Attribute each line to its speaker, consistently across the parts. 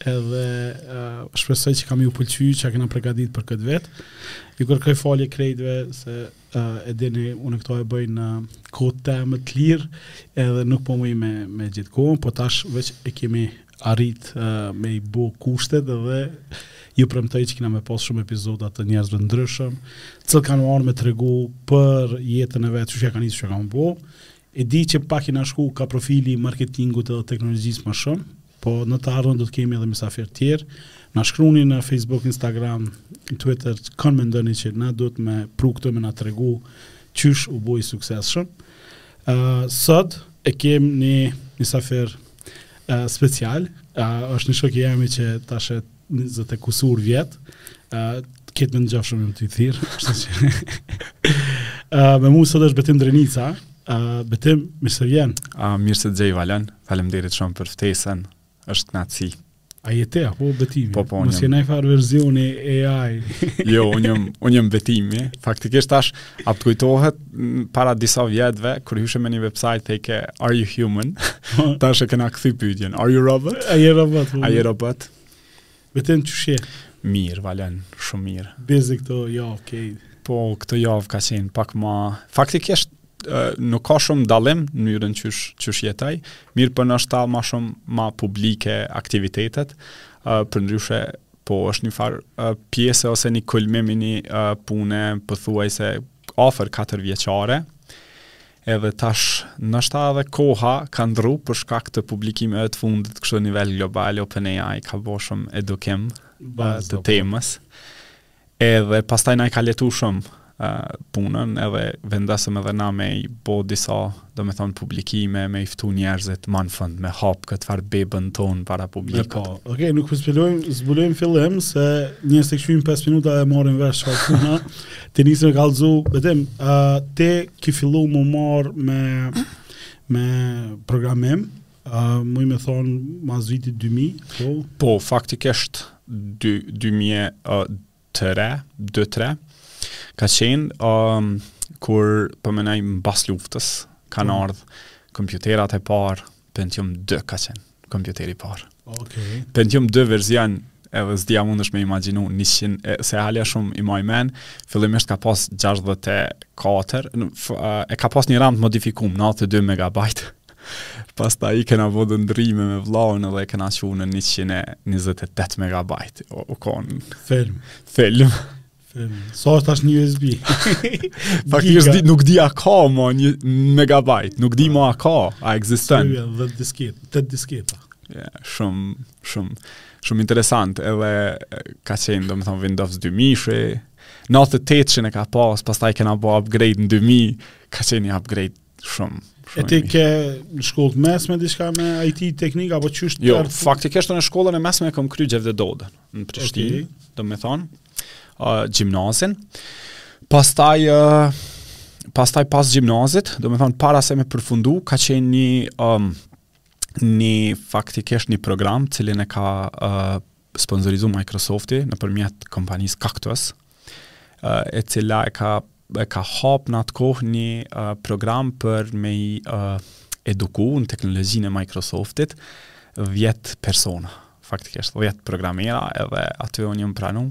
Speaker 1: Edhe uh, shpresoj që ka me ju pëlqy çka kena pregadit për këtë vit. Ju kërkoj falje krejtve se uh, e dini unë këto e bëj në uh, kohë teme të lirë edhe nuk po muj me, me gjet kohën, po tash veç e kemi arrit uh, me i bo kushtet edhe ju premtoj që kina me pas shumë epizoda të njerëzve të ndryshëm, cilët kanë me ardh me tregu për jetën e vet, qysh ka nisë çka ka bo, e di që pak na shku kah profili i marketingut edhe teknologjisë më shumë, Po në të ardhmen do të kemi edhe mysafir të tjerë. Na shkruani në Facebook, Instagram, Twitter, kan mendoni që na duhet me pru këtu me na tregu qysh u bo i suksesshëm. Ë uh, sot e kem një mysafir uh, special, uh, është një shok i jemi që tash 20 e kusur vjet. Ë uh, ketë më ngjashëm me ty thirr, kështu që. Ë uh, me mua sot është Betim Drenica. Ë uh, Betim, mirë se vjen.
Speaker 2: Ë uh, mirë se të gjej Valon. Faleminderit shumë për ftesën. Është kënaqësi.
Speaker 1: A je ti, apo Betimi?
Speaker 2: Po, po, unë jam.
Speaker 1: Mos je naj farë versioni AI.
Speaker 2: jo, unë jam, unë jam Betimi. Faktikisht tash, a po të kujtohet, para disa vjetëve kur hyshe me një website thojke are you human tash e kena kthy pyetjen are you robot
Speaker 1: a je robot
Speaker 2: a je robot
Speaker 1: Betim qysh je
Speaker 2: mirë Valon shumë mirë
Speaker 1: busy këto javë okay
Speaker 2: po këto javë ka qenë pak më faktikisht nuk ka shumë dallim në mënyrën qysh qysh jetoj, mirëpo noshta më shumë më publike aktivitetet, uh, përndryshe po është një farë uh, pjese ose një kulmim i një uh, pune pothuajse afër katër vjeçare, edhe tash noshta edhe koha ka ndrru për shkak të publikimeve të fundit kështu në nivel global, OpenAI ka bo shumë edukim të temës, edhe pastaj na i ka lehtu shumë punën edhe vendosëm edhe na me i bo disa domethonë publikime, me i ftu njerëzit, ma në fund, me hapë këtë farë bebën tonë para publikut.
Speaker 1: Po, okej, okay, nuk po spoilojmë, po zbulojmë fillim, se njerëzit e kqyrin 5 minuta dhe marrin vesh çka o puna, të nisë me kallëzu, Betim, uh, ti ki fillu m'u marrë me, me programim, uh, muj me thonë, mas vitit 2000,
Speaker 2: po? Po, faktikisht, 2000, uh, tre, dy tre, ka qenë um, kur po menoj po mbas luftës, kanë mm. ardhë kompjuterat e parë, Pentium 2 ka qenë, kompjuteri i parë.
Speaker 1: Okay.
Speaker 2: Pentium 2 verzion edhe s'di a mundesh me imagjinu 100, se hala shumë i maj men, fillimisht ka pas 64, e ka pas një RAM të modifikum, 92 MB, Pastaj i kena bo do ndryshime me vllaun edhe kena çu në 128 MB o, o kon.
Speaker 1: Film.
Speaker 2: Film.
Speaker 1: Film. Sa është tash një USB?
Speaker 2: Faktikisht nuk di a ka ma një megabajt, nuk di ma a ka, a ekziston.
Speaker 1: Seria e disketa, te disketa.
Speaker 2: Yeah, shumë, shumë, shumë interesant, edhe ka qenë, domethënë, Windows 2000, nantdhetetetshin e ka pas, pastaj i kena bo upgrade në 2000, ka qenë një upgrade Shumë.
Speaker 1: E ti ke n' shkollë të mesme diçka me IT teknik apo qysh?
Speaker 2: Jo, faktikisht në shkollën e mesme kam kry Xhevdet Dodën në Prishtinë, okay. domethënë, uh, gjimnazin. Pastaj uh, pastaj pas gjimnazit, domethënë para se me përfundu, ka qenë një um, një faktikisht një program, të cilin e ka uh, sponsorizu Microsofti nëpërmjet kompanisë Cactus, e cila e ka e ka hap në atë kohë një uh, program për me i uh, eduku në teknologjinë e Microsoftit 10 persona, faktikisht 10 programera edhe aty unë jam pranu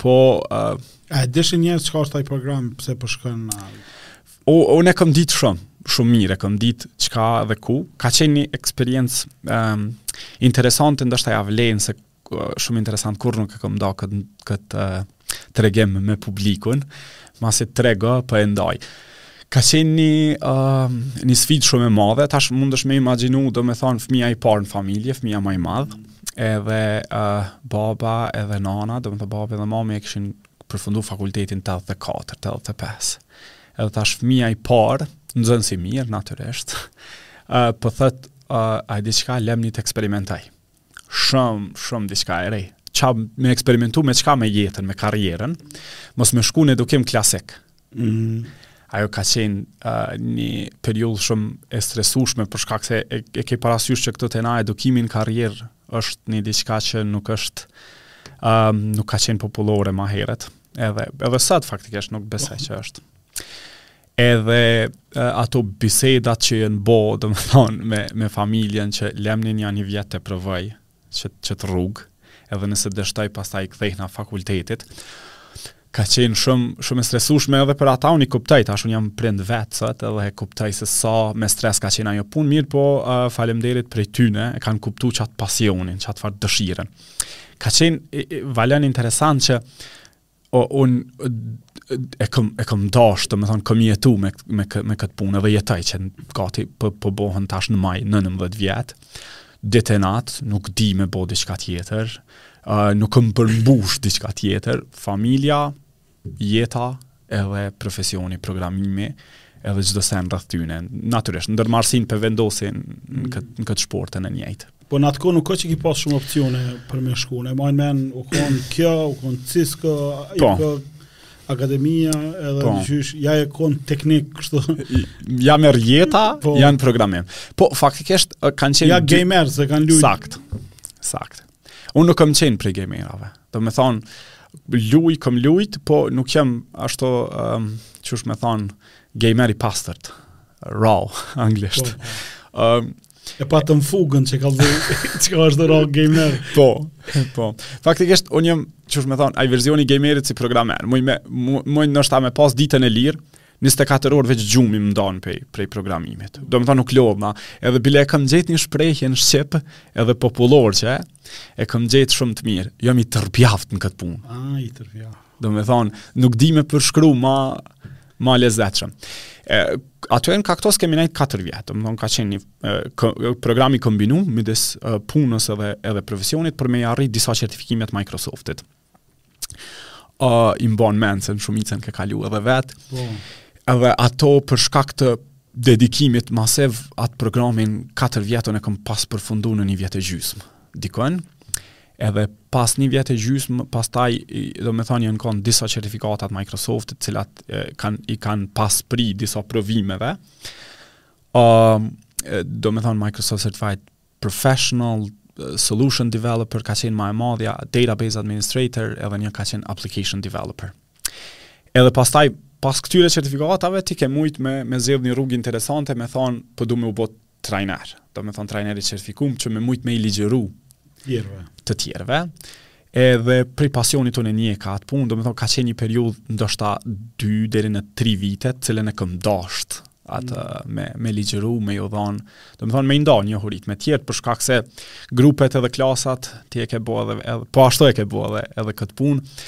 Speaker 2: Po, uh,
Speaker 1: a e dishe njëherë çka është ai program, pse po shkon? Uh...
Speaker 2: Po, unë e kam ditë shumë, shumë mirë, e kam ditë çka dhe ku. Ka qenë një eksperiencë um, interesante, ndoshta ia vlen se uh, shumë interesant kurrë nuk e kam nda këtë kët, uh, tregim me publikun, masi tregu po e ndaj. Ka qenë një, uh, një sfidë shumë e madhe, tash mundesh me imaginu, domethënë, fëmija i parë në familje, fëmija ma i madh, Edhe uh, baba edhe nana, domethënë babi edhe mami e kishin përfundu fakultetin 84, 85. Edhe tash fëmija i parë, nxënës i mirë, natyrisht, uh, po thotë, uh, a di çka, lemni të eksperimentoj. Shumë, shumë diçka e re. Ça me eksperimentu me çka, me jetën, me karrierën, mos me shku në edukim klasik.
Speaker 1: Mm,
Speaker 2: ajo ka qenë uh, një periudhë shumë e stresushme për shkak se e, e ke parasysh që këtu te na edukimi n'karrierë është një diçka që nuk është um, nuk ka qenë popullore më herët. Edhe edhe sot faktikisht nuk besoj që është. Edhe uh, ato bisedat që janë bo, domethënë me me familjen që lemni nja një vjet ta provoj. që qët rrugë, edhe nëse dështoj pastaj i kthehna fakultetit. Ka qenë shumë shumë e stresueshme edhe për ata, unë i kuptoj, tash unë jam prind vet sot edhe e kuptoj se sa me stres ka qenë ajo punë, mirëpo uh, faleminderit prej tyne, e kanë kuptu qat pasionin, qat far dëshirën. Ka qenë vallë interesant që O, un e kam e kam dashur, domethon kam jetu me me me kët punë dhe jetoj që gati po po bëhen tash në maj 19 vjet. Ditë e natë nuk di me bë diçka tjetër. Uh, nuk kam përmbush diçka tjetër, familja, jeta edhe profesioni, programimi edhe çdo sen rreth tyne. Natyrisht, ndërmarrësinë po vendosim në këtë në këtë shportën e njëjtë.
Speaker 1: Po në atë kohë nuk është që ki pas shumë opcione për me shku, n'mbaj men, u konë kjo, u konë Cisco, po. i akademia, edhe po. gjysh, ja e konë teknik, kështu.
Speaker 2: Ja me rjeta, po. ja në programim. Po, faktikisht, kanë qenë...
Speaker 1: Ja dy... gamer, se kanë lujtë.
Speaker 2: Sakt, sakt. Unë nuk kam qenë prej gamerave. Domethonë, luj, kam lujtë, po nuk jam ashtu, um, qysh me thonë, gamer i pastërt. Raw, anglisht. Po, po. Um,
Speaker 1: E pa të mfugën që ka lë, që ka është rock gamer.
Speaker 2: Po, po. Faktikisht, unë jëmë, qysh me thonë, ai versioni gamerit si programer, muj, me, muj në është ta me pas ditën e lirë, 24 orë veç gjumi më ndan prej, prej programimit. Domethonë nuk lodhna, edhe bile e kam gjetë një shprehje në shqip, edhe popullore që e, e kam gjetë shumë të mirë. Jam i tërbjaft në këtë punë.
Speaker 1: A, i
Speaker 2: tërbjaft. Domethonë, nuk di me përshkru ma, ma lezetshëm. E, aty në Cacttus kemi nejtë 4 vjetë, domethonë ka qenë një program i kombinum midis punës edhe, edhe profesionit për me i arri disa certifikime t'Microsoftit. Uh, I mbon men se në shumicën ke kalu edhe vetë. Po. Edhe ato për shkak të dedikimit masiv atë programin 4 vjet un e kam pas përfundu në një vjetë e gjysmë. Dikun, edhe pas një vjetë e gjysmë, pastaj, domethonë, janë konë disa certifikata t'Microsoft, të cilat e, kan, i kanë parapri disa provimeve, uh, domethonë Microsoft Certified Professional Solution Developer, ka qenë ma e madhja, Database Administrator, edhe një ka qenë Application Developer. Edhe pastaj, pas këtyre certifikatave, ti ke mujtë me, me zgjedhë një rrugë interesante, me thonë, po du me u bo t trajner, domethonë trajner i certifikum që me mujtë me i ligjëru
Speaker 1: tjerve,
Speaker 2: të tjerve, edhe prej pasionit unë e nisa atë punë, domethonë ka qenë një periudhë ndoshta 2 deri në 3 vite, t'cilën e kam dasht atë mm. me, me ligjëru, me ju dhonë, domethonë me nda njohuritë me tjertë, për shkak se grupet edhe klasat, ti e ke bo edhe, edhe po ashtu e ke bo edhe, edhe këtë punë,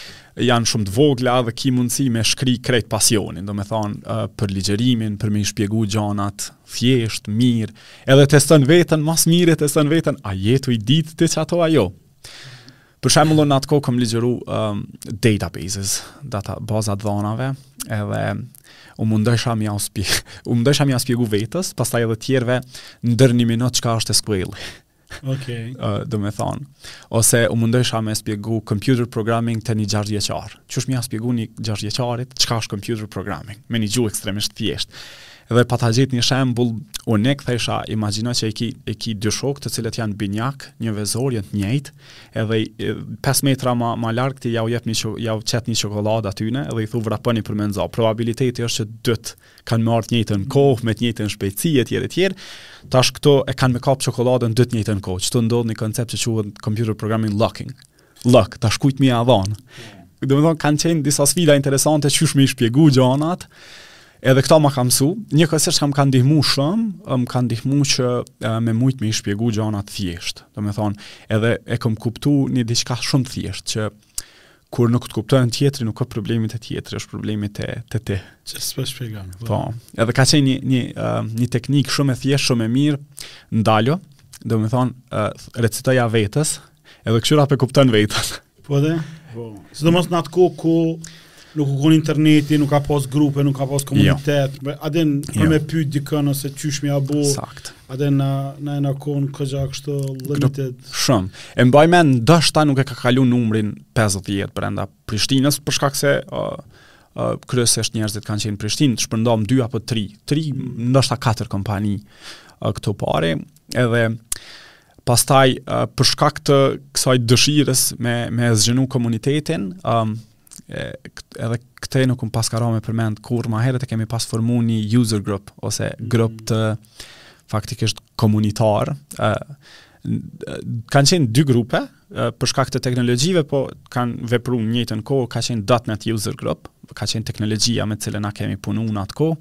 Speaker 2: janë shumë të vogla dhe ki mundësi me shkri krejt pasionin, domethonë për ligjerimin, për me i shpjegu gjanat, thjesht, mirë, edhe teston vetën, ma s'miri e teston vetën, a je tu i ditë ti ato a jo. Për shembull në atë kohë kam ligjëru um, databases, data bazat e t'dhonave, edhe u mundesha me ia shp, u mundesha me ia shpjegu vetes, pastaj edhe të tjerëve nër një minutë çka është SQL.
Speaker 1: Ok.
Speaker 2: Uh, domethonë. Ose u mundojsha me shpjegu computer programming te një gjashtëvjeçar. Qysh me ia shpjegu një gjashtëvjeçarit, çka është computer programming? Me një gjuhë ekstremisht thjesht. Dhe pata gjetë një shembul, unë i thojsha, imagjino që i ki, i ki dy shok të cilët janë binjak, njëvezor, janë të njejt, edhe 5 metra ma, ma larg ti jau jep një, jau qet një çokoladë atyne, edhe i thu vraponi për me nxon. Probabiliteti është që dyt kanë me ardhë të njëjtën kohë, me të njëjtën shpejtësi etj etj. Tash këto e kanë me kap çokoladën dyt njëjtën kohë. Ktu ndodh një koncept që quhet computer programming locking. Lock, tash kujt me ia dhan. Domethonë kanë qenë disa sfida interesante qysh me i shpjegu gjanat. Edhe këta më kanë msu, një kështu që më kanë ndihmu shumë, më kanë ndihmu që e, me mujtë me i shpjegu gjanat thjeshtë. Domethonë, edhe e kom kuptu një diçka shumë thjeshtë, që kur nuk të kupton tjetri, nuk a problemi te tjetri, është problemi te ti.
Speaker 1: Që s'e po e shpjegon.
Speaker 2: Po, edhe ka qenë një, një, uh, një teknik shumë e thjesht, shumë e mirë, ndalo, domethonë, uh, recitoja vetës, edhe kshyre a po e
Speaker 1: kupton veten. Po dhe, po. Sidomos në atë kohë ku nuk u konë interneti, nuk ka pas grupe, nuk ka pas jo. komunitet, jo. a din për
Speaker 2: jo.
Speaker 1: me pyt dikën ose qysh me ia
Speaker 2: bo.
Speaker 1: Saktë. A din na na na kon kogja kështu limited.
Speaker 2: Shum. E mbaj mend ndoshta nuk e ka kalu numrin 50 brenda Prishtinës për shkak se uh, uh, kryesisht njerëzit kanë qenë në Prishtinë, të shpërndam 2 apo 3, 3 ndoshta 4 kompani uh, këto pare, edhe pastaj uh, për shkak të kësaj dëshirës me e zgjenu komunitetin, um, e, edhe këtë nuk e paskam përmend kurrë ma herët e kemi pas formu një user group ose grup të faktikisht komunitar e, kanë qenë dy grupe për shkak të teknologjive po kanë vepru në njëjtën kohë ka qenë.NET user group ka qenë teknologjia me të cilën na kemi punu në atë kohë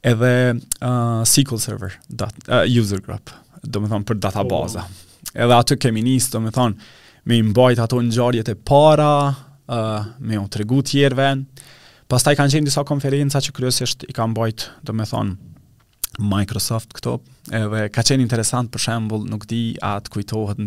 Speaker 2: Edhe uh, SQL Server, dat, uh, User Group, domethonë për databaza. Oh, wow. Edhe aty kemi nisë, domethonë, me i mbajt ato ngjarjet e para, uh, me u tregu tjerve. Pastaj kanë qenë disa konferenca që kryesisht i ka mbajt, domethonë, Microsoft këto, edhe ka qenë interesant për shembul, nuk di a të kujtohet në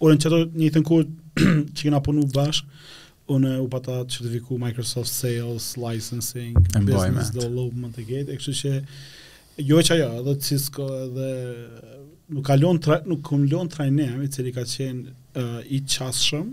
Speaker 2: Unë në qato
Speaker 1: njëjtën kur që kena punu bashk, unë u pata certifiku Microsoft Sales, Licensing, Business Development e qete, e kështu që jo veç ajo, edhe Cisco edhe nuk kam lon tra, nuk kam lon trajnim i cili ka qenë uh, i qasshëm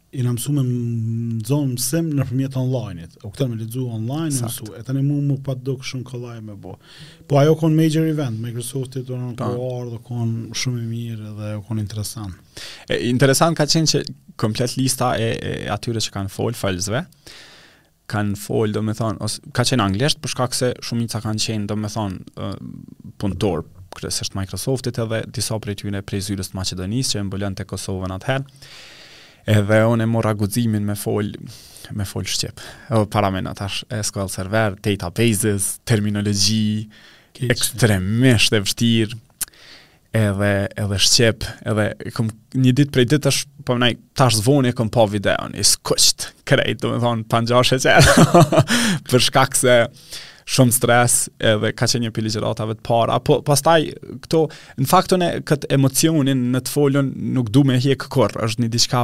Speaker 1: i na mësu me nxon mësim nëpërmjet online-it. U dashtë me lexu online e mësu. E tani mu m'u pat duk shumë kollaj me bo. Po ajo u kon major event Microsoft-it do në
Speaker 2: kuar
Speaker 1: dhe u kon shumë i mirë dhe u kon interesant.
Speaker 2: E interesant ka qenë që komplet lista e, e atyre që kanë fol folësve kanë folë, do me thonë, ose ka qenë anglisht, për shkak se shumica kanë qenë, do me thonë, punëtorë, kryesisht Microsoftit edhe disa prej tyre prej zyrës të Maqedonisë që e mbulonte Kosovën atëherë, edhe unë e mora guximin me folë, me fol shqip. Edhe paramendo tash SQL server, databases, terminologji, ekstremisht e vështirë. edhe edhe shqip, edhe kom një ditë prej ditësh, po më, tash s'voni e kom pa videon, i skuqt, krejt, do me thonë, pa nxashe që për shkak se shumë stres edhe ka qenë një pi ligjëratave të para, po pastaj këto, në fakt unë e këtë emocionin në të folun nuk du me hjek kurrë, është një diçka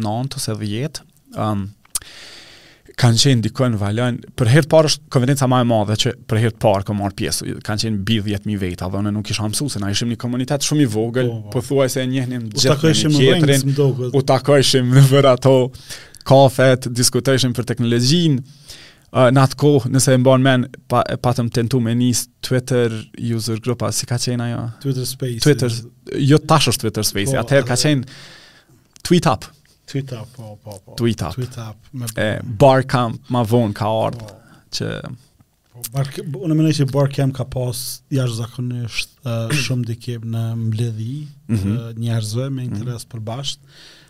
Speaker 2: nëntë ose dhjetë, um, kam qenë dikun, valon, për herë të parë është konferenca më e madhe që për herë të parë kam marr pjesë. Kanë qenë mbi 10000 veta, dhe unë nuk isha mësu, se na ishim një komunitet shumë i vogël,
Speaker 1: po, po.
Speaker 2: pothuajse e
Speaker 1: njihnim
Speaker 2: gjithë
Speaker 1: njëri-tjetrin.
Speaker 2: U takojshim nëpër ato kafet, diskutojshim për teknologjinë. Uh, në atë kohë, nëse e mban men, pa, patëm tentu me nis Twitter user grupa, si ka qenë ajo?
Speaker 1: Twitter Space.
Speaker 2: Twitter, jo tash është Twitter Space,
Speaker 1: po,
Speaker 2: atëherë ka qenë Tweet Up.
Speaker 1: Tweet Up, po, po, po.
Speaker 2: Tweet Up.
Speaker 1: Tweet Up. Me...
Speaker 2: E, Bar Camp, ma vonë ka ardhë,
Speaker 1: po.
Speaker 2: që...
Speaker 1: Po, bar, unë mendoj që Bar Camp ka pas jashtë zakonisht uh, shumë ndikim në mbledhje
Speaker 2: mm -hmm.
Speaker 1: uh, njerëzve me mhm. interes mm -hmm. t'përbashkët,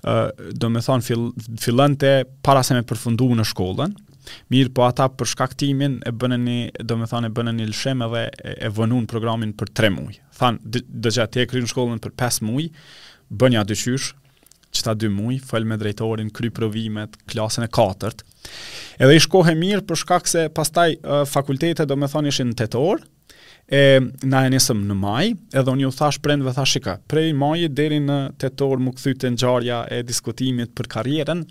Speaker 1: do
Speaker 2: me thonë fill, fillonte para se me përfundu unë shkollën, Mirë, po ata për shkak timin e bënën një, do me thonë, e bënën një lëshim edhe e, e vonun programin për 3 mujë. Thanë, derisa ti e kryn shkollën për 5 mujë, bëne dyqysh, qeta dy mujë, fol me drejtorin, kry provimet, klasën e katërt. Edhe ish kohë mirë për shkak se pastaj uh, fakultetet, do me thonë, ishin në tetor, E na e nisëm në maj, edhe unë ju thash prindve thash shika, prej maji deri në tetor m'u kthy te ngjarja e diskutimit për karrierën,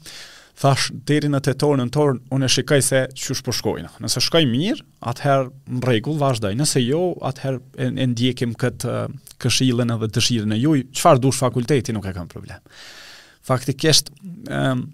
Speaker 2: thash deri në tetor nëntor unë e shikoj se qysh po shkojnë. Nëse shkoj mirë, atëherë në rregull vazhdoj. Nëse jo, atëherë e, e ndjekim këtë këshillën edhe dëshirën e juj, çfarë dush fakulteti nuk e kam problem. Faktikisht ëm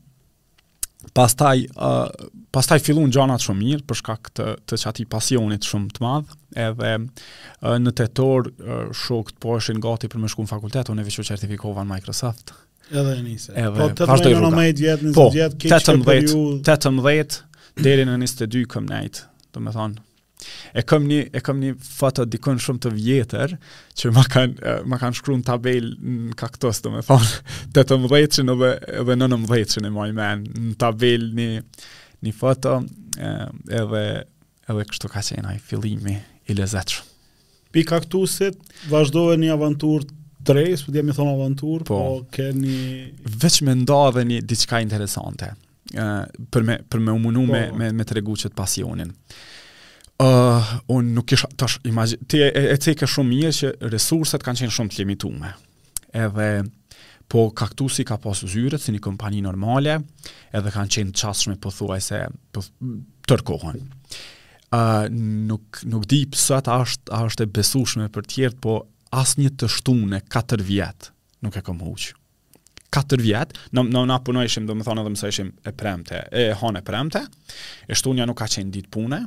Speaker 2: pastaj uh, pastaj fillun gjanat shumë mirë për shkak të, të qatij pasionit shumë të madh, edhe uh, në tetor uh, shokët po ishin gati për me shku n' fakultet, unë veç u certifikova në Microsoft.
Speaker 1: Edhe nisi.
Speaker 2: Edhe,
Speaker 1: po 18 në 19 vjet, 20
Speaker 2: po,
Speaker 1: vjet,
Speaker 2: 18, 18 deri në 22 kam nejt, domethënë e kam një e kam një foto dikun shumë të vjetër që ma kanë ma kanë shkru në tabel në Cacttus domethënë 18-shën edhe edhe 19-shën e maj men në tabel një një foto edhe edhe kështu ka qenë ai fillimi i lezetshëm
Speaker 1: pi Cacttusit vazhdon një avanturë tre, s'po di me thon avanturë, po, po keni
Speaker 2: veç me nda edhe një diçka interesante. për me për me u munu po. me me me tregu qët pasionin. Ë uh, un nuk kisha tash imagjino ti e e ceke shumë mirë që resurset kanë qenë shumë të limituara. Edhe po Kaktusi ka pas zyret si një kompani normale, edhe kanë qenë të qasshme pothuajse po tër kohën. Ë uh, nuk nuk di pse s'ta është a është e besueshme për të tjerë, po asnjë të shtune 4 vjet nuk e kam huq. 4 vjet, në në na punojshim, domethënë edhe mësojshim e premte, e hane e premte. E shtunja nuk ka qenë ditë pune.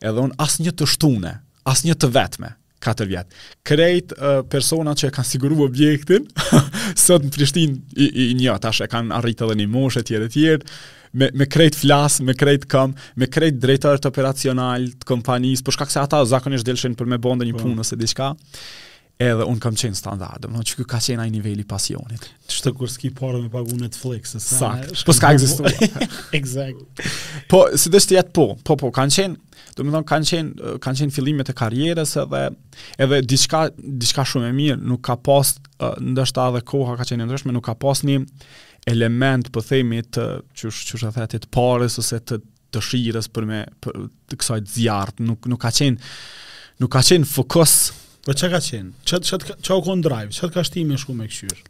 Speaker 2: Edhe un asnjë të shtune, asnjë të vetme. 4 vjet. Krejt uh, personat që e kanë siguru objektin sot në Prishtinë i, i njoh tash e kanë arritë edhe një moshë etj etj me me krejt flas, me krejt kam, me krejt drejtorët operacional të kompanisë, për shkak se ata zakonisht delshin për me bënë një po. punë ose diçka. Edhe un kam qenë standard, domethënë që ky ka qenë ai niveli i pasionit.
Speaker 1: Qëto kur s'ki pare me pagu Netflix, sa.
Speaker 2: Sakt. Po s'ka ekzistuar.
Speaker 1: Exact.
Speaker 2: Po, sido të jetë po, po po kanë qenë, domethënë kanë qenë kanë qenë fillimet e karrierës edhe edhe diçka diçka shumë e mirë, nuk ka pas ndoshta edhe koha ka qenë ndryshme, nuk ka pas një element po themi të çu çu të thotë të parës ose të dëshirës për me për, të kësaj të zjarrtë, nuk nuk ka qenë nuk ka qenë fokus.
Speaker 1: Po çka ka qenë? Çka çka çka u kon drive? Çka të ka shti me shku me këqyr?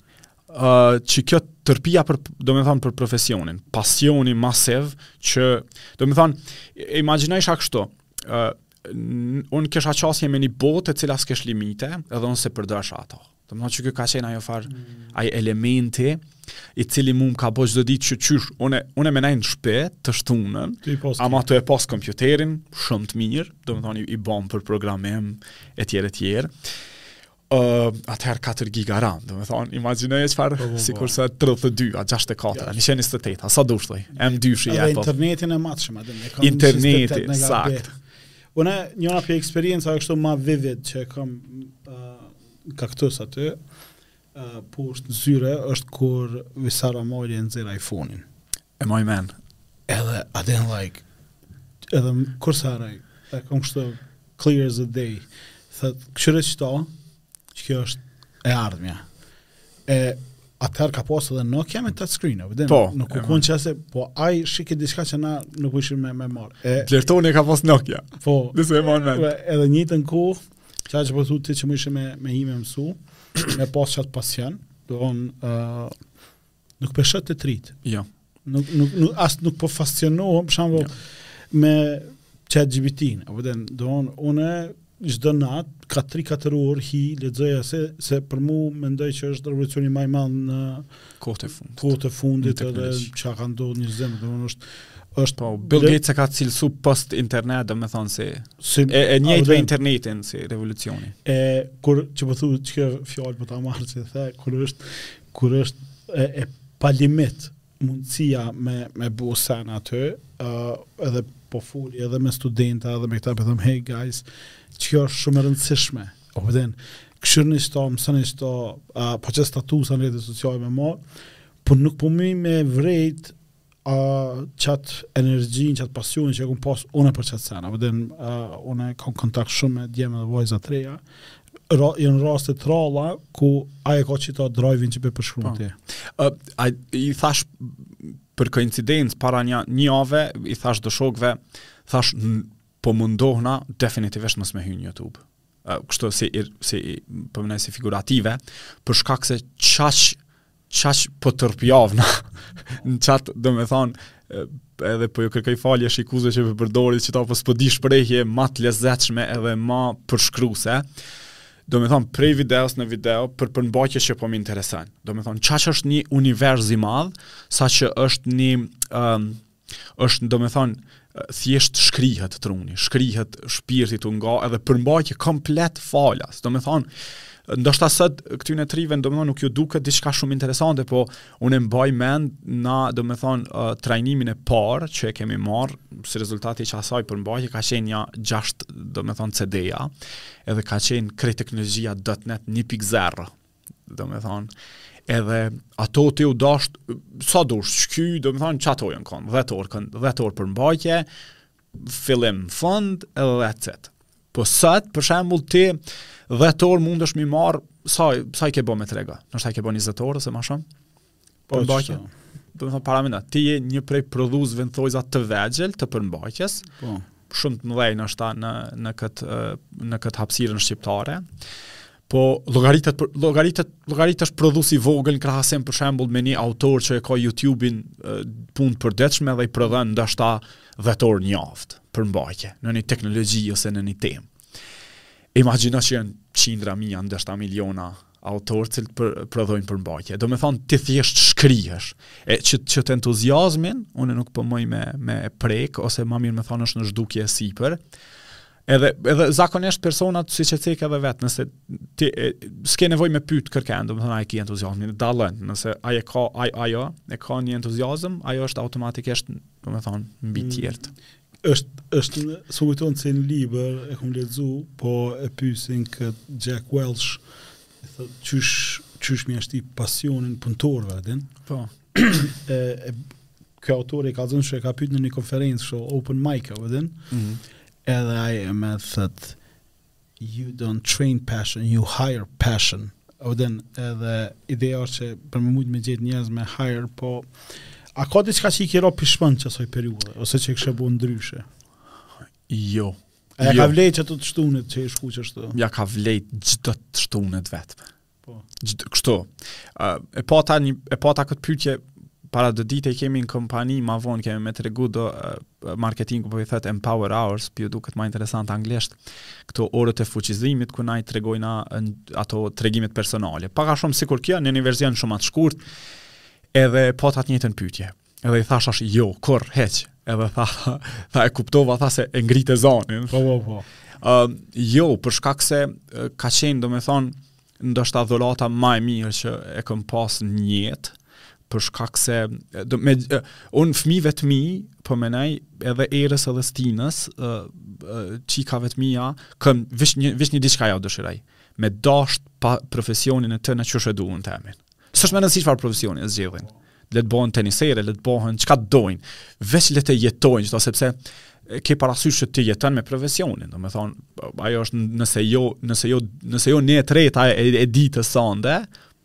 Speaker 2: Ë uh, që kjo tërbia për domethënë për profesionin, pasioni masiv që domethën imagjinojsha kështu. Ë uh, unë kisha qasje në një botë e cila s'kesh limite, edhe unë s'e përdorsha ato. Domethonë që kjo ka qenë ajo farë, ai elementi, i cili mu më ka bo çdo ditë që qysh, une, une me nejt n'shpi të shtunën, a me e pas kompjuterin, shumë të mirë, domethonë i, i bomb për programim, e tjere tjere. Uh, atëherë 4 giga RAM, domethonë, imagjinoje çfarë, po, po, po. sikurse 32, a 64, a 128, a sa du shtoj, M
Speaker 1: dyshi, Apple. internetin e matshëm, edhe
Speaker 2: me kam Interneti, sakt.
Speaker 1: Une, njëra prej eksperiencave, kështu ma vivid që kam, uh, Kaktus aty, poshtë në zyre, është kur Visari e mori e nxirr iPhone-in.
Speaker 2: E maj men.
Speaker 1: Edhe, I didn't like. Edhe, kurrë s'e harroj, e kom kështu, clear as a day. Thotë, kshyre qëta, që kjo është e ardhmja. E, atëherë ka pasë edhe Nokia me touch screen, e pe dim,
Speaker 2: po,
Speaker 1: nuk u kun qasi, po ai shihke diçka që na nuk mujshim me, me marrë.
Speaker 2: E, Dritoni ka pasë Nokia,
Speaker 1: po,
Speaker 2: nëse e maj
Speaker 1: men. Edhe njëtën ku, Qa që po thu ti që mujshe me, me i mësu, me pas qatë pasion, domethon, uh, nuk pe shoh te të rit.
Speaker 2: Jo.
Speaker 1: Nuk, nuk, nuk, as nuk po fascinohen, për shembull, jo. me qatë GPT-n. A po din, domethon, une, çdo natë, ka 3-4 orë hi, lexoj se, se për mu mendoj që është revolucioni ma i madh në,
Speaker 2: kohët e fundit.
Speaker 1: Kohët e fundit edhe çka ka ndodhur në zemër, domethënë është është
Speaker 2: po Bill Gates e ka cilësu post internet do me thonë se si, e, e njëjtë me internetin si revolucioni
Speaker 1: e kur që po thuhet qikjo fjalë po ta marr si the kur është kur është e, e pa limit mundësia me me bo sen aty uh, edhe po foli edhe me studenta edhe me këta po them hey guys qikjo është shumë e rëndësishme E përdorin, kshyrin noshta, mësojn noshta, a, po që statusa në rrjete sociale mirëpo nuk po muj me vrejt a, qat energjinë, qat pasionin që e kom pas une për qato sene. Përden, a, une kom kontakt shumë me djem dhe vajza të reja, ra, janë raste të rralla ku ai e ka qita drive-in që po e përshkrun
Speaker 2: po.
Speaker 1: ti.
Speaker 2: A, a, i thash për koincidencë para një, një jave, i thash do shokve, thash po mundohna definitivisht mos me hy në YouTube. Kështu si si po më si figurative, për shkak se qaq qaq po tërpjavna në qat, do me thonë edhe po ju kërkoj falje shikuesve që po përdori qëta, po s'po di shprehje ma të lezetshme edhe ma përshkruese. Do me thonë, prej videos në video, për përmbajtje që po më interesojn. Do me thonë, qaq është një univers i madh, saqë është një, um, është do me thonë, thjesht shkrihet truni, shkrihet shpirti tu nga edhe përmbajtje komplet falas. Do me thonë, ndoshta sot këtyne të rive do me thonë nuk ju duket diçka shumë interesante, po unë e mbaj mend na do me thonë uh, trajnimin e parë që e kemi marrë si rezultat i qasaj përmbajtje ka qenë nja 6 do me thonë CD-ja, edhe ka qenë krejt teknologjia.net 1.0. do me thonë, edhe ato ti u dasht, sa dush shqy, do me thonë, qato jonë konë, 10 orë, kon, 10 orë përmbajtje, fillim fund, edhe that's it. Po sot, për shembull ti, 10 orë mundesh m'i marrë, sa, sa i ke bo me trega? Noshta i ke bo 20 orë, ose ma shumë?
Speaker 1: Po, përmbajtje.
Speaker 2: Do me thonë paramendo, ti je një prej prodhuesve në thojza të vegjël të përmbajtjes.
Speaker 1: Po.
Speaker 2: Shumë të mëdhenj noshta në, në këtë në këtë hapsirën shqiptare. Po llogaritet po llogaritet llogaritet është prodhues i vogël në krahasim për shembull me një autor që e ka YouTube-in punë të përditshme dhe i prodhon ndoshta 10 orë në javë përmbajtje në një teknologji ose në një temë. Imagjino që janë qindra mija, ndoshta miliona autorë të cilët për, prodhojnë përmbajtje. Do me thonë ti thjesht shkrihesh. E qi, qit entuziazmin, unë nuk po muj me me prek ose ma mirë me thonë është në zhdukje e sipër. Edhe edhe zakonisht personat siç e ceke edhe vet, nëse ti e, s'ke nevojë me pyet kërkon, do me thonë a e ke entuziazmin, dallon, nëse ai e ka ai ajo, e ka një entuziazëm, ajo është automatikisht, do me thonë, mbi të
Speaker 1: mm.
Speaker 2: tjerë.
Speaker 1: Është është nuk s'më kujtohet cilin libër e kam lexu, po e pyesin kët Jack Welsh, i thotë qysh qysh me ia shti pasionin punëtorëve a din.
Speaker 2: Po.
Speaker 1: e, e ky autor e kallxon që e ka pyt në një konferencë kështu open mic a din.
Speaker 2: Mm -hmm.
Speaker 1: Edhe ai më thotë You don't train passion, you hire passion. A din, edhe ideja është që për me mujtë me gjetë njerëz me hire, po a ka diçka që i ke ra pishman qasaj periudhe, ose që e kishe bo ndryshe?
Speaker 2: Jo.
Speaker 1: A ka vlejt qato të shtune që ke shku qashtu?
Speaker 2: Ja ka vlejt çdo të shtune të vetme.
Speaker 1: Po.
Speaker 2: Gjtë, kështu. Uh, e pata një e pata këtë pyetje para do dite i kemi në kompani, ma vonë kemi me tregu do uh, marketingu po i thotë Empower Hours, po ju duket ma interesant anglisht, këto orët e fuqizimit, ku na i tregojmë ato tregimet personale. Pak a shumë sikur kjo, në një verzion shumë ma të shkurt, edhe e pata të njëjtën pytje. Edhe i thashë tash, jo, kurrë, hiç. Edhe tha, tha e kuptova, tha se e ngrite zanin.
Speaker 1: Po, po, po.
Speaker 2: Uh, jo, për shkak se uh, ka qenë, do me thonë, ndoshta dhurata ma e mirë që e kam pas n'jetë, për shkak se do me uh, un fëmijëve të mi po menoj edhe Erës edhe Stinës uh, uh, çikave të mia kam veç një veç një diçka ua dëshiroj me dashtë profesionin e tyne qysh e du unë temin. S'është me rëndësi çfarë profesioni e zgjedhin. le të bëhen tenistere, le të bëhen çka të dojnë, veç le të jetojnë qato sepse ke parasysh që ti jeton me profesionin, do me thonë, ajo është nëse jo, nëse jo, nëse jo një e treta e, e ditës tonde,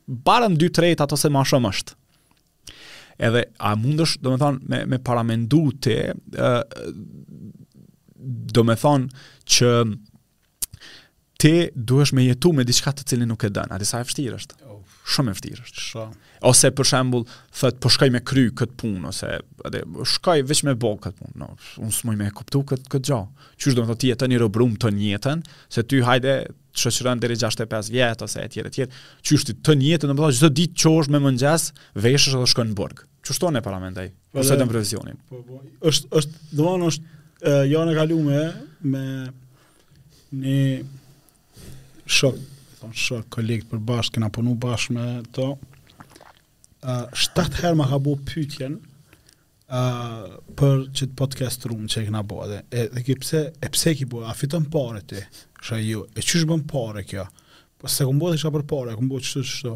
Speaker 2: barem dy të tretat ato se më shumë është. Edhe a mundesh, do me thonë, me me paramendu ti, ë do me thonë që ti duhesh me jetu me diçka të cilin nuk e don, a din sa e vështirë është. Shumë e vështirë është.
Speaker 1: Shumë.
Speaker 2: Ose për shembul, thotë, po shkoj me kry këtë punë, ose edhe, shkoj veç me bo këtë punë, no, unë s'muj me kuptu këtë, këtë gjo. Qysh do me thonë, ti jeton një rob krejt tonë jetën, se ty ai do të shoqëron deri 65 vjetë, ose e tjere, tjere. Qysh ti tonë jetën, do me thonë, çdo ditë çohesh në mëngjes, veshesh edhe shkon në burg. Qysh unë e
Speaker 1: paramendoj?
Speaker 2: Ose në profesionin.
Speaker 1: Po, po. Është, është, domethonë është, uh, javën e kalume me një shok, thom shok, koleg i përbashkët, kena punu bashkë me të, uh, shtatë herë ma ka bo pytjen, uh, për qët podcast room që e kena bo dhe, e, dhe ky pse, e pse e ki bo, a fiton pare ti, thashë jo, e qysh bon pare kjo, po s'e kem bo thashë për pare, e kem bo qështu qështu,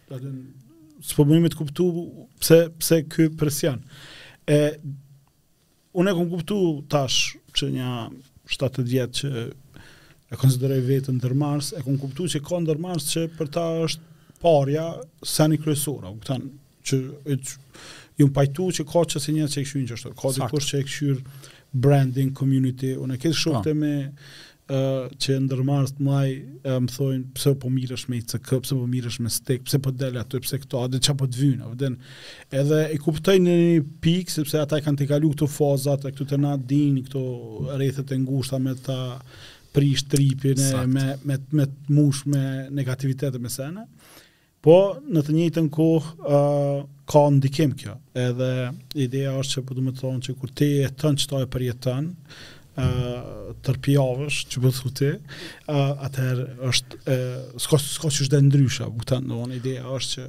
Speaker 1: S'po muj me të kuptu pse, pse ky presion. E, unë e kom kuptu tash që nja 7 vjet që e konsideroj veten ndërmarrës, e kom kuptu që ka ndërmarrës që për ta është parja seni kryesor, a kupton, që e që ju më pajtu që ka ca njerëz që e kqyrin qashtu, ka dikush që e kqyr branding, community, unë e këtë shukte
Speaker 2: po.
Speaker 1: me, ë që ndërmarrës të mdhaj ë më thojnë pse po mirresh me ICK, pse po mirresh me STIKK, pse po del aty, pse këto, a di çka po të vyn, a po din. Edhe e kuptoj në një pikë sepse ata e kanë tejkalu këto fazat, këto të, a din, këto rrethet e ngushta me ta prish tripin e me me të mush me negativitete me sene. Po në të njëjtën kohë ë ka ndikim kjo. Edhe ideja është që po du me thonë që kur ti e jeton qëto e përjeton, ë tërpijavësh, që po thu ti, ë atëherë është ë s'ka s'ka qysh del ndryshe, po kupton, do një ideja është që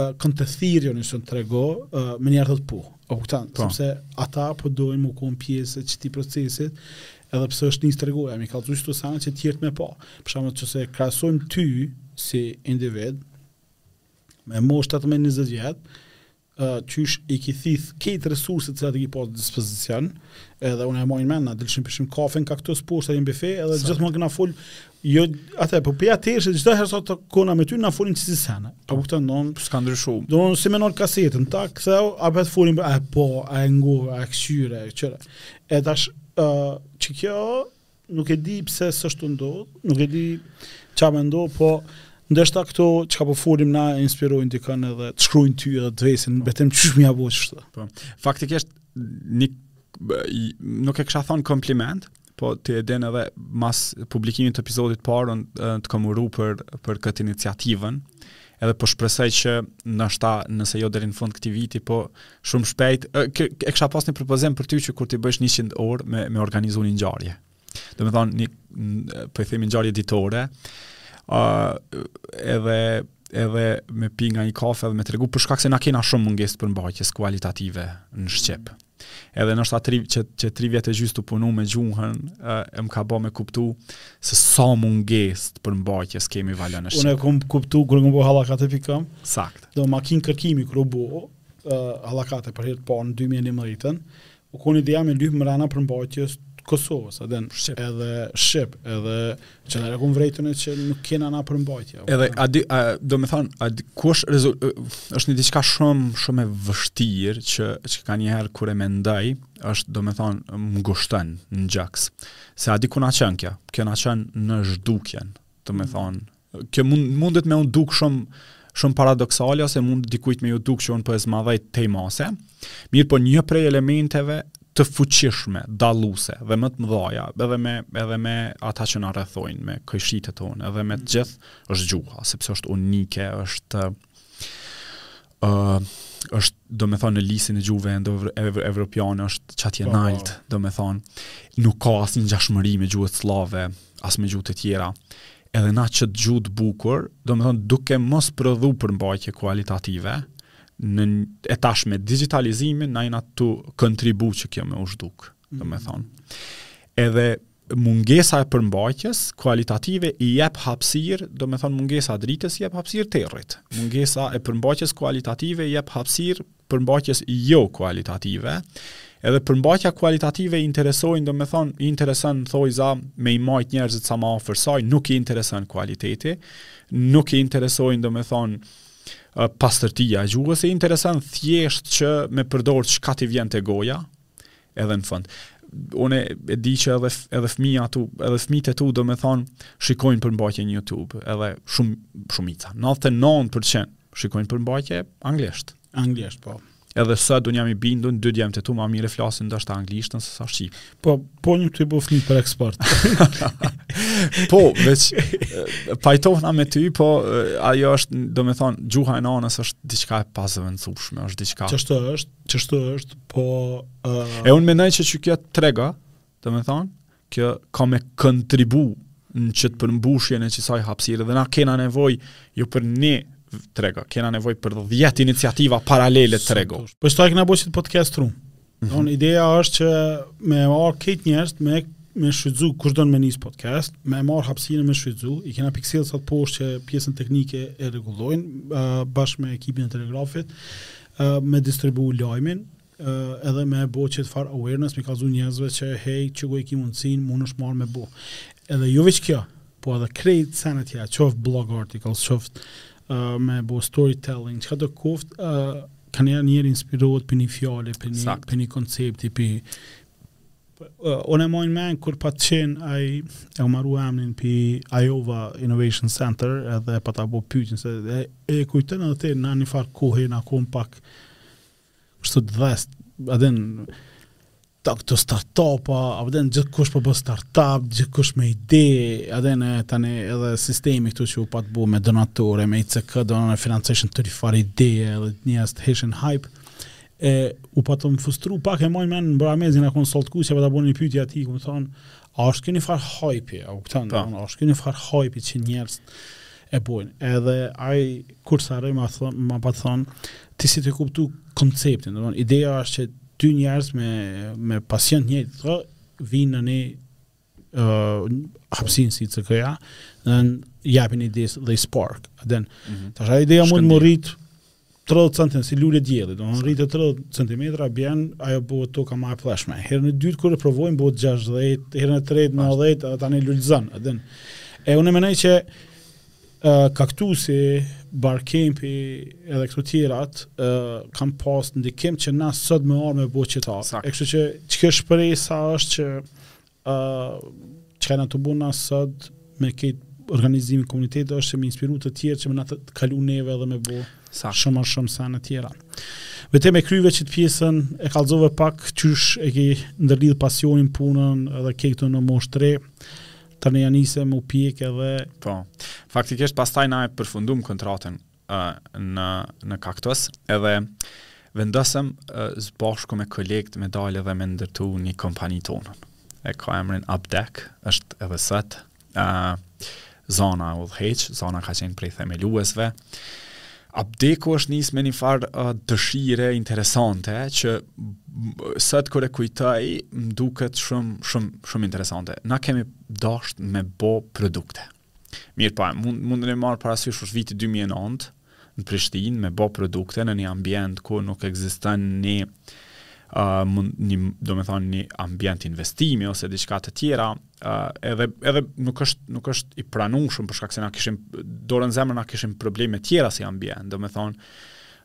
Speaker 1: ë kanë të thirrë jo nëse trego, ë menjëherë thotë po. Po kupton,
Speaker 2: po.
Speaker 1: sepse ata po dojnë m'u kon pjesë e qëtij procesit, Edhe pse është nisë tregoja, me i kallxu qto sene që tjerët me pa. Për shembull qëse krahasojmë ty si individ me moshë tetëmbëdhjetë njëzet vjet, qysh i ki thith krejt resurset cilat i ki pas në dispozicion, edhe unë e maj n'men, na dilëshim pishim kafe në Cacttus, poshtë në bife, edhe gjithmonë kena fol, Jo, atë po pia të është çdo herë sa t'kona me ty na folim qësi sene. Po kupton, don
Speaker 2: s'ka ndryshu.
Speaker 1: Don si me nal kasetën, ta ktheu apet folim a po, a e ngu, a e kqyre, e tjera. E tash ë uh, që kjo nuk e di pse s'është tu ndodh, nuk e di çka me ndodh, po ndoshta këto çka po folim na inspirojnë dikën edhe të shkruajnë ty edhe të vetin, vetëm qysh më apo ç'është.
Speaker 2: Po. Faktikisht unë nuk e kisha thon kompliment, Po ti e din edhe mas publikimit të episodit parë unë të kam uru për për këtë iniciativën. Edhe po shpresoj që ndoshta nëse jo deri në fund këtij viti, po shumë shpejt e, e, e kisha pas një propozim për ty që kur t'i bësh 100 orë me me organizu një ngjarje. Do me thonë një po i themi ngjarje ditore. ë uh, edhe edhe me pi nga një kafe dhe me tregu për shkak se na kena shumë mungesë të përmbajtjes kualitative në shqip. Mm edhe noshta tri, që, që tri vjetë e gjysë tu punu me gjuhën, e më ka bo me kuptu se sa mungesë të përmbajtjes kemi valë në shqip.
Speaker 1: Unë e kom kuptu, kur kom bo Hallakate pikë com,
Speaker 2: Sakt.
Speaker 1: do makinë kërkimi kur u bo uh, Hallakate për herë të parë në 2011-ën, u kon ideja me lypë mrena përmbajtjes të Kosovës, edhe në
Speaker 2: Shqip.
Speaker 1: edhe Shqip, edhe Qatherë e kom vrejt unë që nuk kena na përmbajtje.
Speaker 2: Edhe, a di, a, do me thonë, a di, ku është rezul... është një diçka shumë, shumë e vështirë që, që ka njëherë kur e mendoj, është, do me thonë, më ngushton në gjoks. Se a di ku na çon kjo? Kjo na çon në zhdukjen, do me mm. thonë. Kjo mund, mundet me u duk shumë, shumë paradoksale ose mund dikujt me ju duk që unë po e zmadhaj tej mase, mirëpo një prej elementeve të fuqishme, dalluse dhe më të mëdhaja, edhe me edhe me ata që na rrethojnë, me kojshitë tonë, edhe me të gjithë është gjuha, sepse është unike, është ë uh, është domethonë në lisin e gjuhëve indoevropiane është qatje
Speaker 1: po,
Speaker 2: po. nalt domethonë nuk ka asnjë ngjashmëri me gjuhët sllave as me gjuhët e tjera edhe na qëtë gjuhë të bukur, domethonë duke mos prodhu përmbajtje kualitative, ne tash me digitalizimin, na jena tu kontribu që kjo me u zhduk, mm. domethonë mhm.. Edhe mungesa e përmbajtjes kualitative i jep hapsir, domethonë mungesa e dritës i jep hapsir territ. Mungesa e përmbajtjes kualitative i jep hapsir përmbajtjes jo kualitative, edhe përmbajtja kualitative i interesojnë, domethonë, i intereson thojza me i majtë njerëzit sa ma ofër saj, nuk i intereson kualiteti, nuk i interesojnë, domethonë, pastërtia e gjuhës, i intereson thjesht që me përdorë çka t'i vjen te goja, edhe në fund. Unë e di që edhe edhe fëmia tu, edhe fëmijët e tu domethon shikojnë përmbajtje në YouTube, edhe shumë shumica. 99% shikojnë përmbajtje anglisht.
Speaker 1: Anglisht, po.
Speaker 2: Edhe sado jam i bindur, dy djemtë e tu më mirë flasin ndoshta anglisht se sa shqip.
Speaker 1: Po, po një këtu po fëmijë për eksport.
Speaker 2: po, veç pajtohna me ty, po ajo është, domethon, gjuha e nënës është diçka e pazëvendësueshme, është diçka.
Speaker 1: Qashtu është? Qashtu është, po... Uh...
Speaker 2: E unë mendoj që që kjo Trego, domethonë, kjo ka me kontribu në qët përmbushjen e qësaj hapsire, dhe na kena nevoj jo për një Trego, kena nevoj për dhjetë iniciativa paralele te Trego.
Speaker 1: Po ashtu e kena bo qit podcast room.
Speaker 2: Mm
Speaker 1: -hmm. ideja është që me ardh këtu njerëz, me me shfrytzu, kush don me nis podcast, me marr hapsirën me shfrytzu, i kena Pixelsat posht që pjesën teknike e rregullojnë, bashkë me ekipin e Telegrafit, ë me distribu lajmin, ë edhe me e bo qëtë far awareness, me kallzu njerëzve që hej, që ku e ki mundësin, mund është marrë me bo. Edhe jo veç kjo, po edhe krejt senet tjera, qoftë blog articles, qoftë uh, me bo storytelling, çka të koftë, uh, kanjherë njeri inspirohet pi një fjale, pi një, pi një koncepti, pi Unë e maj në men kur pat qenë ai ja u marru emnin pi Iowa Innovation Center edhe pata bo pytjen se e, e kujtën edhe ti në një farë kohë në akum pak kështu të dhest edhe në ato startupa, a vëden gjithkush po bë startup, gjithkush me ide, edhe në tani edhe sistemi këtu që u pat bo me donatorë, me ICK, do financojshin çfar ide, edhe njës të heshin hype, E, u pata m'frustru pak, e maj men n'bramje zi në konsult ku që pat ia bo një pytje atij, ku m'thom, a është kjo një farë hajpi, a u këtanë,
Speaker 2: po.
Speaker 1: a është kjo një farë hajpi që njerëz e bojnë. Edhe ai kurrë s'e harroj ma thon, ma pat thon, ti s'e ki kuptu konceptin, domthon ideja është që dy njerëz me me pasion të njëjtë, thonë, vinë në një uh, hapsin si qekjo, edhe japin ideas edhe i spark. Dhe
Speaker 2: në,
Speaker 1: mm -hmm. tash ideja mundet
Speaker 2: me
Speaker 1: u rritë 30 cm si lule dielli, domethënë rritet 30 cm, bjen ajo, bëhet toka ma e plleshme. Herën e dytë kur e provojnë, bëhet 60, herën e tretë, 90, tani lulëzon. Dhe në, e unë e menoj që Kaktusi, Barkempi edhe këto tjerat kanë pas ndikim që na sot me ardhë me bo
Speaker 2: qita.
Speaker 1: E kështu që që kjo shpresa është që uh, qka jena tu bo na sot me këtë organizimin komunitetit është që me inspiru të tjerë që me na tejkalu neve dhe me bo shumë ma shumë sene tjera. Veç e ma kryve qët pjesën, e kallzove pak qysh e ki ndërlidhë pasionin punën edhe krejt në moshë t're. Tani ia nise m'u pjek edhe...
Speaker 2: Po, faktikisht pastaj na e përfundum kontratën uh, në, në kaktus, edhe vendosëm uh, zbashku me kolegët me dalë dhe me ndërtu një kompani tonën. E ka emrin Appdec, është edhe sot, uh, Zana e udhëheq, Zana ka qenë prej themeluesve, Appdec-u është nis me një farë uh, dëshire interesante që sot kur e kujtoj më duket shumë shumë shumë interesante. Na kemi dashtë me bo produkte. Mirëpo, po, mun, mun me marrë parasysh është viti 2009 në Prishtinë me bo produkte në një ambient ku nuk ekziston një uh, mund një domethënë një ambient investimi ose diçka tjera, Uh, edhe edhe nuk është nuk është i pranueshëm për shkak se na kishim, dorën n'zemër, na kishim probleme tjera si ambient, domethënë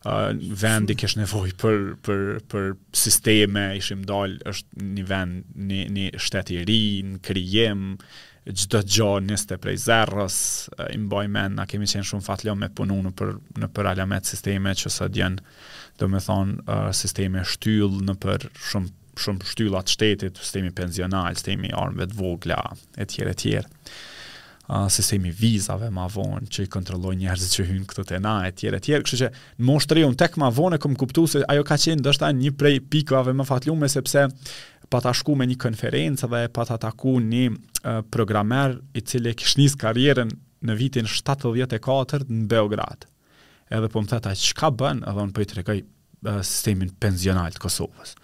Speaker 2: uh, vendi kish nevojë për për për sisteme, ishim dal është një vend një një shtet i ri, në krijim, çdo gja niste prej zeros, uh, i mbaj mend na kemi qenë shumë fatlum me punu nëpër, nëpër alamet sisteme që sot jen, domethënë uh, sisteme shtyllë nëpër shumë shumë shtylla t'shtetit, sistemi pensional, sistemi i armëve të vogla, etj etj. Uh, sistemi i vizave ma vonë që i kontrollon njerëzit që hynë këtu te na e tjera e tjera, kështu që në moshë t're unë tek ma vonë e kom kuptu se ajo ka qenë ndoshta një prej pikave ma fatlume sepse pata shku në një konferencë dhe pata taku një uh, programer i cili e kish nis karrierën në vitin 74 në Beograd. Edhe po më thotë, a çka bën, edhe unë po po i tregoj sistemin pensional të Kosovës.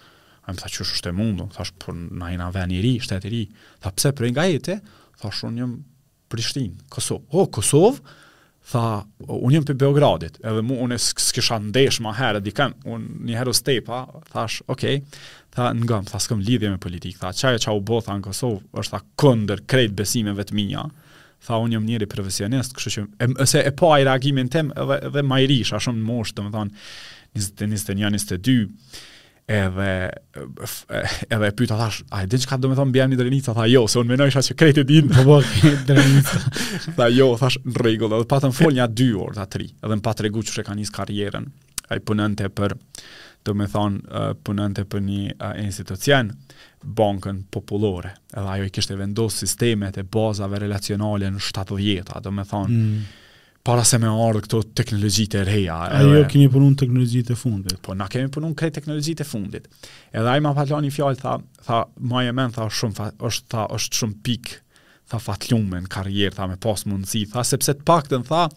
Speaker 2: A më thotë, qysh e mundur, thash, po po na jena ven i ri, shtet i ri, tha, pse prej nga je ti, thash, unë jam Prishtinë, Kosovë. O, Kosovë, tha, unë jam prej Beogradit, edhe mu, unë s'kisha ndesh ma herët dikon, unë një herë u stepa, thash, okej, okay. tha, ngom, tha, s'kam lidhje me politikë, tha, qajo qa u bo, tha, në Kosovë, është, tha, kundër krejt besimeve të mia, tha unë jam njeri profesionist, kështu që e, se e pa ai reagimin tim edhe edhe ma i ri, isha shumë në moshë, domethënë 20 21 22 edhe edhe e pyeta thash, a e din çka domethënë vjam nga Drenica, tha jo, se unë mendojsha se krejt e din.
Speaker 1: Po po, Drenica.
Speaker 2: tha jo, thash në rregull, edhe patën fol nja 2 orë, a 3, edhe më pat tregu qysh e ka nis karrierën. ai punonte për domethonë uh, punonte për një uh, institucion Bankën Popullore edhe ajo i kishte vendos sistemet e bazave relacionale në 70-ta domethonë mm. para se me ardhë këto teknologjitë e reja
Speaker 1: a jo kemi punu në teknologjitë e fundit
Speaker 2: po na kemi punu në krejt teknologjitë e fundit edhe ai ma pat thon një fjalë tha, tha maje men tha shumë tha, është, tha, është shumë pikë tha fatlume në karrierë tha me pas mundësi tha sepse të paktën tha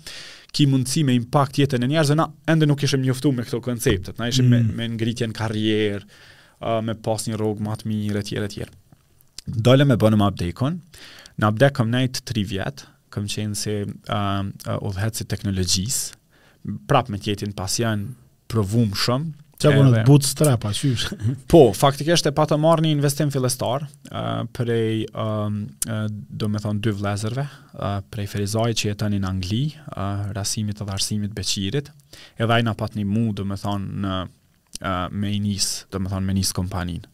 Speaker 2: ki mundësi me impakt në jetën e njerëzve na ende nuk ishim njoftu me këto konceptet na ishim mm. me, me ngritje në karrierë uh, me pas një rrogë ma të mirë etj etj dolëm e bënëm Appdec-un në Appdec kam nejt 3 vjet kam qenë si uh, uh, udhëheqës i teknologjisë prap me të njëjtin pasion provum shumë.
Speaker 1: Po qe bootstrap a qysh?
Speaker 2: po, faktikisht e patëm marrë një investim fillestar uh, prej, uh, domethonë, dy vllezërve, uh, prej Ferizajt që jetojnë në Angli, uh, Rasimit dhe Arsimit Beqirit, edhe ai na pat nimu, domethonë, në, uh, me e nis, domethonë, me nis kompaninë.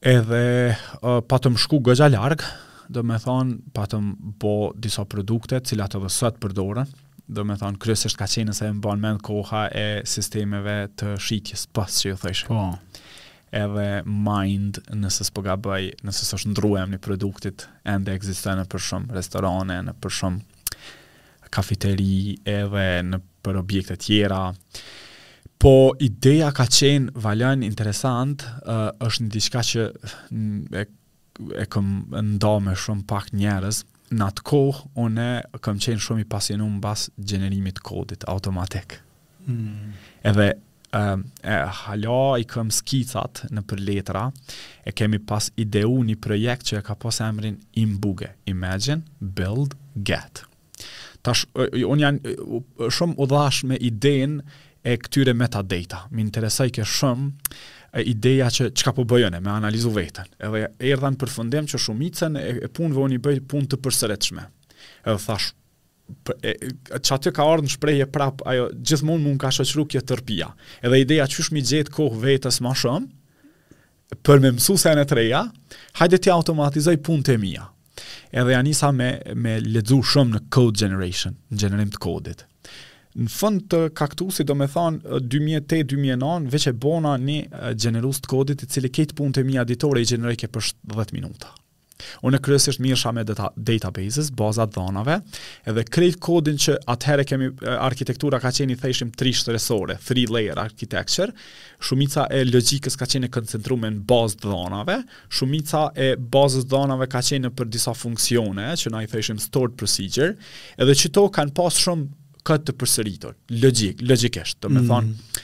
Speaker 2: Edhe uh, patëm shku goxha larg, domethonë, patëm bo disa produkte, cilat edhe sot përdoren, domethonë, kryesisht ka qenë nëse e mban mend koha e sistemeve të shitjes POS që i thojshin.
Speaker 1: Po.
Speaker 2: Edhe Mind, nëse s'po gaboj, nëse s'është ndru emni produktit, ende ekziston nëpër shumë restorane, nëpër shumë kafeteri edhe nëpër objekte tjera. Po ideja ka qenë vallain interesant, uh, është një diçka që e, e kam nda me shumë pak njerëz, në atë kohë unë kam qenë shumë i pasionum mbas gjenerimit të kodit automatik. Mm. Edhe um, e, hala i kam skicat nëpër letra, e kemi pas ideu një projekt që e ka pas emrin Imbuge, Imagine, Build, Get. Tash, unë jam shumë u dhashë me idenë e këtyre metadata. Më interesojke shumë ideja që çka po bëj unë me analizu veten. Edhe erdha në përfundim që shumicën e, e punëve unë i bëj punë të përsëritshme. Edhe thash qaty ka ardhë në shprejhje prap, ajo, gjithmonë mu m'ka shoqru kjo tërpia. Edhe ideja qysh me i gjetë kohë vetes ma shumë, për me mësu sene të reja, hajde t'i automatizoj punët e mija. Edhe ja nisa me, me lexu shumë në code generation, në gjenerim të kodit. Në fund të kaktusit, do me thonë, 2008-2009, veç e bona një gjenerues të kodit, i cili krejt punët e mija ditore i gjenerojke për 10 minuta. Unë kryesisht mirrsha me data, databases, baza të dhanave, edhe krejt kodin që atëherë kemi arkitektura ka qenë i thojshim tri shtresore, three layer architecture, shumica e logjikës ka qenë e koncentrume në bazë të dhanave, shumica e bazës të dhanave ka qenë nëpër disa funksione që na i thojshim stored procedure, edhe qito kanë pas shumë kod të përsëritur, logjik, logjikisht, do me mm. thonë,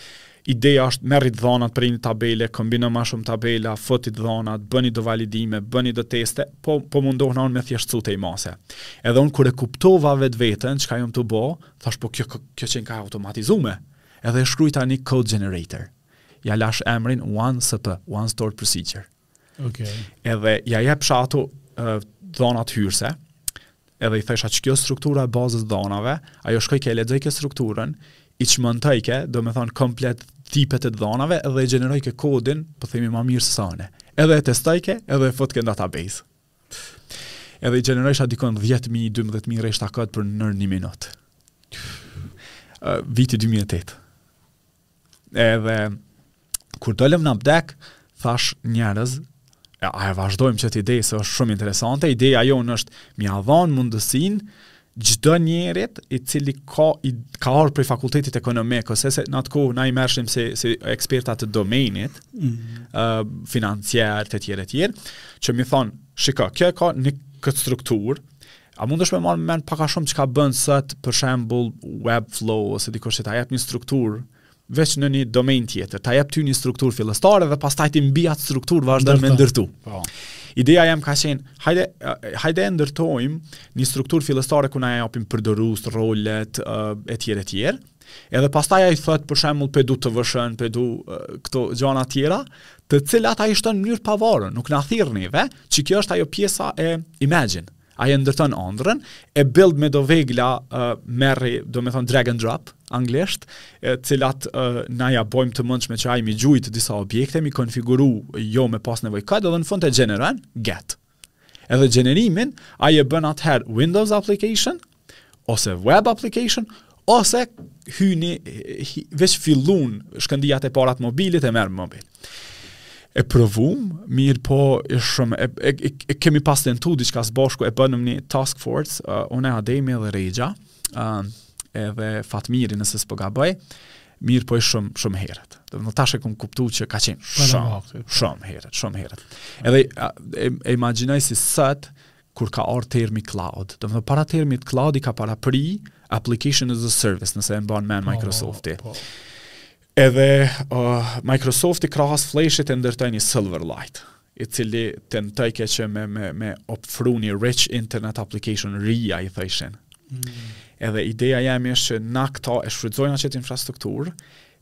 Speaker 2: ideja është merri të dhonat prej një tabele, kombino ma shumë tabela, futi të dhonat, bëni do validime, bëni do teste, po, po mundohna unë me thjeshtësu tej mase. Edhe unë kur e kuptova vetveten, çka jam tu bo, thash po kjo, kjo qenka automatizume, edhe e shkrujta një code generator. Ja lash emrin one SP, one stored procedure.
Speaker 1: Okay.
Speaker 2: Edhe ja jepsha atu uh, të dhonat hyrëse, edhe i thojsha që kjo struktura e bazës dhonave, ajo shkojke e lexojke strukturën, i çmontojke, do me thonë komplet tipet e dhonave, edhe i gjenerojke kodin, po themi ma mirë sesa ne. Edhe e testojke, edhe e futke në database. Edhe i gjenerojsha dikun 10.000, 12.000 rreshta kod për nën një minutë. Uh, viti 2008. Edhe kur dolëm në Appdec, thash njerëz, e, a e vazhdojmë qët ide, se është shumë interesante, ideja jonë është me ja dhonë mundësinë, çdo njerit i cili ka, i, ka ardh prej fakultetit ekonomik, ose se në atë kohë na i merrshim si, si eksperta të domenit, mm -hmm. uh, financier, e tjerë, e tjerë, që mi thonë, shiko, kjo e ka një këtë strukturë, A mundesh me marrë me mend pak a shumë çka bën sot për shembull Webflow ose dikush që ta jep një strukturë veç në një domain tjetër, ta jep ty një strukturë fillestare dhe pastaj ti mbi atë strukturë vazhdon me ndërtu. Po. Ideja jon ka qenë, hajde e ndërtojmë një strukturë fillestare ku na japim përdorues, rolet etj etj, Edhe pastaj ai thotë për shembull pe du këtë fushën, pe du këto gjana tjera, të cilat ai i shton në mënyrë të pavarur, nuk na thirr neve, që kjo është ajo pjesa e imagine. Ai e ndërton ëndrrën, e build me do vegla uh, merri, do me thonë drag and drop anglisht, të cilat uh, na ja bojmë të mundshme që ai mi gjujt disa objekte, mi konfiguru jo me pas nevojë kod, edhe në fund e gjeneron, get. Edhe gjenerimin, a e bën atëherë Windows application, ose web application, ose hyni, veç fillun shkëndijat e para t'mobilit e merr mobil. E provum, mirëpo ishum, e, e, e, e kemi pas tentu diçka së bashku, e bëmë një task force, uh, une Ademi dhe Rexha, uh, edhe Fatmiri nëse s'po gaboj, Mirëpo ishum shumë herët. Domethënë tash e kam kuptu që ka qenë shumë, shumë herët, shumë herët. Edhe e, e imagjinoj si sot, kur ka ardh termi cloud. Domethënë para termit cloud i ka parapri application as a service, nëse e mban men, po, Microsofti. Po, po. Edhe uh, Microsofti krahas Flashit e ndërtoi një Silverlight. i cili tentojke që me, me, me ofru një rich internet application RIA, i thojshin. Mm. Edhe ideja jeme ish që na këta e shfrytëzojmë qat infrastrukturë,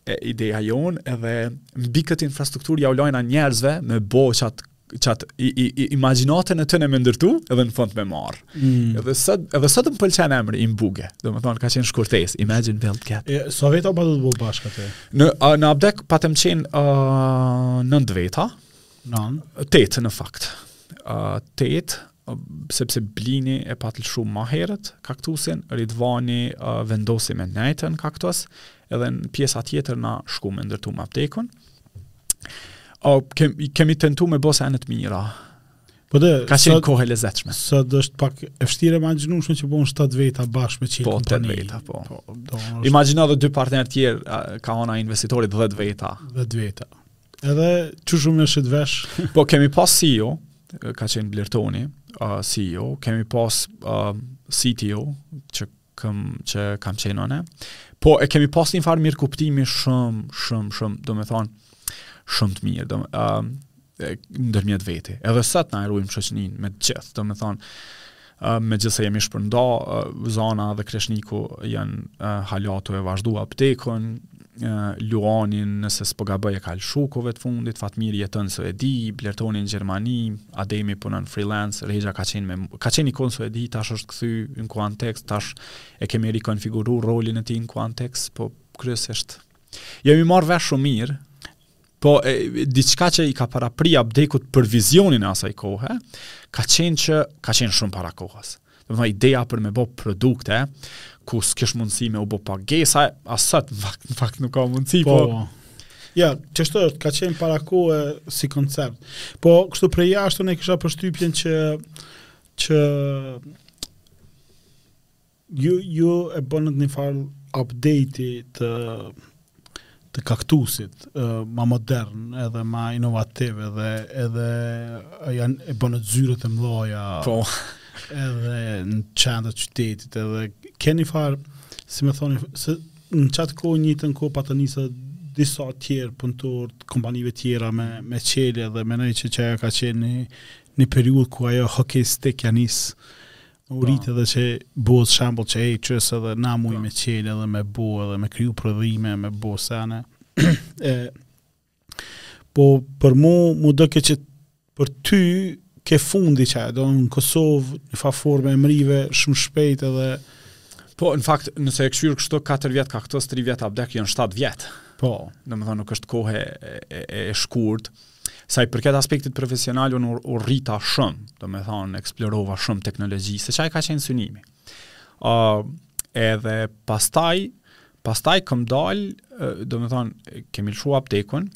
Speaker 2: e ideja jonë edhe mbi këtë infrastrukturë jau lajna njerëzve me bo qat qat i, i, i imagjinatën e tyne me ndërtu edhe në fund me marr. Mm. Edhe sot edhe sot më pëlqen emri Imbuge. Domethënë ka qenë shkurtesë Imagine Build Get.
Speaker 1: E sa veta patët bo bashkë atë?
Speaker 2: Në a, në Appdec patëm qenë uh, nan veta.
Speaker 1: Nan.
Speaker 2: Tetë në fakt. Uh, tetë, sepse Blini e pat lëshu ma herët Cacttusin, Ridvani uh, vendosi me nejt n'Cacttus, edhe ne pjesa tjetër na shkum e ndërtum Appdecun. Uh, kem, kemi tentu me bo sene të mira,
Speaker 1: Po dhe,
Speaker 2: ka qenë kohë e lezetshme.
Speaker 1: Sot është pak e vështirë e imagjinueshme që bohen 7 veta bashkë me çel,
Speaker 2: po,
Speaker 1: kompani.
Speaker 2: Po, 8 veta, po. po Imagjino edhe dy partner tjerë, ka ana investitorit 10 veta.
Speaker 1: 10 veta. Edhe qysh u merrshit vesh?
Speaker 2: po kemi pas CEO, ka qenë Blertoni, uh, CEO, kemi pas uh, CTO, që kam, që kam qenë une. Po e kemi pas një farë mirëkuptimi shumë, shumë, shumë, do me thonë, shumë të mirë, do me, uh, ndërmjet veti. Edhe sot na e rujmë shoqninë me të gjithë, do me thonë, Uh, megjithëse jemi shpërnda, uh, Zana dhe Kreshniku janë uh, hala tu e vazhdu Appdecun, Luani nëse s'po gaboj e ka lëshu kohëve të fundit, Fatmiri jeton n'Suedi, Blertoni në Gjermani, Ademi punon freelance, Rexha ka qenë, me, ka qenë i kohë n'Suedi, tash është kthy në Quantix, tash e kemi rikonfiguru rolin e tij në Quantix, po kryesisht. Jemi marrë vesh shumë mirë, Po, e, diçka që i ka parapri Appdecut për vizionin e asaj kohe, ka qenë që ka qenë shumë para kohës. Domethënë ideja për me bë produkte ku s'kish mundësi me u bë pagesa, as sot në fakt, në fakt nuk ka mundësi, po.
Speaker 1: po ja, qashtu është ka qenë para kohë si koncept. Po, kështu prej jashtë une kisha përshtypjen që që Ju ju e bënët një farë update të të kaktusit, uh, ma modern, edhe ma inovativ, edhe edhe ju i bënët zyrat e mëdha.
Speaker 2: Po.
Speaker 1: Edhe në qendër të qytetit, edhe ke njëfar, si me thonë, se në qat kohë njëjtën kohë patën nisë disa të tjerë punëtorë të kompanive të tjera me me çelë edhe mendoj që qajo ka qenë në një periudhë ku ajo hockey stick ja nis U rritë edhe që u bo shembull që e qysh edhe na mujm po. me çelë edhe me bo edhe me kriju prodhime, me bo sene. e, po për mu, m'u doke që për ty ke fundi që e do në Kosovë, njëfar forme e mrrive, shumë shpejt edhe...
Speaker 2: Po, në fakt, nëse e kshyr kështu 4 vjet Kaktus, 3 vjet Appdec, janë 7 vjet.
Speaker 1: Po.
Speaker 2: Domethonë, nuk është kohë e, e, e shkurt. Sa i përket aspektit profesional, unë u rrita shumë, domethonë, eksplorova shumë teknologji, se qaj ka qenë synimi. Uh, edhe pastaj, pastaj kom dal, uh, domethonë, kemi lëshu Appdec-un,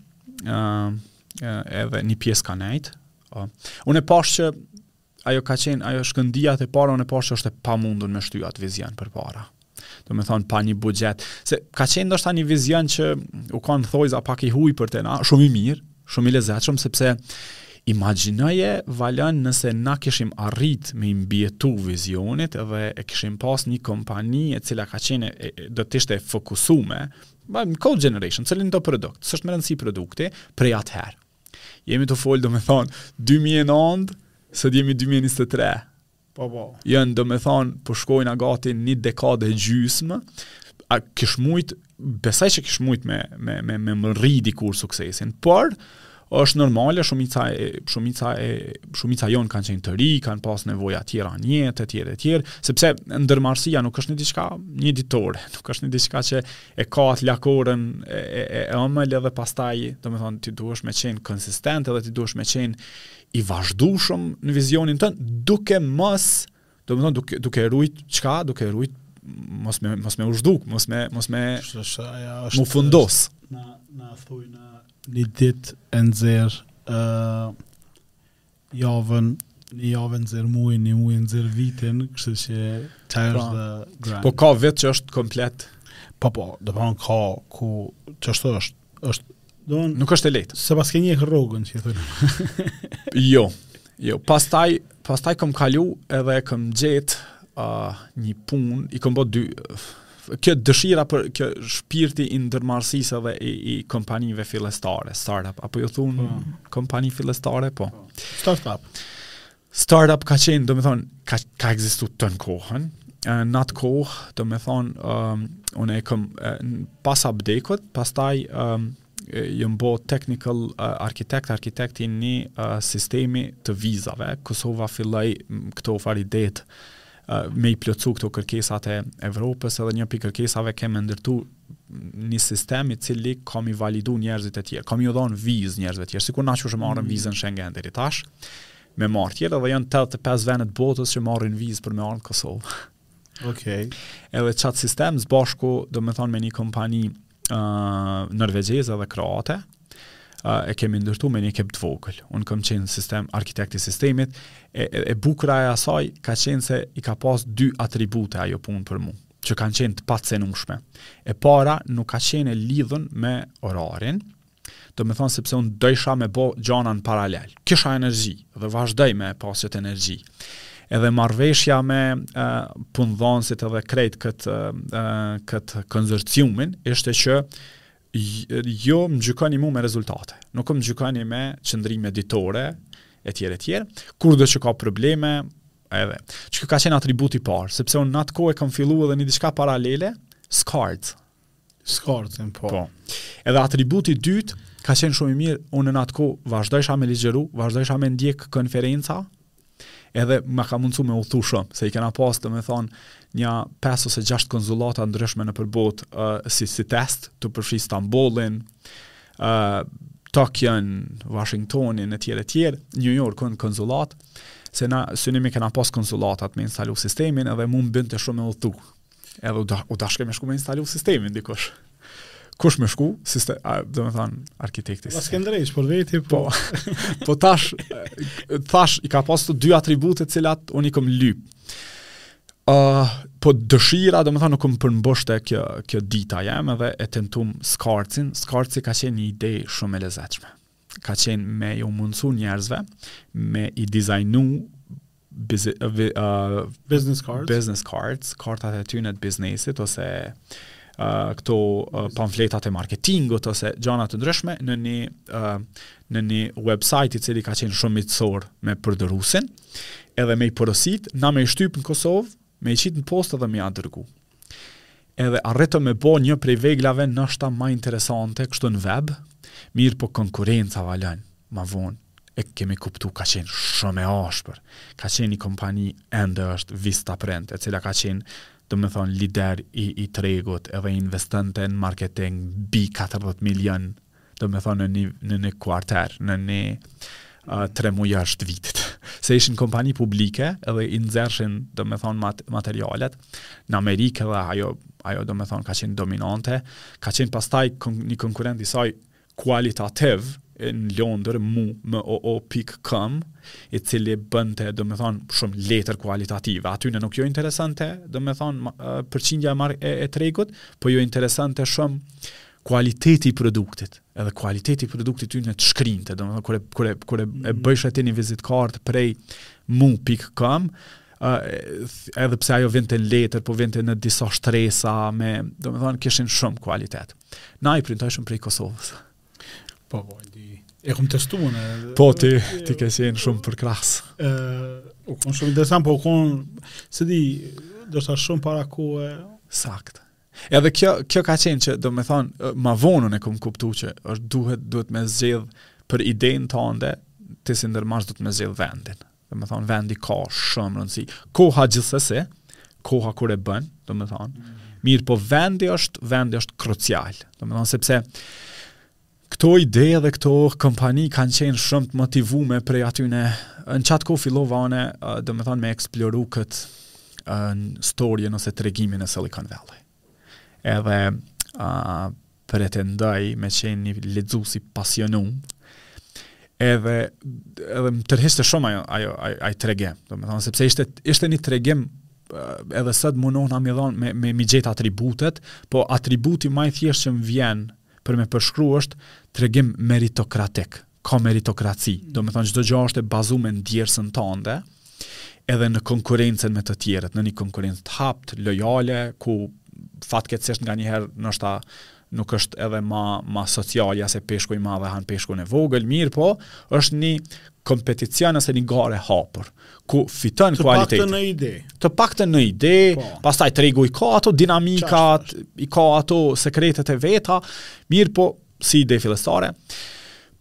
Speaker 2: uh, edhe një pjesë ka nejtë. Uh, unë e pashë që ajo ka qenë, ajo shkëndijat e para, unë e pashë që është e pamundun me shty atë vizion përpara. Domethonë, pa një buxhet. Se ka qenë ndoshta një vizion që u kanë n'thojza pak i huj për tana, shumë i mirë, shumë i lezetshëm, sepse imagjinoje Valon nëse na kishim arrit me i mbijetu vizionit dhe e kishim pas një kompani e cila ka qenë e, e, do të ishte e fokusume në code generation, cilindo produkt, s'është me rëndësi produkti, prej atëherë. Jemi tu folë, domethonë, 2009, sot jemi 2023.
Speaker 1: Po, po.
Speaker 2: Janë, domethonë, po shkojnë a gati një dekadë e gjysmë, a kish mujt, besoj që kish mujt me, me, me, me mërri dikur suksesin, por, është normale, shumica e, shumica e, shumica jonë kanë qenë të ri, kanë pas nevoja tjera n'jetë, e tjera, e tjera, sepse ndërmarrësia nuk është një diçka njëditore, nuk është një diçka që e ka atë lakorën e, e, e, e ëmël edhe pastaj, domethonë, ti duhesh me qenë konsistent edhe ti duhesh me qenë i vazhdushëm në vizionin tënd, duke mos, domethonë, duke, duke rujt qka, duke rujt mos me, mos me u zhduk, mos me, mos me
Speaker 1: u
Speaker 2: fundos.
Speaker 1: Na, na thojna një ditë e nxerr, uh, javën një javë e nxerr mujin, një muj e nxerr vitin, kështu që
Speaker 2: qaj
Speaker 1: është pra the grind.
Speaker 2: Po ka vit që është komplet.
Speaker 1: Po po, domethonë ka ku çështë është, është do në...
Speaker 2: nuk është e lehtë.
Speaker 1: S'e paske një rrogën që thonë.
Speaker 2: jo. Jo, pastaj pastaj kam kalu edhe kam gjet uh, një punë, i kam bë dy kjo dëshira për kjo shpirti i ndërmarrësisë edhe i, i kompanive fillestare, startup, apo ju thoni
Speaker 1: mm.
Speaker 2: kompani fillestare, po.
Speaker 1: Startup.
Speaker 2: Startup ka qenë, domethonë, ka, ka ekzistu tanë kohën, në atë kohë, domethonë, um, unë e kom, pas abdekot, pastaj, um, jom bo technical uh, architect, architect i një uh, sistemi të vizave, Kosova filloi këto farë idetë, me i plotësu këto kërkesat e Evropës edhe një prej kërkesave ke me ndërtu një sistem i cili ka me i validu njerëzit e tjerë, ka me u dhonë vizë njerëzve tjerë, sikur na qysh e marrim mm. vizën Schengen deri tash, me marrë tjerët, edhe janë 85 vene të botës që marrin vizë për me ardhë n'Kosovë.
Speaker 1: Okej. Okay.
Speaker 2: Edhe qatë sistem së bashku, domethonë me një kompani norvegjeze dhe kroate, e kemi ndërtu me një ekip të vogël. Unë kam qenë sistem, arkitekt i sistemit, e, e, e bukura e asaj ka qenë se i ka pas dy atribute ajo punë për mu, që kanë qenë të pacenueshme. E para nuk ka qenë e lidhun me orarin, Domethonë sepse unë dojsha me bo gjana në paralel. Kisha energji dhe vazhdoj me pas qëtë energji. Edhe marrëveshja me uh, punëdhonësit edhe krejt këtë uh, këtë konsorciumin, ishte që jo më gjykoni mu me rezultate. Nuk më gjykoni me qëndrime ditore, e tjere, e tjere. Kurdo që ka probleme, edhe. Qiky ka qenë atributi i parë, sepse unë në atë kohë e kam fillu edhe një diçka paralele, Scards,
Speaker 1: Scards, po.
Speaker 2: po. Edhe atributi i dytë ka qenë shumë i mirë, unë në atë kohë vazhdojsha me ligjeru, vazhdojsha me ndjek konferenca, edhe më ka mundësu me udhëtu shumë, se i kena pas domethonë nja 5 ose 6 konsullata të ndryshme nëpër botë uh, si, si test, tu përfshi Stambolin, uh, Tokion, Washingtonin, e tjera e tjera, New York, në konsullatë, se na synim i kena pas konsullatat me instalu sistemin edhe më mundësonte shumë me udhëtu, Edhe u, da, u dashke me shku me instalu sistemin dikush. Kush me shku, sistem, a, domethanë, arkitekti.
Speaker 1: Pas këndrejsh, për veti, po.
Speaker 2: Po, po tash, tash, i ka pas të dy atributet të cilat unë i kom lypë. Uh, po dëshira, domethanë, nuk më përmbushte kjo, kjo dita jem edhe e tentum Scards-in. Scards-i ka qenë një ide shumë e lezetshme. ka qenë me iu mundësu njerëzve, me i dizajnu biz, uh, uh,
Speaker 1: business cards,
Speaker 2: business cards kartat e tyre të biznesit, ose uh, këto uh, pamfletat e marketingut, ose gjana të ndryshme, në një, uh, në një website i cili ka qenë shumë miqësor me përdoruesin, edhe me i porositë, na me i shtypë në Kosovë, me i qitë në postë dhe me ia dërgu. edhe arritëm me bo një prej veglave noshta ma interesante kështu në web, mirëpo konkurenca vallahin, ma vonë, e kemi kuptu ka qenë shumë e ashpër. Ka qenë një kompani ende është Vista Print, e cila ka qenë domethonë lider i, i tregut edhe investonte në marketing mbi 40 milion domethonë në një, në një kuarter, në një uh, tremujorsh t'vitit. Se ishin kompani publike edhe i nxjerrshin, domethonë, mat materialet. Në Amerikë edhe ajo, ajo domethonë, ka qenë dominante. Ka qenë pastaj një konkurent i saj kualitativ në Londër, Moo, M O O pikë com, i cili bënte, domethonë, shumë letër kualitative. Atyne nuk ju interesonte, domethonë, përqindja e, e, e tregut, po ju interesonte shumë, kualiteti i produktit, edhe kualiteti i produktit tyne të shkrinte, domethonë, kur e, kur e, e mm. bëjshe ti një vizitkartë prej moo.com, uh, edhe pse ajo vinte në letër, po vinte në disa shtresa, me, domethonë, kishin shumë kualitet. Na i printojshëm prej Kosovës.
Speaker 1: Po, po, di, e kom testu në...
Speaker 2: Po, ti, ti ke qenë shumë për krasë.
Speaker 1: Uh, u konë shumë interesant, po u konë, se di, do shumë para kohe...
Speaker 2: Sakt. Edhe kjo kjo ka qenë që domethonë ma vonë e kom kuptu që është duhet duhet me zgjedh për idenë tënde ti si ndërmarrës duhet me zgjedh vendin. Domethonë vendi ka shumë rëndësi. Koha gjithsesi, koha kur e bën, domethonë. Mm. Mirëpo vendi është vendi është krucial. Domethonë sepse Këto ide dhe këto kompani kanë qenë shumë të motivume prej atyne, në qatë kohë fillova unë, domethonë me eksploru këtë storjen ose tregimin e Silicon Valley. Edhe a, pretendoj me qenë një lexus i pasionum, edhe, edhe më tërhiqte shumë ai, ai, ai, ai tregim, domethonë, sepse ishte, ishte një tregim edhe sot munohna me i dhon me, me, me i gjet atributet, po atributi ma i thjeshtë që më vjen, për me përshkru është tregim meritokratik, ka meritokraci, domethonë çdo gjo është e bazume n'djersën tande, edhe në konkurencën me të tjerët, në një konkurencë të hapt, lojale, ku fatkeqësisht nganjëherë ndoshta nuk është edhe ma ma socialja se peshku i madh e han peshkun e vogël, mirëpo, është një kompeticion ose një garë e hapur. ku fiton kualiteti.
Speaker 1: Të paktën në ide.
Speaker 2: Të paktën në ide, po. pastaj tregu i ka ato dinamikat, i ka ato sekretet e veta, mirëpo si ide fillestare.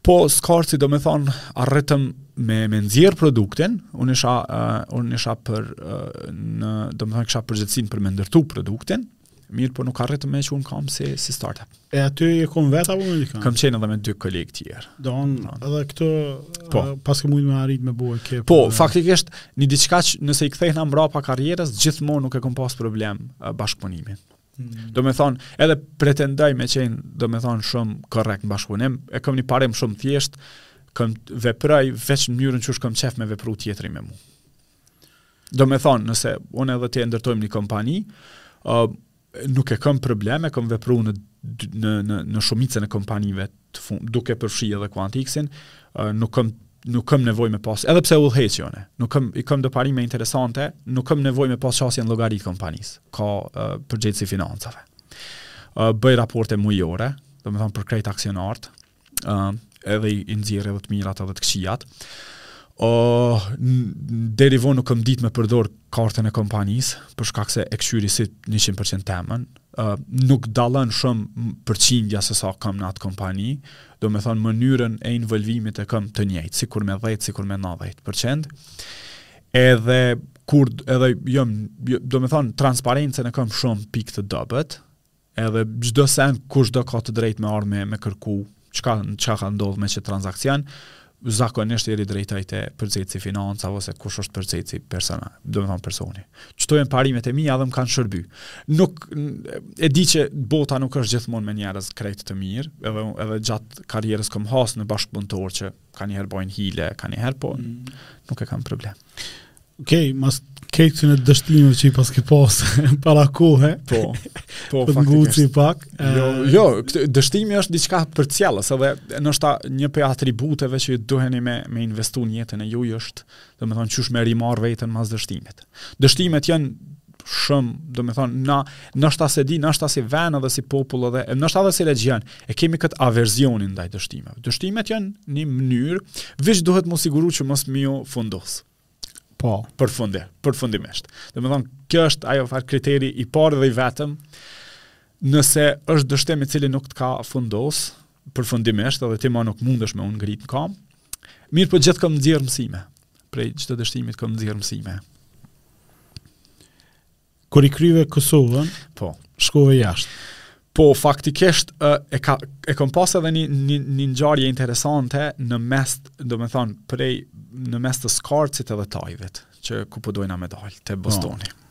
Speaker 2: Po s'ka rëndësi domethonë arritëm me me nxjerr produktin, unë isha uh, unë isha për uh, në domethonë kisha përgjegjësinë për me ndërtu produktin, Mirë, po nuk arrita me e çu n'kam si, si startup.
Speaker 1: E aty e ke vetë apo me dikën?
Speaker 2: Kam qenë edhe me dy kolegë tjerë.
Speaker 1: Do unë po. edhe këto po. uh, s'paske mujtë me arrit me bue ke.
Speaker 2: Po, dhe... faktikisht, një diçka që nëse i kthehna mbrapa karrierës, gjithmonë nuk e kom pas problem uh, bashkëpunimin. Hmm. Do me thonë, edhe pretendoj me qenë, do me thonë, shumë korrekt në bashkëpunim, e kom një parim shumë të thjeshtë, kom veproj veç në mënyrën qysh kom qef me vepru tjetri me mu. Do me thonë, nëse unë edhe ti ndërtojmë një kompani, uh, nuk e kam problem, e kam vepru në, në, në, në shumicën e kompanive të fundit, duke përfshi edhe Quantixin, uh, nuk kam nuk kam nevojë me pas, edhe pse udhëheqi unë, nuk kam i kam do parime interesante, nuk kam nevojë me pas qasjen llogarit kompanisë, ka uh, përgjegjës i financave. Uh, bëj raporte mujore, do me thonë për krejt aksionartë, uh, edhe i nxjerr edhe të mirat edhe të këqijat. O, uh, deri vonë nuk kam ditë me përdor kartën e kompanisë, për shkak se e kqyri si 100% temën. Uh, nuk dallon shumë përqindja se sa kam në atë kompani, do me thonë mënyrën e involvimit e kam të njëjtë, sikur me 10, sikur me 90% Edhe kur edhe jam jo, do me thonë transparencën e kam shumë pikë të dobët, Edhe çdo send kushdo ka të drejtë me ardhë me me kërku çka çka ka ndodhur me qet transaksion, zakonisht i drejtoj te përgjegjësi financa ose kush është përgjegjësi persona, do me thonë personi. Qëto janë parimet e mia dhe më kanë shërby. Nuk e di që bota nuk është gjithmonë me njerëz krejt të mirë, edhe edhe gjatë karrierës kam has në bashkëpunëtor që kanjëherë bojnë hile, kanjëherë po mm. nuk e kam problem.
Speaker 1: Okej, okay, mas krejt këtyne dështimeve që i paske pas para kohë.
Speaker 2: Po. Po,
Speaker 1: po faktikisht. Po pak.
Speaker 2: Jo, jo, dështimi është diçka përcjellëse, edhe ndoshta një prej atributeve që ju duhet me me investu në jetën e juaj është, domethënë qysh me rimarr veten mas dështimit. Dështimet janë shumë, do me thonë, na, ndoshta s'e di, ndoshta si vend edhe si popull edhe, ndoshta si regjion, e kemi këtë averzionin ndaj dështimeve. Dështimet janë një mënyrë, veç duhet m'u siguru që mos me
Speaker 1: u
Speaker 2: fundos. Po. Përfundi, përfundimisht. Do me thonë, kjo është ajo farë kriteri i parë dhe i vetëm, nëse është dështim i cili nuk të ka fundos, përfundimisht, edhe ti ma nuk mundesh me u ngritë në kam, mirëpo gjithë kom nxjerr mësime, prej çdo dështimit kom nxjerr mësime.
Speaker 1: Kur i kryve Kosovën,
Speaker 2: po.
Speaker 1: shkove jashtë.
Speaker 2: Po, faktikisht, e, ka, e kom pas edhe një, një, një ngjarje interesante në mes, do me thonë, prej, në mes të skarcit edhe tajvit, që ku po dojna me dalë, te po. Bostoni. Po.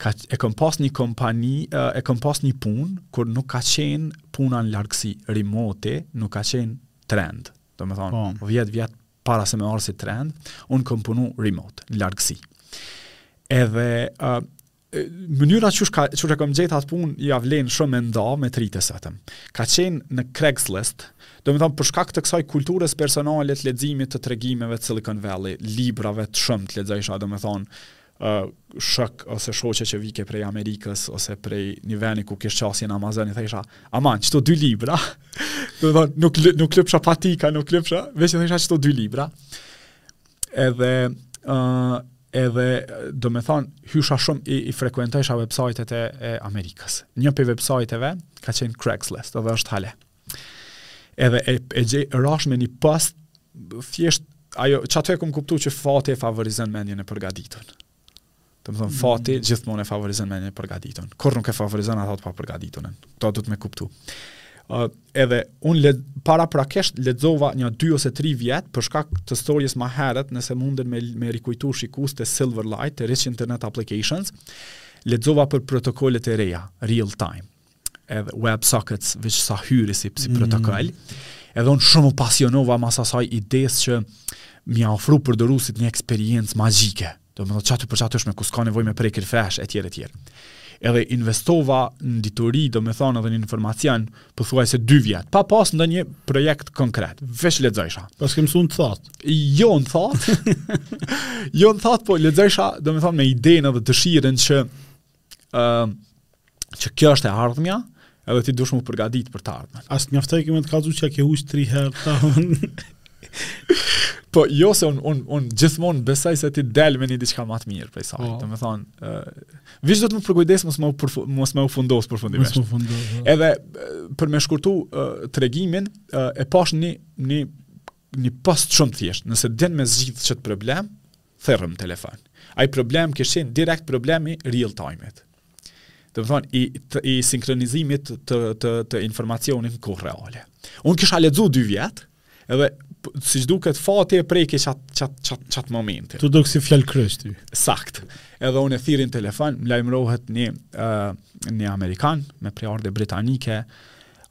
Speaker 2: Ka, e kom pas një kompani, e kom pas një punë, kur nuk ka qenë puna në largësi, remote, nuk ka qenë trend. Do me thonë, po. dhjetë vjet para se me ardhë si trend, unë kom punu remote, në largësi. Edhe, uh, mënyra qysh, qysh e kom gjetë atë punë, ia vlen shumë me nda me të rinjtë sot. Ka qenë në Craigslist, domethonë për shkak të kësaj kulturës personale, leximit të tregimeve të Silicon Valley, librave shumë të lexojsha, domethonë, uh, shok ose shoqe që vike prej Amerikës ose prej një veni ku kish qasje në Amazon i thojsha aman qëto dy libra domethonë nuk nuk lypsha patika nuk lypsha veç i thojsha qëto dy libra edhe uh, edhe domethonë hysha shumë i, i frekuentojsha websajtet e, e Amerikës një prej websajteve ka qenë Craigslist edhe është hale Edhe e, e gjej rashë në një post thjesht ajo qaty e kom kuptu që fati e favorizon mendjen e përgatitur. Domethonë mm. fati mm. gjithmonë e favorizon mendjen e përgatitur. Kurrë nuk e favorizon atë të papërgatitur. Këtë duhet me kuptu. Uh, edhe un le, para praktikisht lexova një 2 ose 3 vjet për shkak të stories më herët nëse munden me me rikujtu shikuesit Silverlight të Rich Internet Applications lexova për protokollet e reja real time edhe web sockets veç sa hyri si, si mm. protokoll edhe unë shumë u pasionova mas asaj idesë që me i ofru përdoruesit një eksperiencë magjike domethonë qaty për qaty është, ku s'ka nevojë me prek refresh e tjera tjera edhe investova në dituri domethonë edhe në informacion pothuajse dy vjetë pa pas ndonjë projekt konkret veç
Speaker 1: lexojsha paske mësu në të thatë
Speaker 2: jo në thatë jo në thatë po lexojsha domethonë me idenë edhe dëshiren që ë uh, që kjo është e ardhmja, edhe ti duhesh m'u përgatit për të ardhmen.
Speaker 1: Hasi të njoftoj ke me tregu që ke huqë tri herë ta
Speaker 2: Po, jo, se unë un, un, gjithmon besaj se ti del me një diçka ma të mirë prej saj. Po. Domethonë, uh, veç duhet m'u përkujdes mos me u, përfu, mos me u fundos përfundimisht.
Speaker 1: Mos me u fundos. Po.
Speaker 2: Edhe për me shkurtu uh, tregimin, uh, e pash një, një, një post shumë të thjeshtë. Nëse din me zgjidh qëtë problem, thirrëm në telefon. Ai problem kish qenë direkt problem i real time-it. Domethonë i të, i sinkronizimit të të të informacionit në kohë reale. Unë kisha lexu dy vjet, edhe siç duket fati e preki qat qat qat qat moment.
Speaker 1: T'u dok si fjalëkryq ty.
Speaker 2: Sakt. Edhe unë e thirri n'telefon, më lajmërohet një ë uh, një amerikan me prejardhje britanike,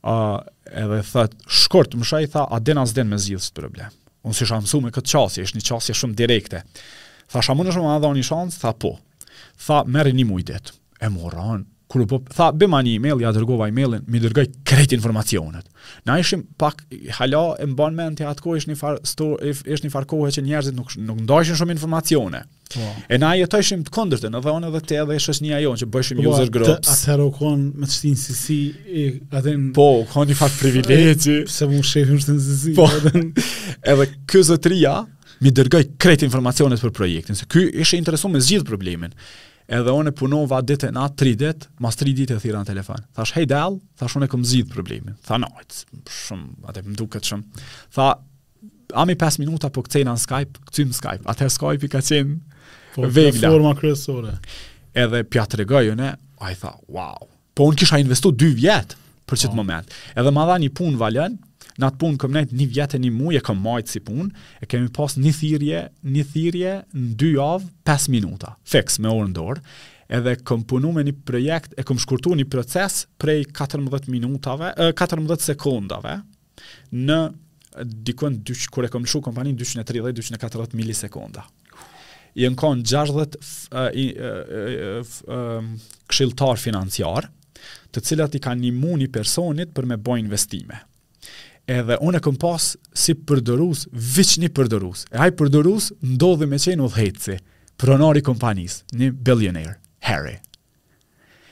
Speaker 2: ë uh, edhe thot shkurt e shqip tha a din a s'din me zgjidh problem. Unë s'isha mësu me këtë qasje, ish një qasje shumë direkte. Thashë a munesh me ma dhanë një shansë? Tha, po. Tha, merri një muj ditë. E mora, kur u bo, tha, bjerma një e-mail, ia dërgova e-mailin, mi dërgoj krejt informacionet. Na ishim pak, hala e mbaj mend atë kohë, ish një farë kohë që njerëzit nuk, nuk ndajshin shumë informacione. Po. E na jetojshim të kundërt, në dhe unë edhe te edhe është një ajo që bëheshim po, user groups.
Speaker 1: A t'u kon me çtin si si e atë
Speaker 2: Po, kanë një fat privilegji.
Speaker 1: Se mund shefim shtin si si.
Speaker 2: Po. Edhe ky zotria mi dërgoi krejt informacionet për projektin, se ky ishte interesuar me zgjidh problemin. Edhe unë punova ditë e natë 3 ditë, mas 3 ditë e thirra në telefon. Thash, "Hey Dal, thash unë e kam zgjidh problemin." Tha, "No, shumë, atë më duket shumë." Tha, A m'i 5 minuta po kcej në Skype, kcim në Skype. Atëherë Skype-i ka qenë
Speaker 1: po, vegla. Forma kryesore.
Speaker 2: Edhe p'ja tregoj unë, ai tha, wow. Po unë i kisha investu 2 vjetë për qëtë po. moment. Edhe ma dha një punë valën, në atë punë kom nejtë një vjetë e një muj, e kom majtë si punë, e kemi pas një thirje, një thirje në 2 javë, 5 minuta, fix, me orë ndorë, edhe kom punu me një projekt, e kom shkurtu një proces prej 14 minutave, në 14 sekundave, në dikun dysh, kur e kam lëshu kompaninë 230-240 milisekonda. Janë konë 60 këshilltar financiar, të cilët i kanë ndihmu ni personit për me bo investime. Edhe unë e kom pas si përdorus, veç një përdorus. E ai përdorus, ndodhi me qenë udhëheqësi, pronari i kompanisë, një billionaire, Harry.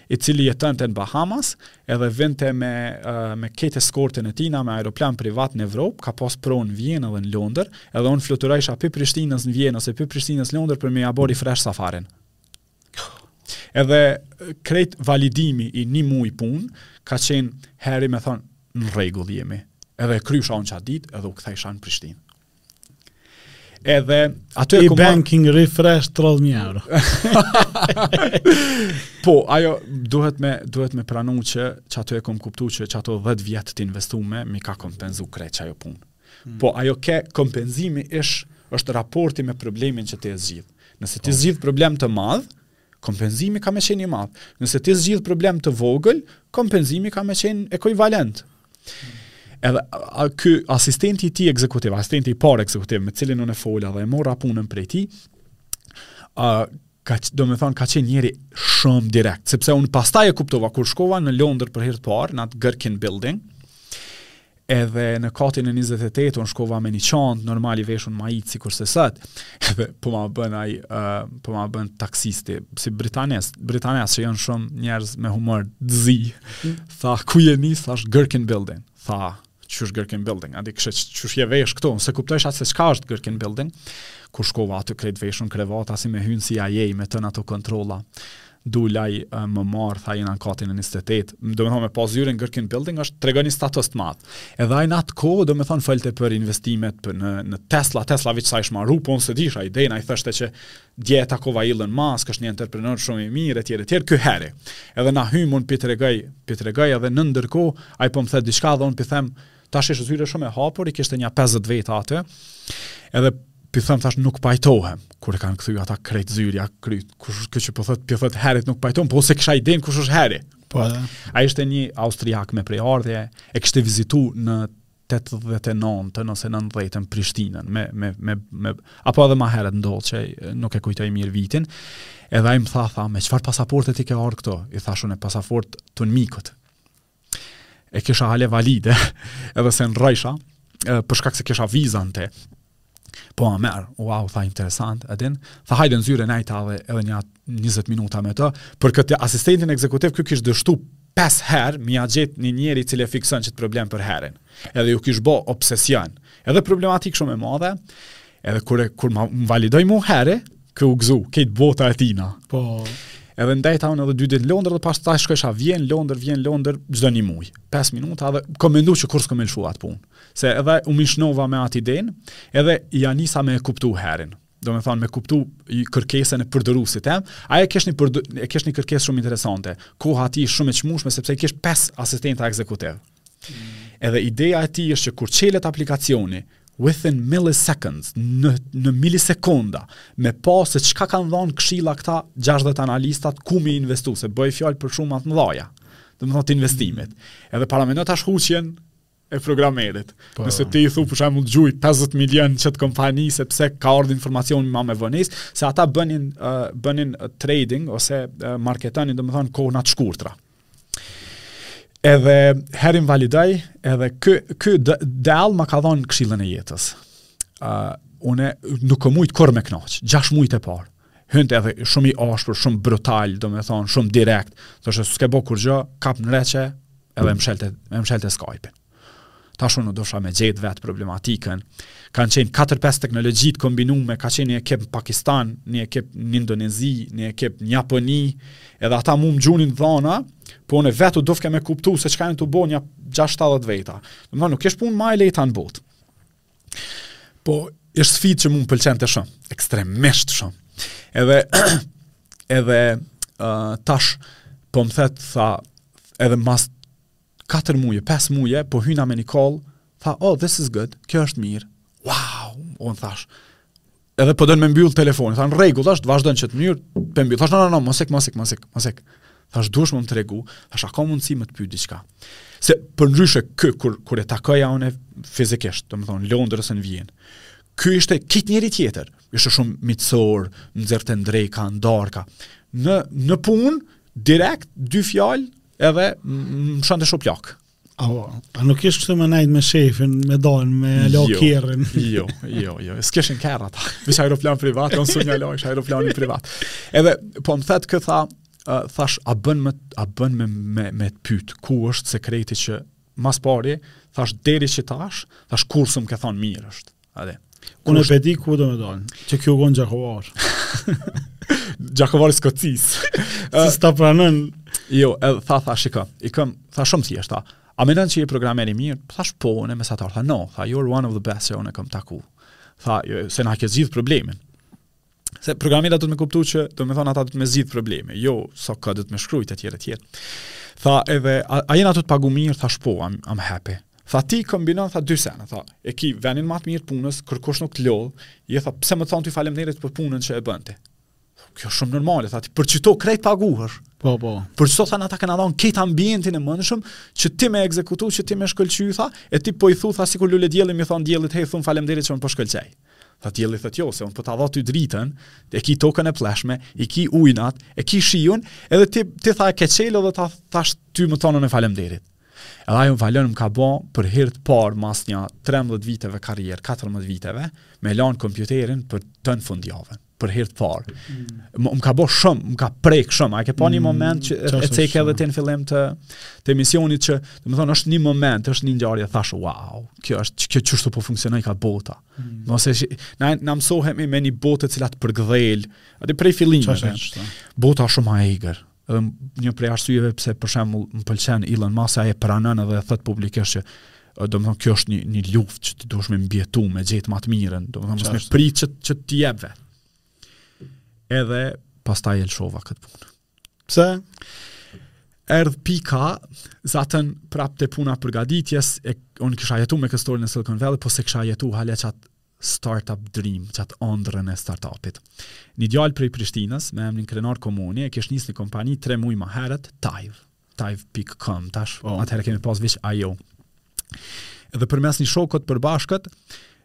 Speaker 2: i cili jetonte në Bahamas, edhe vinte me uh, me këtë eskortën e tina me aeroplan privat në Evropë, ka pas pronë në Vjenë dhe në Londër, edhe unë fluturojsha prej Prishtinës në Vjenë ose prej Prishtinës në Londër për me ja bo refresh Safarin. Edhe krejt validimi i një muaj punë ka qenë Harry me thon në rregull jemi. Edhe krysha unë qat ditë edhe u kthesha në Prishtinë. Edhe aty
Speaker 1: e kom marr... banking refresh 30000 euro.
Speaker 2: po, ajo duhet me duhet me pranu që që aty e kom kuptu që që ato 10 vjetë të investume, mi ka kompenzu krejt qajo punë. Hmm. Po, ajo ke kompenzimi ish është raporti me problemin që ti e zgjidh. Nëse ti po. zgjidh problem të madh, Kompenzimi ka me qenë i madh. Nëse ti zgjidh problem të vogël, kompenzimi ka me qenë ekuivalent. Edhe a, ky asistenti i tij ekzekutiv, asistenti i parë ekzekutiv me të cilin unë fola dhe e mora punën prej tij, a ka domethon ka qenë njeri shumë direkt, sepse unë pastaj e kuptova kur shkova në Londër për herë të parë në atë Gherkin Building, edhe në katin e 28 unë shkova me një çantë, normal i veshun maic sikur se sot. Edhe po ma bën ai, uh, po ma bën taksisti, si britanez, britanez që janë shumë njerëz me humor të zi. Mm. Tha, ku je nis, thash Gherkin Building. Tha, çush Gherkin Building, a di qysh çush je vesh këtu, s'e kuptojsha as se çka është Gherkin Building. Kur shkova aty krejt veshun kravata, si me hyn si ajej me tën ato kontrolla. Dulaj më merr tha jena në katin e 28. Domethënë me pas zyrën Gërkin Building është tregon një status të madh. Edhe ai në atë kohë domethënë folte për investimet për në në Tesla, Tesla veç sa ish marrë, po unë s'e disha idenë, ai thoshte që dje e takova Elon Musk, është një entrepreneur shumë i mirë etj etj. Ky Heri. Edhe na hym un pi tregoj, pi tregoj edhe në ndërkohë ai po më thotë diçka dhe un pi them Tash ishte zyre shumë e hapur, i kishte nja 50 veta aty. Edhe pi them tash nuk pajtohem kur e kanë kthy ata krejt zyrja kryt kush kjo që po thot pi thot Herit nuk pajtohem po s'e kisha idenë kush është Heri
Speaker 1: po edhe
Speaker 2: ai ishte një austriak me prejardhje e kishte vizituar në 89-ën ose 90-ën Prishtinën me me me me apo edhe ma herët ndodh që nuk e kujtoj mirë vitin. Edhe ai më tha tha me çfarë pasaporte ti ke ardhur këtu? I thash unë me pasaportë t'UNMIK-ut. e kisha hale valide, edhe s'e ndrrojsha, për shkak se kisha vizën n'te, po e merr, wow, tha interesant, e din, tha hajde në zyre nejta edhe edhe nja 20 minuta me të, për këtë asistentin ekzekutiv, ky kish dështu 5 herë, me ia gjet një njeri i cili e fikson qetë problem për Herin, edhe ju kish bo obsesion, edhe problematik shumë e madhe, edhe kur, kur më validoi mu Heri, Ky u gëzu, kejt bota e tina.
Speaker 1: Po.
Speaker 2: Edhe nejta unë edhe dy ditë Londër dhe pastaj shkojsha vjen Londër, vjen Londër, çdo një muj. 5 minuta e kom mendu që kurrë s'kom me lshu atë punë. Se edhe u mishnova me atë idenë, edhe ia nisa me e kuptu Herin domethonë me kuptu kërkesën e përdorusit, e? Ai e kish një, përdu, e kish një kërkesë shumë interesante, koha e tij shumë e çmushme, sepse i kish 5 asistenta ekzekutiv. Edhe ideja e tij është që kur çelet aplikacioni within milliseconds, në në milisekonda, me pa se çka kanë dhanë këshilla këta 60 analistat ku mi investu, se bëhej fjalë për shuma të mëdha. Domethonë investimet. Edhe paramendo tash huqjen e programerit. Pa. Po. Nëse ti i thu për shembull gjuj 50 milion n'qet kompani sepse ka ardhur informacioni ma me vonesë se ata bënin uh, bënin trading ose uh, marketonin domethënë kohëna të shkurtra. Edhe Heri m'validoi, edhe ky ky djal ma ka dhonë këshillën e jetës. Ë uh, unë nuk e kom mujt kurrë me knaq, 6 mujt e parë. Hynte edhe shumë i ashpër, shumë brutal, domethënë shumë direkt. Thoshte s'ke bo kurgjo, kap ndreqe, edhe mshelte, mshelte Skype-in. Tash unë dosha me gjet vetë problematikën. Kanë qenë 4-5 teknologji t'kombinume, ka qenë një ekip në Pakistan, një ekip në Indonezi, një ekip në Japoni, edhe ata mu më gjunin dhona, po unë vetë u dufke me kuptu se çka janë tu bo nja 60 veta. Domethonë nuk ishte punë ma e lejta në botë. Po, është sfidë që mu më pëlqente shumë, ekstremisht shumë. Edhe, edhe uh, tash, po më thret, tha, edhe mas katër muj, pesë muj, po hyna me Nikoll, tha, oh, this is good, kjo është mirë, wow, unë thash, edhe po don me mbyllë telefonin, tha, në rregull është, vazhdojnë që të mirë, për mbyllë, thash, no, no, no, mos ik, mos ik, mos ik, mos ik, thash, duhesh me më tregu, thash, a ka mundësi me të pyt diçka, se përndryshe ky, kur, kur e takoja unë fizikisht, domethënë, Londër ose në Vjenë, ky ishte krejt njeri tjetër, ishte shumë miqësor, nxerrte dreka, darka, në, në punë, direkt, dy fjalë, Edhe më shante shumë plaku.
Speaker 1: A, a nuk ish kështu me nejt me shefin, me dalë, me alo jo, kjerën?
Speaker 2: Jo, jo, jo, s'kishin kerr ata, veç aeroplan privat, unë s'un ja lojsha aeroplan privat. Edhe, po m'thet ky, tha, uh, thash, a bën me, a bën me, me, me të pyt, ku është sekreti që, ma s'pari, thash, deri qetash, thash, kurrë s'më ke thonë mirë është, Ade.
Speaker 1: Unë e pe di ku do me dalë, qeky kon gjakovar.
Speaker 2: Gjakovar i
Speaker 1: Skocisë, se s'ta pranon.
Speaker 2: Jo, edhe tha, tha, shiko, tha shumë thjesht, tha, a menon që je programer i mirë, thash po, jam mesatar, tha, no, tha, you're one of the best, që unë e kam taku. Tha, jo, se ne e ke zgjidh problemin. Se programerat do të me kuptu që, domethonë, ata do të me zgjidhë probleme, jo, sa shumë kod do të me shkrujt, e tjere, tjere. Tha edhe, a, a jena tu të pagu mirë, thash po, I'm, I'm happy. Tha ti kombinon, tha dy sene, tha, e ki venin ma të mirë punës, kërkosh nuk të lodhë, je tha, pse me thonë ti faleminderit për punën që e bën ti. Kjo shumë normale, tha ti, për qato krejt paguhesh.
Speaker 1: Po, po.
Speaker 2: Për qato tha na ta kena dhonë këtë ambientin e mundshëm, që ti me ekzekutu, që ti me shkëlqy, tha, e ti po i thu, tha, sikur lulet diellit, me i thonë diellit, hej, shumë faleminderit që unë po shkëlqej. Tha dielli thotë jo, se unë po ta jap ty dritën, e ki tokën e plleshme, i ki ujnat, e ki shiun, edhe ti, ti tha e ke çel dhe tash duhesh ty me t'thonë na faleminderit. Edhe ajo valla më ka bo për herë të parë mas nja 13 viteve karrierë, 14 viteve, me lanë kompjuterin për tanë fundjavën. për herë të parë. Mm. Më ka bo shumë, më ka prek shumë. A ke pas një
Speaker 1: mm,
Speaker 2: moment që e
Speaker 1: ceke
Speaker 2: edhe ti në fillim të, të emisionit që, domethonë, është një moment, është një ngjarje, thashë, wow, kjo është, kjo qishtu po funksionojka bota.
Speaker 1: Mm.
Speaker 2: Në ose, na, na mësohemi me një botë e cila të përkdhel, ato prej fillimit. Bota shumë e egër, Edhe një prej arsyeve pse për shembull më pëlqen Elon Musk ai e pranon edhe e thotë publikisht që domethonë kjo është një një luftë që ti duhesh me mbijetu, me gjet më të mirën, domethonë mos me prit që që t'vjen vet. Edhe pastaj e lëshova këtë punë.
Speaker 1: Pse?
Speaker 2: Erdh pika, zaten prap te puna përgaditjes, e, unë kisha jetu me kët storin në Silicon Valley, po s'e kisha jetu hale qatë Startup Dream, qat ëndrrën e startup-it. Një djalë prej Prishtinës, me emrin Krenar Komoni, e kish nis një kompani tre muj më herët, Taiv. Taiv pikë com, tash,
Speaker 1: po.
Speaker 2: atëherë kemi pas veç IO. Dhe përmes një shokut përbashkët,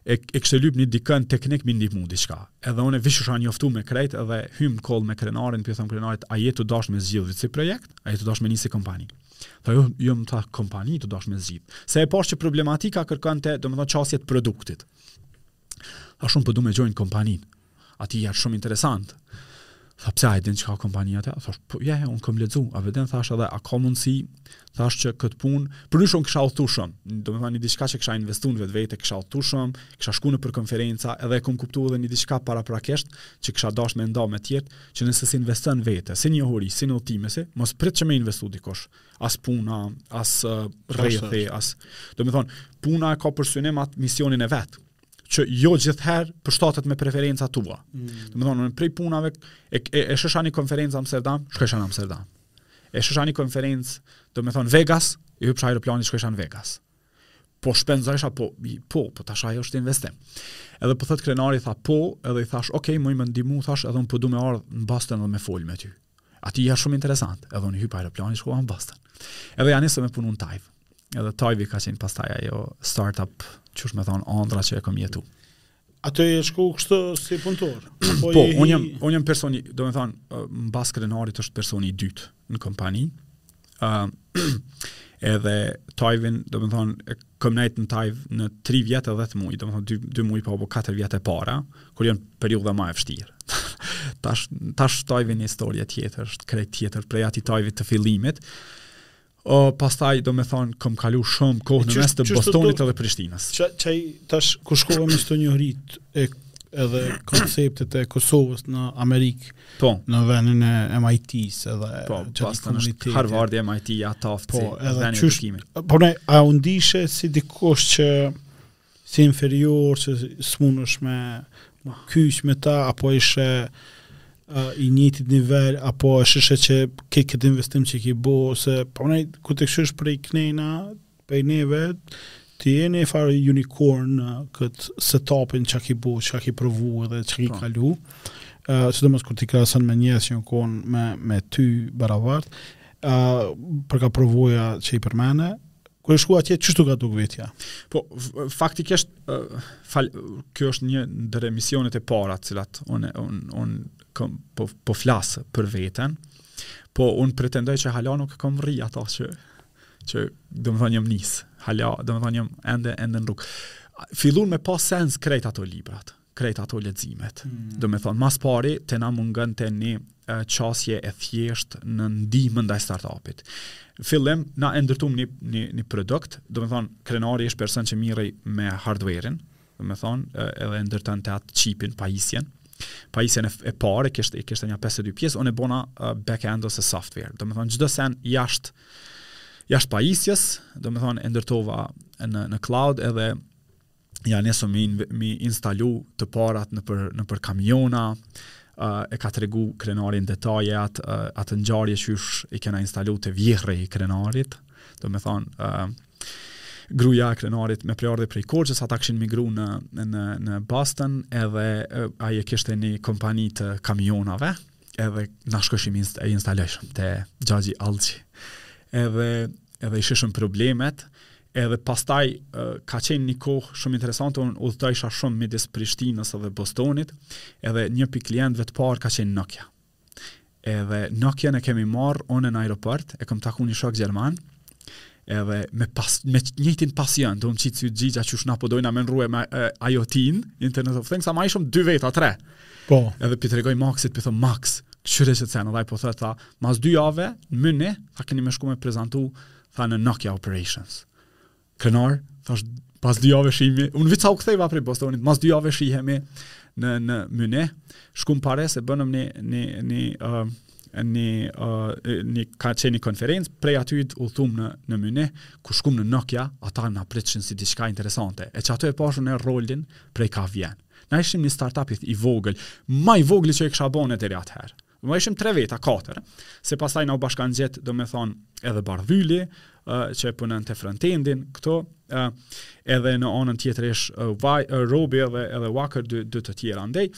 Speaker 2: e, e kishte lyp nji dikën teknik me i ndihmu diçka. Edhe unë veç isha njoftu me krejt edhe hym në koll me Krenarin, pi thom Krenarit, a je tu dashtë me zgjidh si projekt, a je tu dashtë me nis ni kompani. Tha jo, jo më tha kompani të dosh me zgjedh. Se e pashë që problematika kërkon të, domethonë qasjet produktit. Thash unë për po du me join kompaninë. Atij iu shumë interesant. Tha pse a e din çka kompania të? Thash po, ja, ja, unë kom lexu. A vetëm, thash edhe, a ka mundësi? Thash që këtë punë, përnjisht unë kisha udhëtu shumë. Domethonë një diçka që kisha investu në vetvete, kisha udhëtu shumë, kisha shku nëpër konferenca, edhe e kom kuptu edhe një diçka paraprakisht, që kisha dasht me nda me tjerë. që nëse s'investon n'vete, si njohuri, si në udhëtime, si, mos prit që me investu dikush, as puna, as uh, rrethi, as... Domethonë, puna e ka për synim atë misionin e vet, që jo gjithherë përshtatet me preferencat tua.
Speaker 1: Mm.
Speaker 2: Domethonë, prej punave, e, e, e shihsha një konferencë n'Amsterdam, shkojsha në Amsterdam. E shihsha një konferencë, domethonë, Vegas, i hypsha aeroplanit, shkojsha në Vegas. Po shpenzojsha, po, po, po tash ajo është investim. Edhe po thot Krenari tha po, edhe i thash, "Ok, muj me ndihmu thash, edhe un po du me ardh në Boston dhe me fol me ty." Atij i ardh shumë interesant, edhe unë hypa aeroplanit shkova në Boston. Edhe ja nisëm me punu në Tajv. Edhe Tajvi ka qenë pastaj ajo startup, që është me thon ëndra që e kam jetu.
Speaker 1: Aty ke shku kështu si punëtor.
Speaker 2: Po, po unë jam, unë jam personi, domethonë, mbas Krenarit është personi i dytë në kompani. Uh, edhe Tajvin, domethonë, kom nejt në Tajv në 3 vjet e 10 muj, domethonë, 2, 2 muj pa bo 4 vjet e para, kur janë periudha ma e vështirë. tash, tash Tajvi një histori tjetër, është krejt tjetër, prej atij Tajvit të fillimit. O, pastaj domethonë, kom kalu shumë kohë në mes të Bostonit edhe Prishtinës.
Speaker 1: Çka, çka, tash, kur shkove me së një rritë e edhe konceptet e Kosovës në Amerikë,
Speaker 2: po.
Speaker 1: në venin e MIT-s edhe
Speaker 2: po, që një
Speaker 1: komuniteti.
Speaker 2: Harvard, MIT, gjithaq,
Speaker 1: po, edhe
Speaker 2: venin
Speaker 1: e
Speaker 2: edukimit.
Speaker 1: Po ne, a u ndishe si dikush që si inferior që s'munesh me kyç me ta apo ishe uh, i të njëjtit nivel apo është ishe që ke këtë investim që ki bo se po ne kur të kqyrsh prej knena prej neve ti je një farë unicorn në këtë setupin që ki bo që ki provu edhe që ki
Speaker 2: po.
Speaker 1: kalu uh, sidomos kur t'i krahason me njerëz që janë kon me, me ty barabart uh, për ka përvoja që i përmene Kur ke shku atje, qysh t'u ka duk vetja?
Speaker 2: Po, faktikisht, fal, kjo është një ndër emisionet e para të cilat unë un, un, kom, po, po flas për veten, po unë pretendoj që hala nuk e kom mrri ato që, që, domethonë jam nisë, hala, domethonë jam ende, ende në rrugë. Fillun me pa sens krejt ato librat, krejt ato leximet. Mm. Do me thonë, ma s'pari, të na mungonte një qasje e thjesht në ndihmë ndaj startupit. Fillim, na e ndërtum një, një, një produkt, do me thonë, Krenari ish person që mirej me hardware-in, do me thonë, edhe ndërtonte atë çipin, pajisjen, pajisjen e, e parë, e kishte, e kishte një 52 pjesë, unë e bona uh, back-end ose software, do me thonë, çdo sen jashtë, jashtë pajisjes, do me thonë, e ndërtova në, në cloud edhe ja nisëm me, me i instalu të parat nëpër, nëpër kamiona, uh, e ka tregu Krenari n'detaje atë, uh, atë ngjarje qysh i kena instalu te vjehrri i Krenarit, do me thonë, uh, gruja e Krenarit me prejardhje prej Korçës, ata kishin migru në në në Boston, edhe ai e kishte një kompani të kamionave, edhe na shkojshim inst e instalojshim te xhaxhi Alqi. Edhe edhe i shihshim problemet, edhe pastaj uh, ka qenë një kohë shumë interesante, unë udhëtojsha shumë midis Prishtinës dhe Bostonit, edhe një pi klientëve të parë ka qenë Nokia. Edhe Nokian e kemi marrë unë në aeroport, e kom taku një shok gjerman, edhe me po me njëjtin pasion domethënë si ty gjithçka qysh na po dojna me rru me IoT internet of things ama ishim dy veta tre
Speaker 1: po
Speaker 2: edhe pi tregoj Maksit pi thom Maks qyre çfarë skena vaj po thot tha mas dy jave në Mynih tha keni me shku me prezantu tha në Nokia operations Krenar thash pas dy jave shihemi un vica u ktheva prej Bostonit mas dy jave shihemi në në Mynih shkum para se bënëm një një një uh, një uh, një ka qenë një konferencë, prej aty u kthym në në Mynih, ku shkum në Nokia, ata na pritshin si diçka interesante. E qaty e pashë unë rolin prej ka vjen. Na ishim një startup i vogël, ma i vogël që e kisha bënë deri atëherë. Na ishim tre veta, katër, se pastaj na u bashkangjit, do me thonë, edhe Bardhyli, uh, që e punonte frontendin, këto, uh, edhe në anën tjetër ish uh, vaj, uh, Robi edhe, edhe Walker, dy, dy të tjerë andej,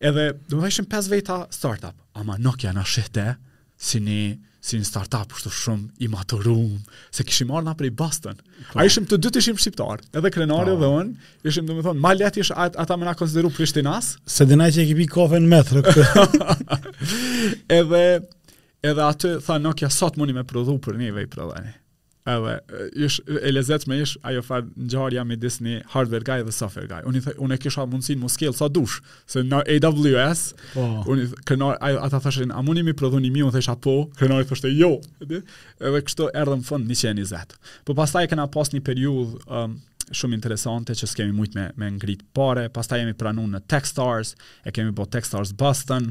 Speaker 2: edhe, do me thonë, ishim pes veta startup, Ama Nokia na shihte, si një, si një startup kështu shumë i maturum, se kishim ardh na prej Boston. Po. Ama ishim të dytë ishim shqiptar, edhe Krenari po. dhe un, ishim domethënë ma lehtë ish at, ata me na konsideru prishtinas,
Speaker 1: se dinaj që ekipi kafe në metro.
Speaker 2: edhe edhe aty tha Nokia sa t'mundni me prodhu për neve prodhoni. Edhe ish e lezetshme ish ajo far ngjarja midis një hardware guy dhe software guy. Unë the, unë kisha mundsinë me scale sa dush, se në AWS po. unë Krenari ai ata thoshin a mundni me i prodhu një mijë, unë thojsha po, Krenari thoshte jo. Edhe, edhe kështu erdhëm n'fund 120. Po pastaj kena pas një periudhë um, shumë interesante që s'kemi mujt me, me ngrit pare, pastaj jemi pranu në Techstars, e kemi bo Techstars Boston,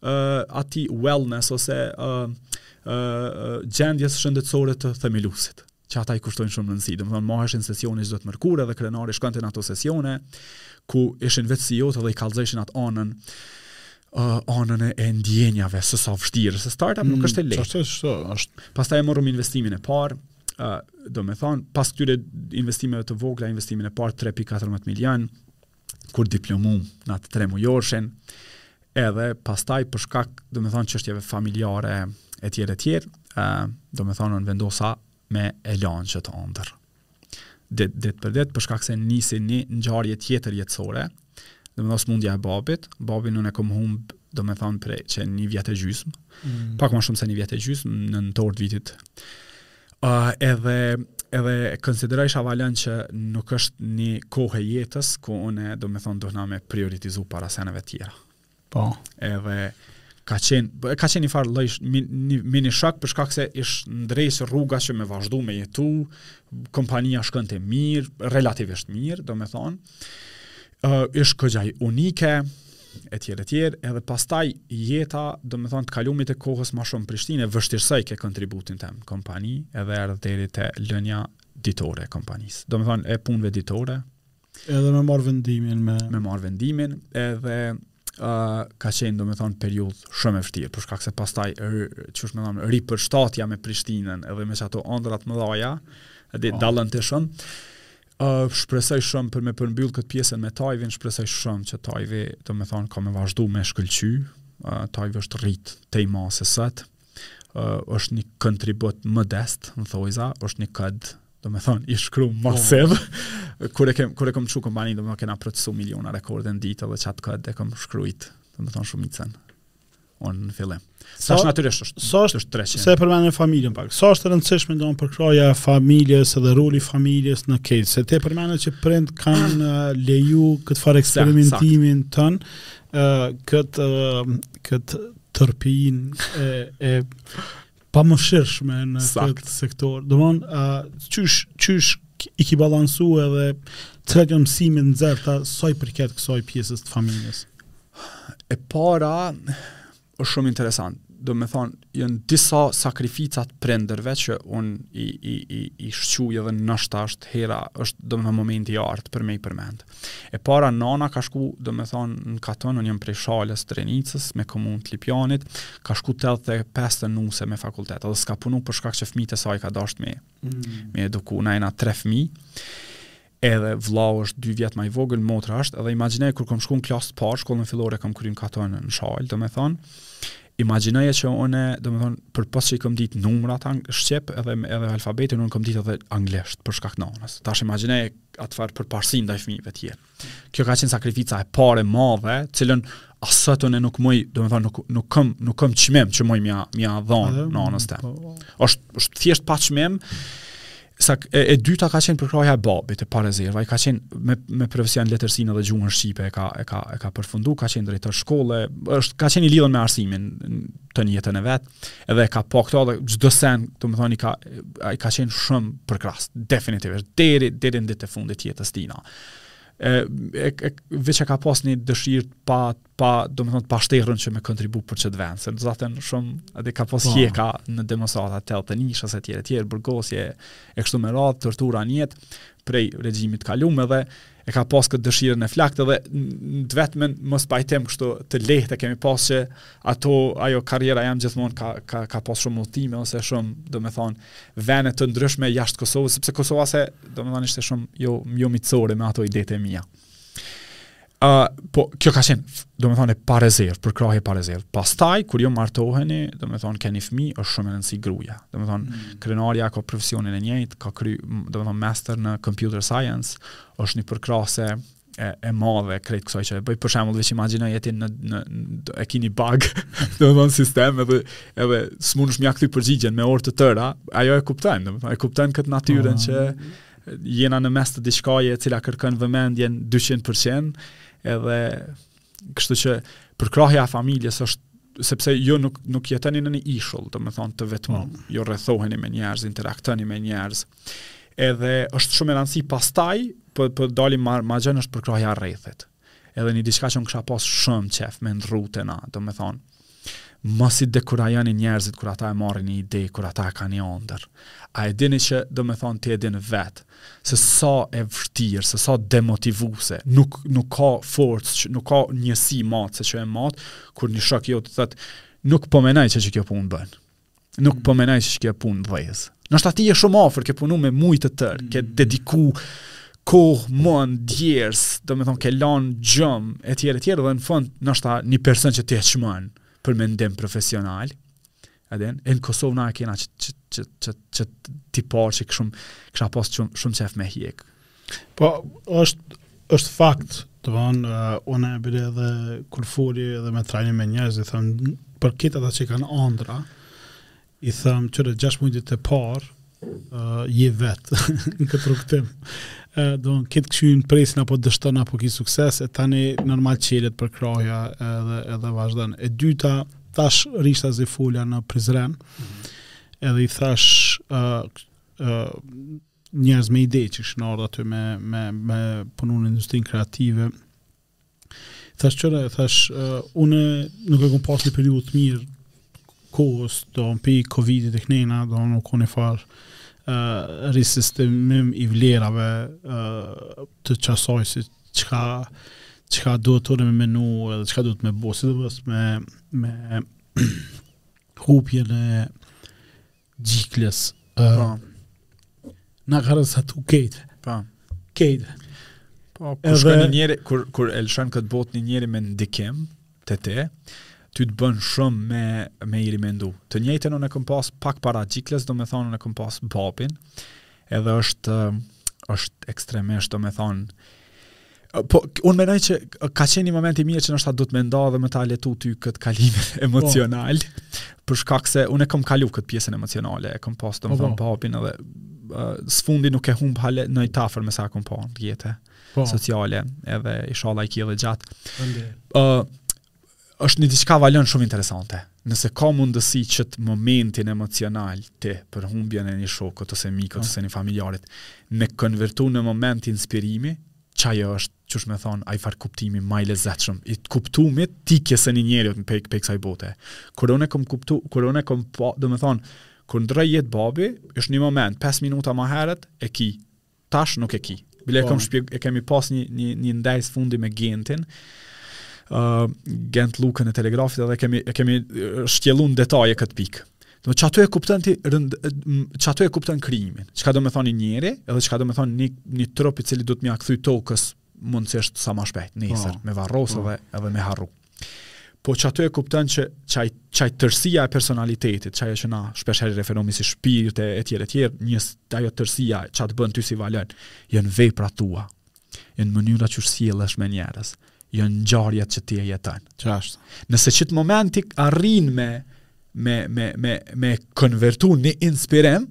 Speaker 2: uh, ati wellness ose uh, uh, gjendjes shëndetësore të themeluesit që ata i kushtojnë shumë rëndësi. Domethonë maheshin sesione çdo të mërkurë dhe Krenari shkonte në ato sesione ku ishin vetë CEO-t dhe i kallëzojshin atë anën uh, anën e ndjenjave së sa vështirë. Se startup mm, nuk është e lehtë.
Speaker 1: S'është, s'është.
Speaker 2: Pastaj e morëm investimin e parë. Uh, domethonë, pas këtyre investimeve të vogla, investimin e parë 3.14 milion, kur diplomum në atë tremujorshin, edhe pastaj për shkak, domethonë, çështjeve familjare e tjera e tjera, domethonë, vendosa me e lanë qat ondërr. Dit, dit për dit, për shkak se nisi një ngjarje tjetër jetësore, domethonë, smundja e babit, babin unë e kom humbë, domethonë, prej, qe një vjet e gjysmë, mm. pak më shumë se një vjet e gjysmë, në nëntor të vitit, Uh, edhe edhe konsiderojsha valën që nuk është një kohë e jetës ku unë domethonë duhna me prioritizu para seneve tjera.
Speaker 1: Po.
Speaker 2: Edhe ka qenë ka qenë një farë lloj mini, mini shok për shkak se ish ndreq rruga që me vazhdu me jetu, kompania shkonte mirë, relativisht mirë, domethonë. uh, ish goxha unike, e tjera e tjera, edhe pastaj jeta, domethonë, të kalumit e kohës ma shumë n'Prishtinë, e vështirësojke kontributin tem n'kompani, edhe erdhë deri te lënja ditore e kompanisë. Domethonë, e punëve ditore.
Speaker 1: Edhe me marrë vendimin. Me,
Speaker 2: me marrë vendimin, edhe uh, ka qenë, domethonë, periudhë shumë e vështirë, për shkak se pastaj, qysh me thonë, ripërshtatja me Prishtinën, edhe me qato andrra t'mëdhaja, edhe dalën të shumë, Uh, shpresoj shumë për me përmbyll këtë pjesën me Tajvin, shpresoj shumë që Tajvi, domethonë, ka me vazhdu me shkëlqy, uh, Tajvi është rrit tej mase sot, uh, është një kontribut modest, në thonjëza, është një kod, domethonë, i shkru oh. masiv, oh. kur e kem, kur e kem çu kompaninë, domethonë kena procesu miliona rekorde në ditë, dhe qat kod e kem shkrujt, domethonë shumicën. on në fillim. Sa është natyrisht është.
Speaker 1: Sa është është 300. Se e përmende familjen pak. Sa është e rëndësishme mendon përkrahja e familjes dhe roli i familjes në krejt. Se ti përmende që prindt kanë leju këtë farë eksperimentimin ton, ë këtë këtë turpin e e pamëshirshme në Sakt. këtë sektor. Domethonë, uh, qysh, qysh i ki balansu edhe cilat janë mësimet e nxerrta sa i përket kësaj pjesës të familjes?
Speaker 2: E para, është shumë interesant. Domethonë, janë disa sakrifica t'prindërve që unë i, i, i, i shquj edhe noshta është hera, është domethonë momenti i artë për me i përmendë. E para nana ka shku, do me thonë, në katun, unë jam prej Shalës të Drenicës, me komun të Lipjanit, ka shku të edhe pes të nuse me fakultet, edhe s'ka punu për shkak që fmitë e saj ka dasht me, mm. me eduku, na jena tre fmi, edhe vlau është dy vjet më i vogël, motra është, edhe imagjino kur kam shkuar në klasë të parë, shkollën fillore kam kryer katun në Shalë, domethënë. Imagjino që unë, domethënë, përpos që i kam ditë numrat ang shqip, edhe edhe alfabetin unë kam ditë edhe anglisht për shkak të nënës. Tash imagjino atë farë përparësi ndaj fëmijëve të tjerë. Kjo ka qenë sakrifica e parë e madhe, cilën as sot unë nuk muj, do të thonë nuk nuk kam nuk kam çmim që muj m'ja m'ja dhon nanës të. Po. Është është thjesht pa çmim. E, e dyta ka qenë përkrahja e babit e parezervë, ai ka qenë me me profesion letërsinë dhe gjuhën shqipe e ka e ka e ka përfunduar, ka qenë drejtor shkolle, është ka qenë i lidhun me arsimin tanë jetën e vet. edhe e ka pa këto dhe çdo sen, do të thonë i ka ai ka qenë shumë përkrahës, definitivisht deri deri në ditën e fundit të jetës t'tina. E, e, e veç e ka pas një dëshirë t'pa t'pa do të thonë t'pashterrun që me kontribu për qet vend, se zaten shumë edhe ka pas po. hjeka në demonstrata tetënishës etj etj, burgosje e kështu me radhë, tortura ndjekje prej regjimit t'kalum edhe e ka pas këtë dëshirën e flaktë dhe të vetmen mospajtim kështu të lehtë e kemi pas që ato ajo karriera jem gjithmonë ka ka ka pas shumë udhëtime ose shumë do të thon vende të ndryshme jashtë Kosovës sepse Kosova se do të thon ishte shumë jo jo miqsore me ato idetë e mia. Ë uh, po kjo ka qenë do të thon e parezervë përkrahje parezervë. Pastaj kur ju martoheni do të thon keni fëmijë është shumë me rëndësi gruaja. Do të thon mm. Krenarja ka profesionin e njëjtë, ka kry do të thon master në computer science është një përkrahëse e, e madhe krejt kësaj që e bëj. Për shembull, veç imagjino jeni në, në, në e kini bug, domethënë sistem edhe edhe s'mundesh m'ja kthy përgjigjen me orë të tëra, ajo e kupton, domethënë e kupton këtë natyrën që jena në mes të diçkaje e cila kërkon vëmendjen 200% edhe Kështu që përkrahja e familjes është sepse ju nuk nuk jetoni në një ishull, do të thonë të vetëm, mm. ju rrethoheni me njerëz, interaktoni me njerëz. Edhe është shumë me rëndësi pastaj, po po dalim ma ma gjan është përkrahja e rrethit. Edhe një diçka që unë kisha pas shumë qejf me ndrru te na, do të thonë Mos i dekurajoni njerëzit kur ata e marrin një ide, kur ata e kanë një ëndër. A e dini që do me thonë ti e din vetë, se sa e vështirë, se sa demotivuse, nuk, nuk ka forcë, nuk ka njësi matëse që e matë, kur një shok jot thotë, nuk po menoj që qkjo punë bën. nuk po menoj që qkjo punë dhez. Nashta ti je shumë afer, ke punu me muj të tërë, ke mm. dediku kohë, mund, djersë, do me thonë, ke lanë gjumë, e tjere, tjere, dhe në fund, nashta një person që ti e çmon për mendim profesional, edhe, e në Kosovë na e kena që, që, që, që, që ti parë që këshum, kësha pas shumë, shumë qejf me hjekë.
Speaker 1: Po, është është fakt, dmethon, uh, unë bile edhe kur foli edhe në trajnime me njerëz, i them, për krejt ata që kanë andrra, i them, kqyrne 6 mujt të parë, uh, je vetë, në këtë rrugëtim. Uh, domethon krejt kqyrin, presin apo dështon apo ki sukses, e tani normal çelet përkrahja edhe, edhe vazhdon. E dyta, tash rishtazi fola në Prizren, mm -hmm. edhe i thash, uh, uh, njerëz me ide që ishin ardh aty me me me punu në industrinë kreative. Thash kqyrne, thash uh, unë nuk e kam pas një periudhë të mirë kohës, domethon pi Covidit e knena, domethon u kon nifar uh, risistemim i vlerave uh, të qasaj se çka çka duhet unë me menu edhe çka duhet me bo, sidomos me me hupjen e Xhiklës. Uh, po. Na ka ra sa tu
Speaker 2: krejt.
Speaker 1: Po. Krejt.
Speaker 2: Po, kur Edhe... shkon një njeri, kur, kur e lëshon këtë botë një njeri me ndikim, të te, ty të bën shumë me, me i rimendu. Të njëjtën unë e kom pas pak para Xhiklës, domethonë unë e kom pas babin, Edhe është është ekstremisht, domethonë, Po, unë menoj që ka qenë një moment i mirë që noshta du me nda dhe me ta lehtu ty këtë kalimin po. emocional, po. për shkak se unë e kom kalu këtë pjesën emocionale, e kom pas dome po, thonë po. babin edhe uh, së fundi nuk ke humb hale noj t'afërm me sa kom pa n'rrjete po. sociale edhe ishalla i ki dhe gjatë. Uh, është një diçka Valon shumë interesante. Nëse ka mundësi qët momentin emocional ti për humbjen e një shokut ose mikut po. ose një familjarit, me konvertu në moment inspirimi, që ajo është, qysh me thonë, ai farë kuptimi ma i lezetshëm, i të kuptumit t'ikjes një njeriut pej, pej ksaj bote. Kur unë e kom kuptu, kur unë e kom pa, domethonë, kur ndrroi jetë babi, është një moment, 5 minuta ma herët, e ki, Tash nuk e ki. Bile po. kam shpjegu, e kemi pas një një një ndejë së fundi me Gentin. Uh, Gent Lukën e Telegrafit edhe kemi e kemi shtjellu n' detaje këtë pikë. Dhe qaty e kupton ti rënd qaty e kupton krijimin. Çka domethonë një njeri, edhe çka domethonë një një trup i cili do me iu kthy tokës mundësisht sa ma shpejt, nesër,
Speaker 1: po.
Speaker 2: me varrosë
Speaker 1: po.
Speaker 2: dhe edhe me harru. Po qaty e kupton që qajo, qajo tërsia e personalitetit, qajo që na shpesh herë i referohmi si shpirt e tjere tjere, n'esencë ajo tërsia që të bën ty si Valon, janë veprat tua, janë mënyra qysh sjellesh me njerëz, janë ngjarjet që ti i jeton.
Speaker 1: Qashtu.
Speaker 2: Nëse qët moment ti arrin me, me, me, me, me konvertu në inspirim,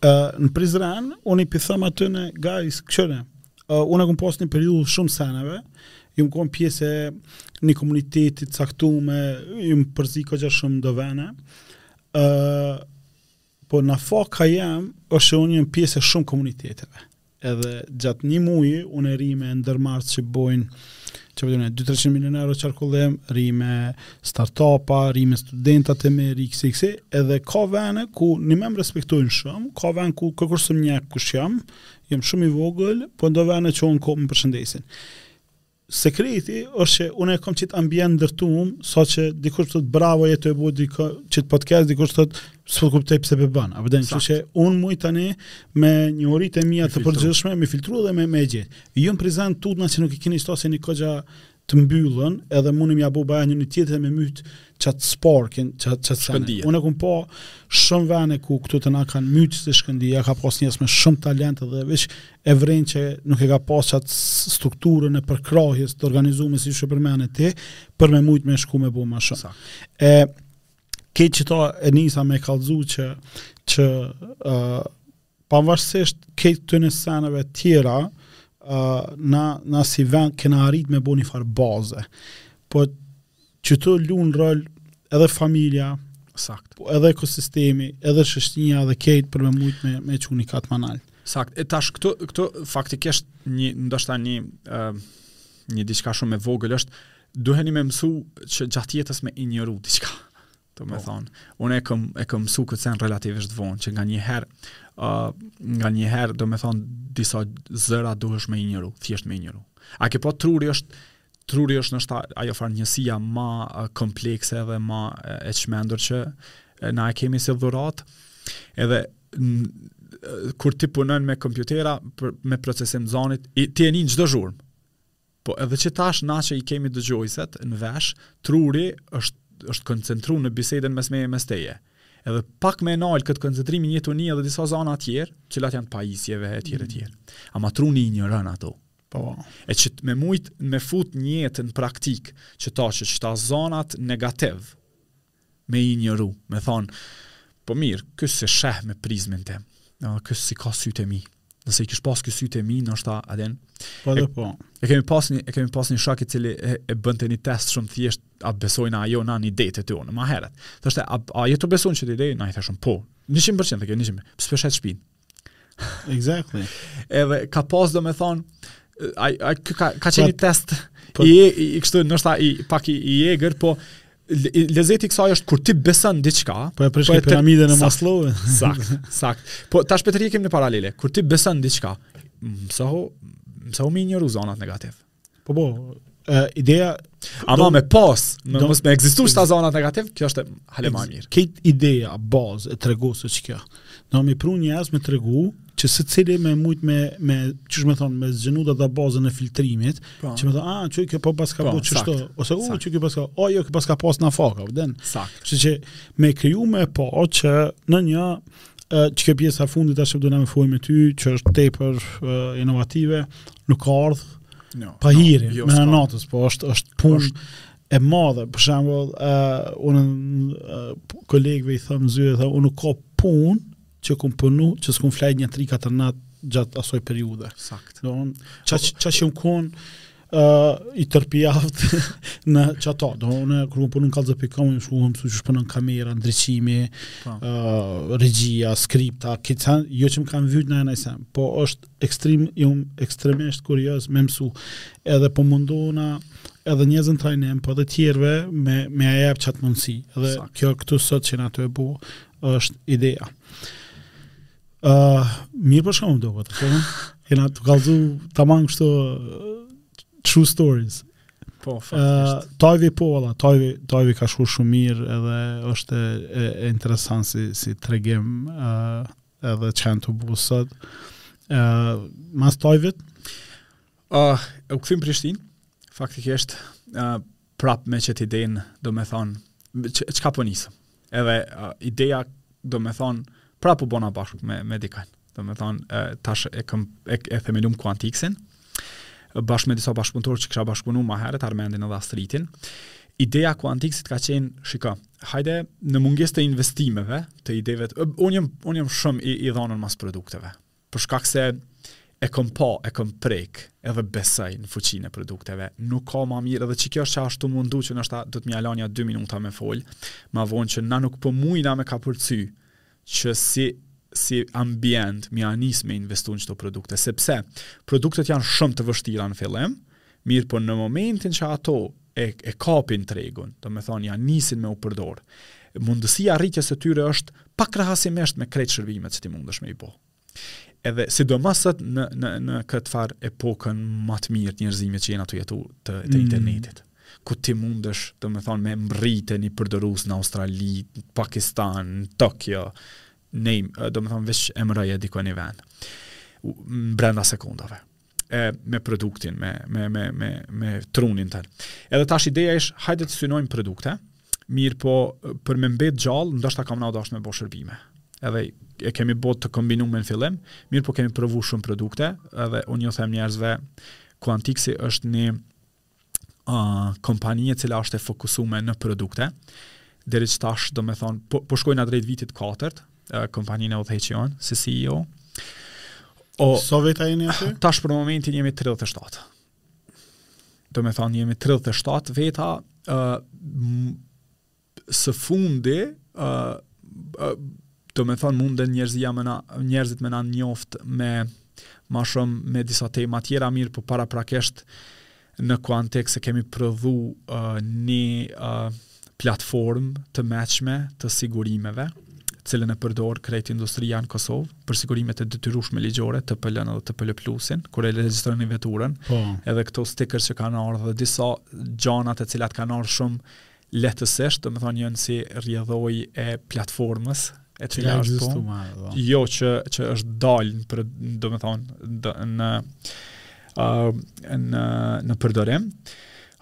Speaker 1: Uh, në Prizren, unë u pi thom atyne guys, kqyrne, uh, unë e kom pas një periudhë shumë seneve jom kon pjesë e një komuniteti të caktume, jom përzi kogja shumë do vene, uh, po nifar ka jam, është që unë jom pjesë e shumë komuniteteve, edhe gjatë një muaji unë rri me ndërmarrës që bojnë qe po 2-300 milion euro qarkullim, rri me start-upa, rri me studentat e me rri kësi kësi, edhe ka vene ku njëmend më respektojnë shumë, ka vene ku kurkush s'më njeh kush jam, jam shumë i vogël, po n'do vene që unë shkoj më përshëndesin. Sekreti është që unë e kam qit ambient ndërtu, sa që dikush thotë bravo je tu e bo diçka, qit podcast, dikush thotë s'po kuptoj pse po e bën. A po
Speaker 2: e din,
Speaker 1: që që unë muj tani me njohuritë e
Speaker 2: mija
Speaker 1: të përgjithshme, me filtru dhe me, me gjithë. Ju më prezent tutna që nuk e keni shoqni koxha të mbyllën, edhe mundëm me ja bo bajagi njëni tjetrit dhe me mytë qat sparkin, qato qato
Speaker 2: shkëndija.
Speaker 1: Unë e kom pa shumë vene ku këtu të na kanë mytë shkëndijat, ka pas njerëz me shumë talent edhe veç e vren që nuk e ka pas qatë strukturën e përkrahjes të organizume siç e përmene ti, për me mujtë me shku me bo ma shumë. E, te qeta e nisa me kalzu që, që uh, pavarësisht këtyne seneve tjera, uh, na, na si vend kena arrit me bo një farë baze. Po Që tu lujtë rol edhe familja,
Speaker 2: Sakt.
Speaker 1: Po edhe ekosistemi, edhe shoqnia dhe kejt për me mujt me, me çu ni kat ma nalt.
Speaker 2: Sakt. E tash këto, këto faktikisht një, ndoshta një, uh, një diçka shumë e vogël është, duhemi me mësu që gjatë jetës me injoru diçka. Do me,
Speaker 1: po,
Speaker 2: thonë, unë e këm, e këm mësu këtë sen relativisht vonë, që nganjëherë, uh, nganjëherë, do me thonë, disa zëra duhesh me injoru, thjesht me injoru. A ke po truri është, truri është noshta ajo farë njësia ma komplekse dhe ma e çmendur që na e kemi si dhuratë, edhe kur ti punon me kompjutera për, me procesim të zanit, ti e nin çdo zhurmë, Po edhe që tash na që i kemi dëgjueset në vesh, truri është është koncentru në bisedën mes meje mes teje. Edhe pak me e nalë këtë koncentrim je tu ni edhe disa zana tjerë, që, le të themi janë të pajisjeve e tjere mm. tjere. Ama truni i injoron ato.
Speaker 1: Po.
Speaker 2: E që me mujtë me fut njëjtë në praktikë, qëta që qëta zanat negativë, me injoru, me thanë, po mirë, ky s'e sheh me prizmin tim, no, ky s'i ka sytë e mi, nëse i kish pas ky sytë e mi, noshta e din,
Speaker 1: po dhe po,
Speaker 2: e kemi pas një, e kemi pas një shok i cili e, e bënte një test shumë të thjeshtë, a besojnë a jo na idetë tona, ma heret, thoshte, a, a je tu besu n'qët ide, na i thojshim, po, 100% të ke, 100%, pse s'po e shet shpinë,
Speaker 1: Exactly.
Speaker 2: Edhe ka pas do me thonë, ai ai ka ka qenë
Speaker 1: Po,
Speaker 2: test
Speaker 1: po-
Speaker 2: i i, i kështu ndoshta i pak i, i egër, po lezeti i kësaj është kur ti beson diçka,
Speaker 1: po e prish
Speaker 2: po
Speaker 1: piramidën e Maslow.
Speaker 2: Sakt, sakt. Po tash po tërhjekim një paralele. Kur ti beson diçka, mësohu, mësohu me injoru zanat negativ.
Speaker 1: Po po, uh, ideja...
Speaker 2: Ama
Speaker 1: do,
Speaker 2: me pas, me,
Speaker 1: do,
Speaker 2: me egzistu shtë azanat negativ, kjo është hale ma mirë.
Speaker 1: Krejt ideja, bazë, e tregu se që kjo. Do me i pru njerëz me tregu, që secili me mujt me, me qysh me thonë, me zgjedh dhe dhe bazën e filtrimit, pa.
Speaker 2: Po.
Speaker 1: që me thonë, a, që kjo po paska
Speaker 2: po,
Speaker 1: po që
Speaker 2: shto,
Speaker 1: ose u, që kjo paska, o, jo, kjo pas ka pas nafaka, venin.
Speaker 2: Sakt.
Speaker 1: Që që me kriju me po që në një, që kjo pjesa e fundit, tash do na me fol me ty, që është tepër inovative, nuk ka ardh
Speaker 2: no,
Speaker 1: pahiri, no,
Speaker 2: jo,
Speaker 1: mëmë natës, po është është punë
Speaker 2: është...
Speaker 1: e madhe. Për shembull, ë uh, unë uh, kolegëve i them zyrë, thom, unë nuk ka punë që kom punu, që s'kom flejt një 3-4 net gjatë asaj periudhe.
Speaker 2: Sakt.
Speaker 1: Do unë, qaq kom konë, uh, i përpijt në qata. Do unë kur unë punoj Kallxo pikë kam më shku me mësu qysh punon kamera, ndriçimi,
Speaker 2: po.
Speaker 1: ë uh, regjia, skripta, këta jo që m'u kanë vyjt në atë sen, po është ekstrem jom ekstremisht kurioz me mësu. Edhe po mundona, edhe njerëzve n'trajnim, po edhe tjerëve me me ja jep qat mundësi. Edhe
Speaker 2: Sakt.
Speaker 1: kjo këtu sot që jena tu e bo është ideja. Ë, uh, mirë po shkon do atë. Po. Jena tu kallzu tamam kështu true stories.
Speaker 2: Po,
Speaker 1: faktisht.
Speaker 2: Uh,
Speaker 1: Tojvi po, valla, Tojvi, Tojvi ka shku shumë mirë edhe është e, e interesant si, si tregim uh, edhe që jem tu bo këtu sot. Uh, mas Tojvit?
Speaker 2: Uh, u kthym n'Prishtinë, faktikisht, uh, prap me qët idenë, do me thonë, qka po nisëm. Edhe uh, ideja, do me thonë, prap u bona bashkë me, me dikajnë. Do me thonë, uh, tash e, kem, e, e themelum Kuantiksin, bashkë me disa bashkëpunëtorë që kisha bashkëpunu ma herët, Armendin edhe Astritin. Ideja e Kuantiksit ka qenë, shiko, hajde, në mungesë të investimeve, të ideve, unë jom, jom shumë i, i dhonun mas produkteve. Për shkak se e kom pa, e kom prek, edhe besoj në fuqinë e produkteve. Nuk ka ma mirë, edhe që kjo është që ashtu mundu që ndoshta do të m'ia lonje 2 minuta me folë, ma vonë që na nuk po mujna me kapërcy, që si si ambient me ia nis me investu në qëto produkte, sepse produktet janë shumë të vështira në fillim, Mirëpo në momentin që ato e e kapin tregun, domethonë ja nisin me u përdor. Mundësia e rritjes së tyre është pakrahasimisht me krejt shërbimet që ti mundesh me i bo. Edhe sidomos sot në në në këtë farë epoke ma të mirë të njerëzimit që jena tu jetu të, të
Speaker 1: mm.
Speaker 2: internetit. Ku ti mundesh, domethonë me mbërri te ni përdorues në Australi, Pakistan, Tokyo, name, domethonë veç emroje dikun ni vend. Brenda sekondave. e, me produktin, me, me, me, me, me trunin tonë. Edhe tash ideja ish, hajde të synojmë produkte, mirëpo për me mbet gjallë, ndoshta ka me na u dashtë me bo shërbime. Edhe e kemi bo të kombinume në fillim, mirëpo kemi provu shumë produkte, edhe unë ju them njerëzve, Quantixi është një uh, kompani e cila është e fokusume në produkte. Deri qetash, domethonë, po, po shkojna drejt vitit 4, uh, kompaninë e udhëheq unë, si CEO. O,
Speaker 1: sa veta jeni aty?
Speaker 2: Tash për momentin jemi 37. Domethonë, jemi 37 veta, uh, Së fundi, ë ë domethonë munden njerëzia me na, njerëzit me na njoftë me ma shumë me disa tema tjera, mirëpo paraprakisht në Quantix e kemi prodhu uh, një uh, platformë të mençme të sigurimeve, të cilën e përdor krejt industria në Kosovë për sigurimet e detyrueshme ligjore TPL-në dhe TPL Plusin, kur e regjistroni veturën.
Speaker 1: Po.
Speaker 2: Edhe këto sticker që kanë ardhur dhe disa gjana të cilat kanë ardhur shumë lehtësisht, domethonë janë si rrjedhojë e platformës e cila është po,
Speaker 1: po,
Speaker 2: ajo që që është dalë për domethonë në ë në në përdorim.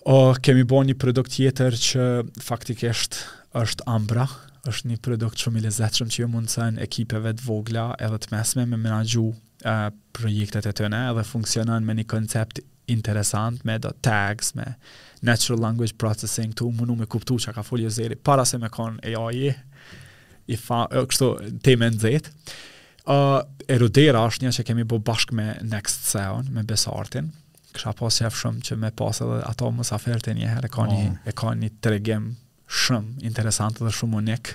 Speaker 2: O kemi bo një produkt tjetër që faktikisht është Ambra, është një produkt shumë i lezetshëm që ju mundson ekipeve të vogla edhe të mesme me menaxhu projektet e tyne edhe funksionon me një koncept interesant me do tags me natural language processing tu mundu me kuptu çka ka fol juzeri para se me konë AI, i far, e, kështu teme nxehtë uh, Erudera është një që kemi bo bashk me NextSEO-n me Besartin kisha pas qef shumë që me pas edhe ata mysafirë njëherë e ka një,
Speaker 1: oh.
Speaker 2: e ka një tregim shumë interesant dhe shumë unik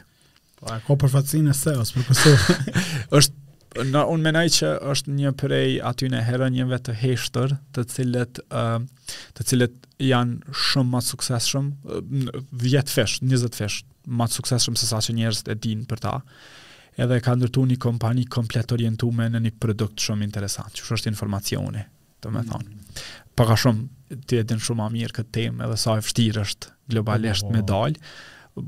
Speaker 1: Po e ka përfaqësinë e SEO-s për Kosovë.
Speaker 2: është në unë mendoj që është një prej atyne heronjve të heshtur të cilët, uh, të cilët janë shumë ma t'suksesshëm 10 fish, 20 fish ma të suksesshëm se sa që njerëzit e dinë për ta. Edhe ka ndërtu një kompani komplet orientume në një produkt shumë interesant, që është informacioni, domethonë. Mm. Pak a shumë, ti e din shumë ma mirë këtë temë, edhe sa e vështirë është globalisht
Speaker 1: oh, oh.
Speaker 2: me dalë,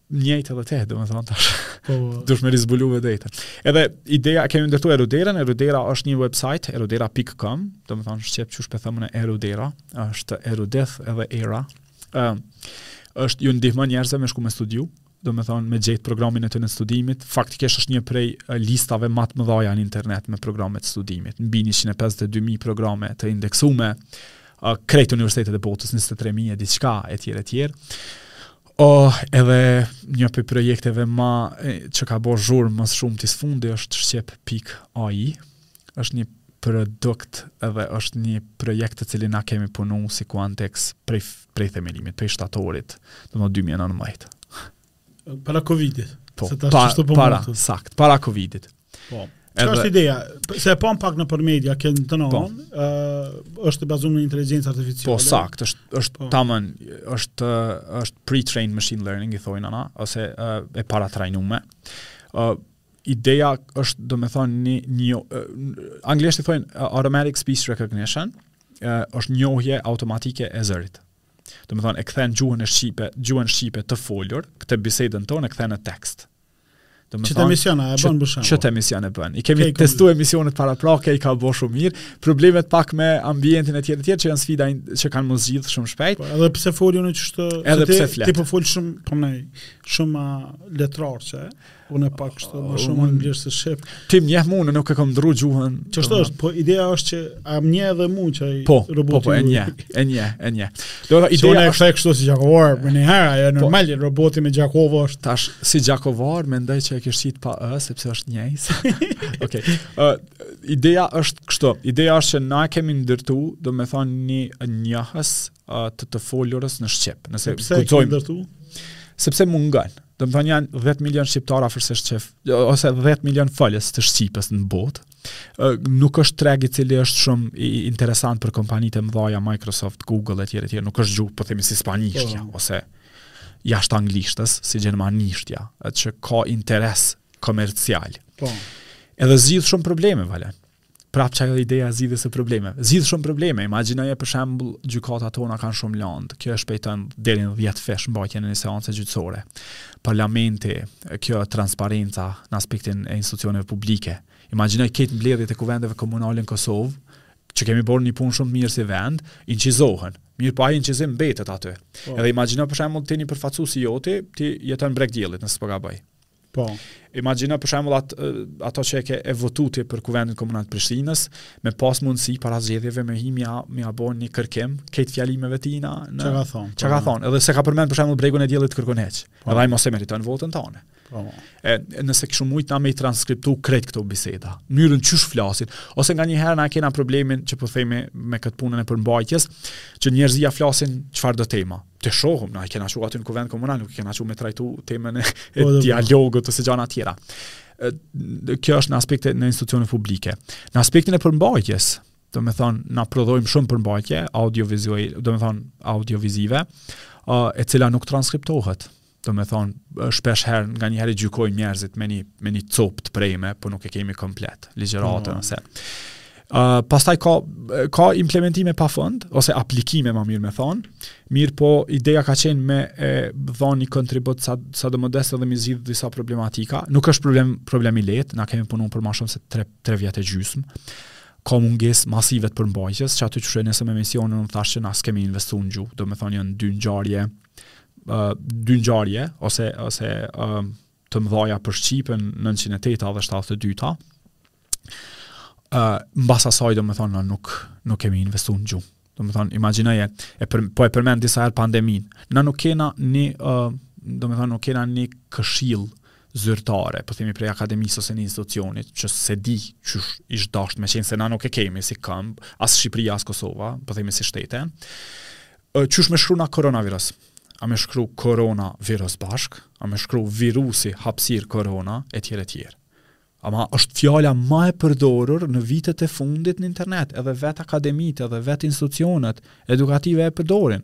Speaker 2: njëjtë edhe te, domethonë tash,
Speaker 1: po,
Speaker 2: po. duhesh me rizbulu vetveten. Edhe ideja, kemi ndërtu Eruderën, Erudera është një website, erudera.com, domethonë shqip qysh p'e themi na Erudera, është Erudit edhe Era, uh, është ju ndihmon njerëzve me shku me studiu, domethonë me gjetë programin e tyne t'studimit, faktikisht është një prej listave ma të mëdhaja në internet me programe t'studimit, mbi një 152.000 programe të indeksume, krejt universitetet e botës, 23.000 e diçka, e tjere, e tjere. Oh, edhe një prej projekteve ma që ka bo zhurmë ma shumë së fundi është Shqip pikë AI. është një produkt edhe është një projekt të cilin na kemi punu si Quantex prej, prej themelimit, prej shtatorit, dy mijë e 19.
Speaker 1: Para Covidit?
Speaker 2: Po, pak
Speaker 1: para, po
Speaker 2: para, sakt, para Covidit.
Speaker 1: Po. Edhe... Çka është ideja, se e pamë pak nëpër media, kënë të
Speaker 2: nëmë,
Speaker 1: po. uh, është bazuar në inteligencë artificiale.
Speaker 2: Po, sakt, është, është
Speaker 1: po.
Speaker 2: tamën, është, është pre-trained machine learning, i thojnë ana, ose uh, e paratrajnume. Uh, ideja është, do me thonë, një, një uh, anglisht i thojnë uh, automatic speech recognition, uh, është njohje automatike e zërit. Do me thonë, e këthen gjuhën shqipe, gjuhën shqipe të folur, këtë bisedën tonë e këthen në tekst.
Speaker 1: Domethonë, qet emision e bën për
Speaker 2: shemb. Qet emision e bën. I kemi testu emisionet paraprake, i ka bo shumë mirë. Problemet pak me ambientin e tjera e tjera që janë sfida që kanë m'u zgjidh shumë shpejt.
Speaker 1: Po, edhe pse foli unë qeshtu.
Speaker 2: Edhe pse flet.
Speaker 1: Ti po fol shumë, po më shumë letrar që unë pak kështu më shumë anglisht se shqip.
Speaker 2: Ti m'njeh mu, unë nuk e kom ndru gjuhën.
Speaker 1: Qeshtu është, po ideja është që a më njeh edhe mu qiky po,
Speaker 2: po
Speaker 1: roboti.
Speaker 2: Po, po, e njeh, e njeh, e
Speaker 1: njeh. Domethonë
Speaker 2: ideja është...
Speaker 1: Qeshtu si Gjakovar, më njeh, a
Speaker 2: po.
Speaker 1: normal, po, roboti me Gjakovë është.
Speaker 2: Tash, si Gjakovar, mendoj që e ke shit pak ë, sepse është njejs. okay. uh, ideja është kështu, ideja është që na kemi ndërtu, do me thonë një njohës të të folurit në shqip.
Speaker 1: Pse e kemi ndërtu?
Speaker 2: Sepse mungon. Domethonë janë 10 milion shqiptarë afërsisht shqip ose 10 milion folës të shqipes në botë. Nuk është treg i cili është shumë interesant për kompanitë e mëdha, Microsoft, Google etj etj, nuk është gjuhë po themi si spanjishtja
Speaker 1: po.
Speaker 2: ose jashtë anglishtes, si gjermanishtja, atë që ka interes komercial.
Speaker 1: Po.
Speaker 2: Edhe zgjidh shumë probleme, Valen. prap qajo ideja e zgjidhjes së problemeve. Zgjidh shumë probleme. Imagjinoje për shembull gjykatat tona kanë shumë lëndë. Kjo e shpejton deri në 10 fish mbajtjen e një seance gjyqësore. Parlamenti, kjo transparenca në aspektin e institucioneve publike. Imagjino qeto mbledhjet e kuvendeve komunale në Kosovë, që kemi bërë një punë shumë mirë si vend, incizohen. Mirëpo ai incizim mbetet aty.
Speaker 1: Po.
Speaker 2: Edhe imagjino për shembull ti një përfaqësues i joti, ti jeton Breg t'Diellit, nëse s'po gaboj.
Speaker 1: Po.
Speaker 2: Imagjino për shembull at, atë që e ke votu ti për kuvendin komunal të Prishtinës, me pas mundësi para zgjedhjeve me hi me ia me ia bo një kërkim, krejt fjalimeve të tina, në
Speaker 1: Çka ka thon?
Speaker 2: Çka ka po. thon? Edhe s'e ka përmend për shembull Bregun e Diellit kërkun hiç.
Speaker 1: Po.
Speaker 2: Edhe ai ma s'e meriton votën tonde.
Speaker 1: Po.
Speaker 2: E nëse kishim mujt na me transkriptu krejt këto biseda, mënyrën qysh flasin, ose nganjëherë na kena problemin që po themi me këtë punën e përmbajtjes, që njerëzia flasin çfarëdo tema. të shohim, na i kena qu aty në kuvend komunal, nuk i kena qu me trajtu temën e, e
Speaker 1: po, po.
Speaker 2: dialogut ose gjana tjera. Kjo është në aspektin në institucionet publike. Në aspektin e përmbajtjes, do me thonë, na prodhojmë shumë përmbajtje, audio-vizive, do me thonë, audio-vizive, e cila nuk transkriptohet. do me thonë, shpesh herë nganjëherë gjykojnë njerëzit me një, me një copë të prejme, po nuk e kemi komplet, ligjeratën,
Speaker 1: mm.
Speaker 2: ose. Uh, pastaj ka, ka implementime pa fund, ose aplikime, ma mirë me thonë, mirë po ideja ka qenë me e dhonë një kontribut sa, sado modest edhe me zhidhë disa problematika, nuk është problem, problem i lehtë, na kemi punu për ma shumë se tre, tre vjetë e gjysmë, ka mungesë masive të përmbajtjes, që aty qysh u nis emisioni unë thashë që na s'kemi investu në gjuhë, do me thonë janë dy ngjarje, uh, dy ngjarje ose ose uh, të mëdha për shqipen 908 dhe 72-ta. Ë uh, mbas asaj domethënë na nuk nuk kemi investuar në gjuhë. Domethënë imagjinoje e për, po e përmend disa herë pandeminë. Na nuk kena një ë uh, domethënë nuk kena një këshillë zyrtare, po themi prej akademisë ose një institucionit që s'e di qysh ish dashtë me qenë se na nuk e kemi si komb, as Shqipëria, as Kosova, po themi si shtete, Qysh me shkru na koronavirus? A me shkru korona virus bashkë? A me shkru virusi hapsirë korona? E tjerë e tjerë. Ama është fjala ma e përdorur në vitet e fundit në internet, edhe vetë akademitë, edhe vetë institucionet edukative e përdorin.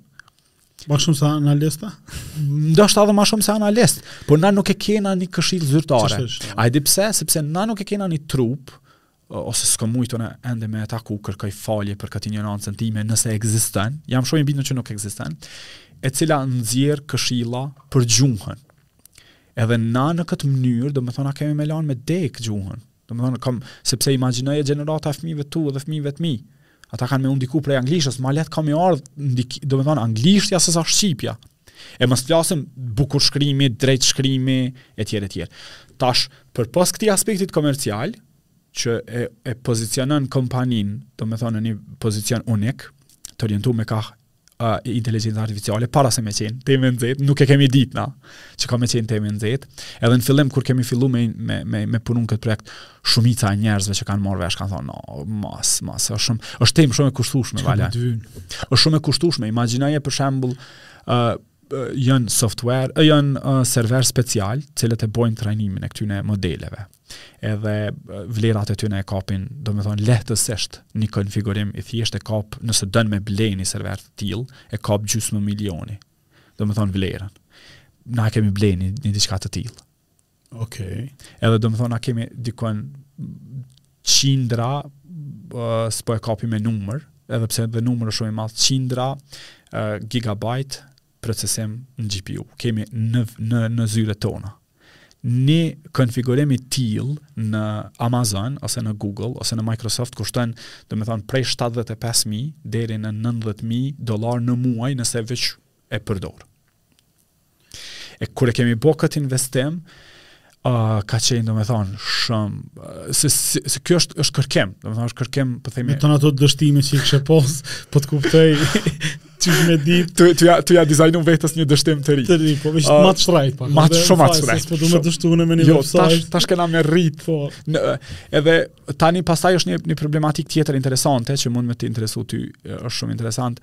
Speaker 1: Ma shumë se analista?
Speaker 2: Ndoshta edhe ma shumë se analist, por na nuk e kena një këshillë zyrtare. A e di pse? Sepse na nuk e kena një trup, ose s'kam mujtë unë ende me e taku, kërkoj falje për këtë ignorancën time, nëse ekziston, jam shumë i bindur që nuk ekziston, e cila nxjerr këshilla për gjuhën. Edhe na në këtë mënyrë, domethonë kemi me lanë me dekë gjuhën. Domethonë, kam, sepse imagjinoje gjenerata e fmijve tu dhe fmijve të mi, ata kanë me u ndiku prej anglishtes, ma lehtë ka me i ardhë, domethonë, anglishtja sesa shqipja, E mos flasim bukurshkrimi, drejtshkrimi etj etj. Tash përpos këtij aspektit komercial që e, e pozicionon kompaninë, domethonë në një pozicion unik, të orientuar me kah uh, inteligjenca artificiale para se me qenë temë e nxehtë, nuk e kemi ditë na që ka me qenë temë e nxehtë. Edhe në fillim kur kemi filluar me me me, me punu n' këtë projekt, shumica e njerëzve që kanë marrë vesh kanë thonë, o, mos, mos, është shumë, është temë shumë e kushtueshme, vala. Është shumë e kushtueshme, imagjinoje për shembull, ë uh, janë software, uh, janë uh, serverë specialë, të cilët e bojnë trajnimin e këtyre modeleve. Edhe vlerat e tyre e kapin, domethënë lehtësisht një konfigurim i thjeshtë e kap, nëse don me ble një server të tillë, e kap gjysmë milioni. Domethënë vlerën. Na kemi ble një, një diçka të tillë.
Speaker 1: Ok.
Speaker 2: Edhe domethonë, a kemi dikon qindra, uh, s'po e kapi me numër, edhe pse edhe numër është shumë i madh, qindra uh, gigabyte procesim në GPU. Kemi në në në zyret tona. Një konfigurim i tillë në Amazon ose në Google ose në Microsoft kushton, domethënë prej 75000 deri në 90000 dollar në muaj nëse veç e përdor. E kur e kemi bo këtë investim, uh, ka qenë, domethonë, shumë, se, se, se kjo është, është kërkim, domethonë, është kërkim, po po themi...
Speaker 1: Me tëna ato dështime që i kishe pas, po po të kuptoj, ti me ditë...
Speaker 2: Ti, ti, ia, ti ia dizajnu vetes një dështim të ri.
Speaker 1: Të ri, po, shumë uh, ma të shtrejtë,
Speaker 2: po. Ma shumë ma të shtrejtë.
Speaker 1: Po, du me dështu në me një
Speaker 2: jo, website. Jo, tash, kena me rrit. Po. Në, edhe, tani, pasaj është një, një problematik tjetër interesante, që mund me të interesu ty, është shumë interesant.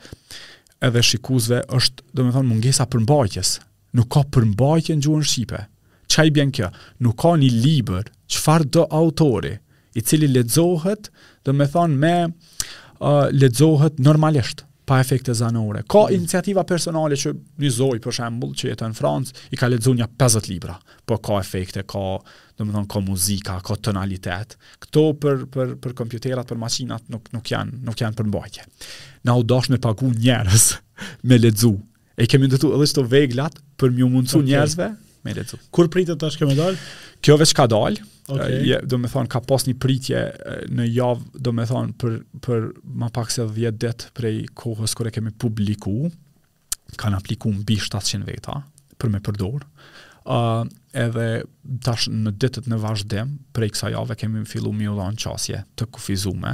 Speaker 2: edhe shikuesve është, domethënë, mungesa e përmbajtjes. Nuk ka përmbajtje në gjuhën shqipe. Çka i bjen kjo? Nuk ka një libër, çfarëdo autori, i cili lexohet, domethënë me uh, lexohet normalisht pa efekte zanore. Ka mm. iniciativa personale që një zonjë për shembull që jeton në Francë, i ka lexu nja 50 libra, po ka efekte, ka domethënë ka muzika, ka tonalitet. Këto për për për kompjuterat, për makinat nuk nuk janë nuk janë përmbajtje. Na u desh me pagu njerëz me lexu. E kemi ndërtu edhe ato veglat për m'iu mundsu okay. njerëzve me lexu.
Speaker 1: Kur pritet tash ka me dal?
Speaker 2: Kjo veç ka dal.
Speaker 1: Okay.
Speaker 2: E, domethonë, ka pas një pritje në javë, domethonë, për, për ma pak se 10 ditë prej kohës kur e kemi publiku, kanë apliku mbi 700 veta për me përdor. Uh, edhe tash në ditët në vazhdim, prej kësaj jave kemi me fillu m'iu dhonë qasje të kufizume,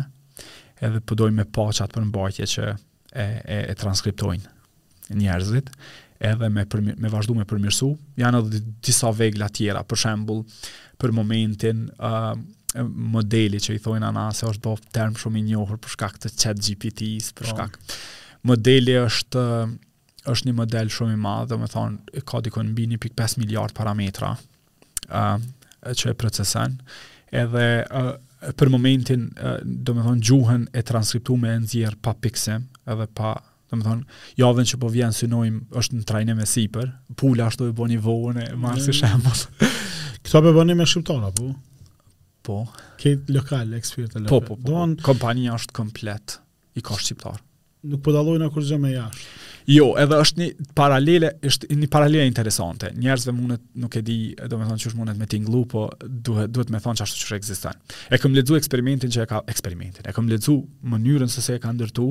Speaker 2: edhe po dojmë me pa qat përmbajtje që e, e, e transkriptojnë njerëzit, edhe me, përmi, me vazhdu me përmirësu, janë edhe disa vegla tjera, për shembul, për momentin, uh, modeli që i thojnë ana se është bo term shumë i njohur për shkak të ChatGPT-s, për po. shkak. Oh Modeli është është një model shumë i madh, domethonë, ka dikun mbi 1.5 miliard parametra uh, që e proceson, edhe uh, për momentin, uh, domethonë, gjuhën e transkriptume e nxjerr pa piksim, edhe pa domethonë, javën që po vjen synojmë është në trajnim e sipër, po ashtu e bëni vogën e marr si mm. shembull.
Speaker 1: Këto po bëni me shqiptar apo?
Speaker 2: Po.
Speaker 1: Krejt lokal ekspertë lokal.
Speaker 2: Po, po, po. Dmth kompania është komplet. i ka shqiptar.
Speaker 1: Nuk po dallojnë kurgjë me jashtë.
Speaker 2: Jo, edhe është një paralele, është një paralele interesante. Njerëzve mundet, nuk e di, domethonë qysh mundet me tingëllu, po duhet, duhet me thonë qashtu qysh ekziston. E kam lexu eksperimentin që e ka, eksperimentin, e kam lexu mënyrën se se e ka ndërtu,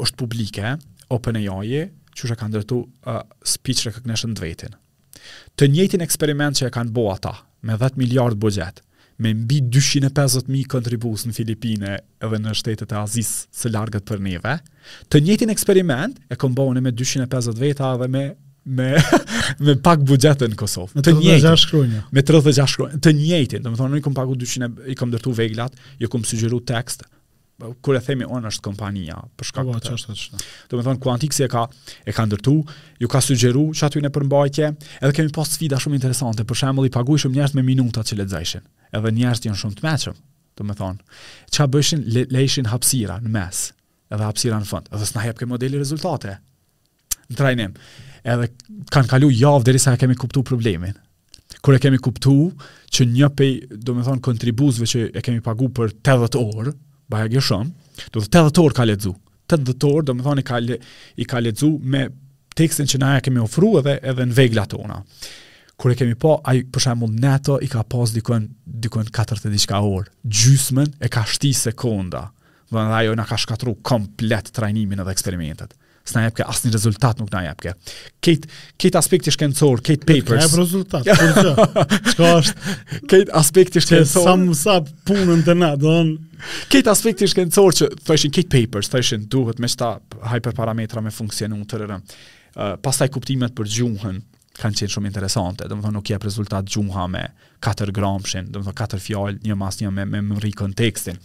Speaker 2: është publike, OpenAI, qysh e ka ndërtu uh, speech recognition t'vetin. Të njëjtin eksperiment që e kanë bo ata, me 10 miliard buxhet, me mbi 250.000 kontribus në Filipine edhe në shtetet e Azisë së largët për neve, të njëjtin eksperiment e kam bo unë me 250 veta edhe me me me pak buxhet në Kosovë.
Speaker 1: Me 36 shkronja.
Speaker 2: Me 36 shkronja. Të njëjtin, domethënë unë kam pagu 200 i kam ndërtu veglat, ju kam sugjeru tekst, kur e themi unë është kompania për shkak
Speaker 1: po, të
Speaker 2: çështjes. Domethonë Quantix e ka e ka ndërtu, ju ka sugjeru qat përmbajtje, edhe kemi pas sfida shumë interesante, për shembull i pagujshëm njerëz me minuta që lexojshin. Edhe njerëz janë shumë të mençëm, domethonë. Çka bojshin le, lejshin hapësira në mes, edhe hapësira në fund, edhe s'na jepke modeli rezultate. në trajnim. Edhe kanë kalu javë derisa e kemi kuptu problemin. Kur e kemi kuptu që një prej, domethonë, kontribuesve që e kemi pagu për 80 orë, bajagi shumë, domethonë 80 orë ka lexu. 80 orë, domethonë, i ka, le, i ka lexu me tekstin që na ia kemi ofru edhe, edhe në veglat tona. Kur e kemi pa, ai për shembull neto i ka pas dikun, dikun 40 diçka orë. Gjysmën e ka shti sekonda. Dhe ajo na ka shkatërru komplet trajnimin edhe eksperimentet. s'na jepke asnjë rezultat nuk na jepke. Kejt kejt aspekti shkencor, kejt papers.
Speaker 1: Kejt rezultat, por çka? Çka është?
Speaker 2: Kejt aspekti shkencor.
Speaker 1: Sa më sa punën të na, don.
Speaker 2: Kejt aspekti shkencor që thojshin kejt papers, thojshin duhet me qëta hyperparametra me funksionu të rënë. Uh, pastaj kuptimet për gjuhën, kanë qenë shumë interesante, domethonë nuk jep rezultat gjuha me 4 gramshin, domethonë 4 fjalë, një mas një me, me mrri kontekstin.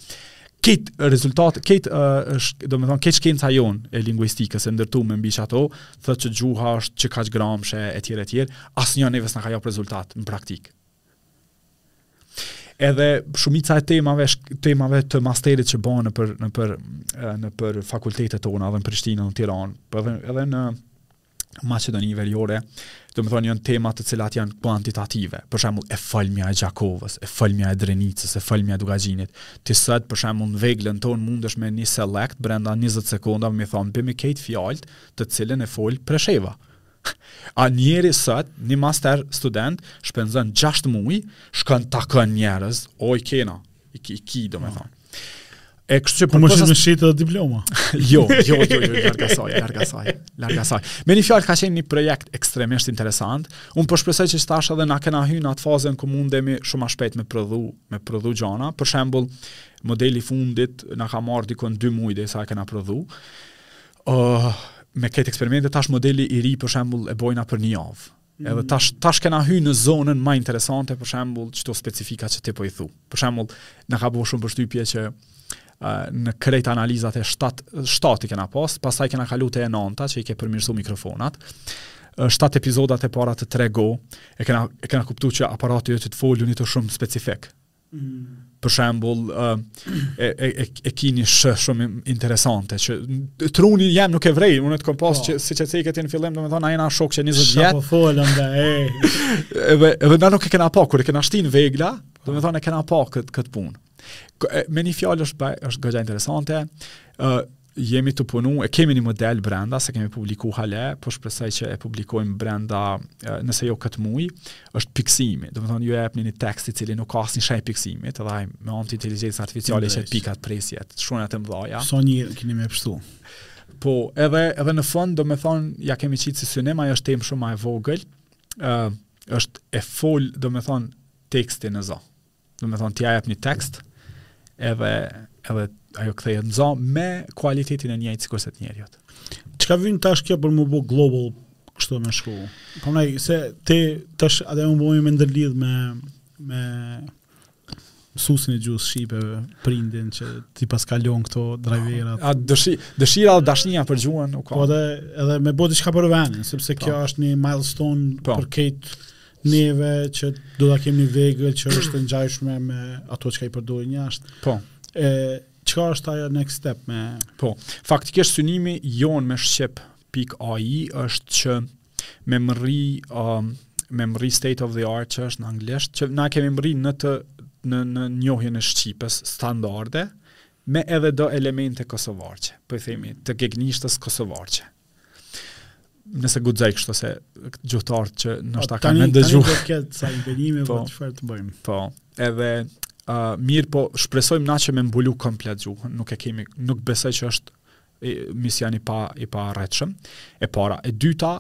Speaker 2: Kejt rezultat, kejt uh, domethonë, kejt shkenca jonë e linguistikës e ndërtu me mbi qato, thotë që gjuha është qaq grams e tjere e tjere, asnjë neve s'na ka jap rezultat në praktikë. Edhe shumica e temave, temave të masterit që bëhen në për, në për, në për fakultetet tona, edhe në Prishtinë, në Tiranë, po edhe, edhe në Maqedoni Veriore, domethonë janë tema të cilat janë kuantitative, për shembull e folmja e Gjakovës, e folmja e Drenicës, e folmja e Dukagjinit. Ti sot për shembull në veglën tonë mundesh me një select brenda 20 sekonda me thonë bjem-i kejt fjalët të cilën e fol Presheva. E njeri sot, një master student, shpenzon 6 muj, shkon takon njerëz, oj kena, i ki, i ki domethonë. E kështu që
Speaker 1: po
Speaker 2: m'i
Speaker 1: shet me shit diploma.
Speaker 2: jo, jo, jo, jo, larg asaj, larg asaj, larg asaj. Me një fjalë ka qenë një projekt ekstremisht interesant. Unë po shpresoj që tash edhe na kena hyrë në atë fazën ku mundemi shumë më shpejt me prodhu, me prodhu gjana. Për shembull, modeli i fundit na ka marrë dikun 2 muaj derisa e kena prodhu. Ëh, uh, me këto eksperimente tash modeli i ri për shembull e bojna për një javë. Edhe tash tash kena hy në zonën ma interesante, për shembull, kto specifika që ti po i thu. Për shembull, na ka bo shumë përshtypje që në krejt analizat e 7 7 i kena pas, pastaj kena kalu te e nënta që i ke përmirësu mikrofonat. 7 epizodat e para të Trego, e kena e kena kuptu që aparati yt i të folunit o shumë specifik. për shembull e e e, e kini sh shumë interesante që truni jem nuk e vrej unë të kompas
Speaker 1: po.
Speaker 2: që siç e ceke ti në fillim domethënë a jena shokë që 20 vjet
Speaker 1: po folëm da e
Speaker 2: edhe edhe na nuk e kena pa kur e kena shti n'vegla po. domethënë e kena pa kët kët punë me një fjalë është është goxha interesante ë jemi tu punu, e kemi një model brenda, s'e kemi publiku hala, po shpresoj që e publikojmë brenda nëse jo këtë muj, është pikësimi. Domethonë, ju e epni një tekst i cili nuk ka asnjë shej pikësimi, edhe ai me anë t'inteligjencës artificiale
Speaker 1: qet
Speaker 2: pikat presjet, shkronjat e mdhaja.
Speaker 1: Sa një kini me pështu?
Speaker 2: Po, edhe, edhe në fund, domethonë, ja kemi qitë si synim, është temë shumë ma e vogël, uh, është Fol, domethonë, teksti në za domethonë ti ja jep një tekst edhe edhe ajo kthehet në za me kualitetin e njëjtë sikurse të njerit.
Speaker 1: Çka vyn tash kjo për m'u bo global kështu me shku. Po nëse ti tash atë mundemi me ndërlidh me me mësuesin e gjuhës shqipe, prindin që ti paska lon këto driverat.
Speaker 2: A dëshi, dëshira dhe dashnia për gjuhën
Speaker 1: u
Speaker 2: ka.
Speaker 1: Po edhe edhe me bo diçka për vendin, sepse kjo është një milestone
Speaker 2: po.
Speaker 1: për krejt Neve që do ta kemi vegël që është e ngjashme me ato çka i përdorin jashtë.
Speaker 2: Po.
Speaker 1: E çka është ajo next step me
Speaker 2: Po. Faktikisht synimi jon me shqip pik AI është që me mri um, me mri state of the art që është në anglisht, që na kemi mri në të në në njohjen e shqipes standarde me edhe do elemente kosovarçe, po i themi të gegnishtes kosovarçe, nëse guxoj kështu se gjuhëtarët që ndoshta po, kanë me dëgju.
Speaker 1: Tani do ketë ca impenime
Speaker 2: po,
Speaker 1: po çfarë të bëjmë.
Speaker 2: Po. Edhe ë uh, mirë po shpresojmë na që me mbulu komplet gjuhën, nuk e kemi nuk besoj që është misioni pa i paarritshëm. E para, e dyta,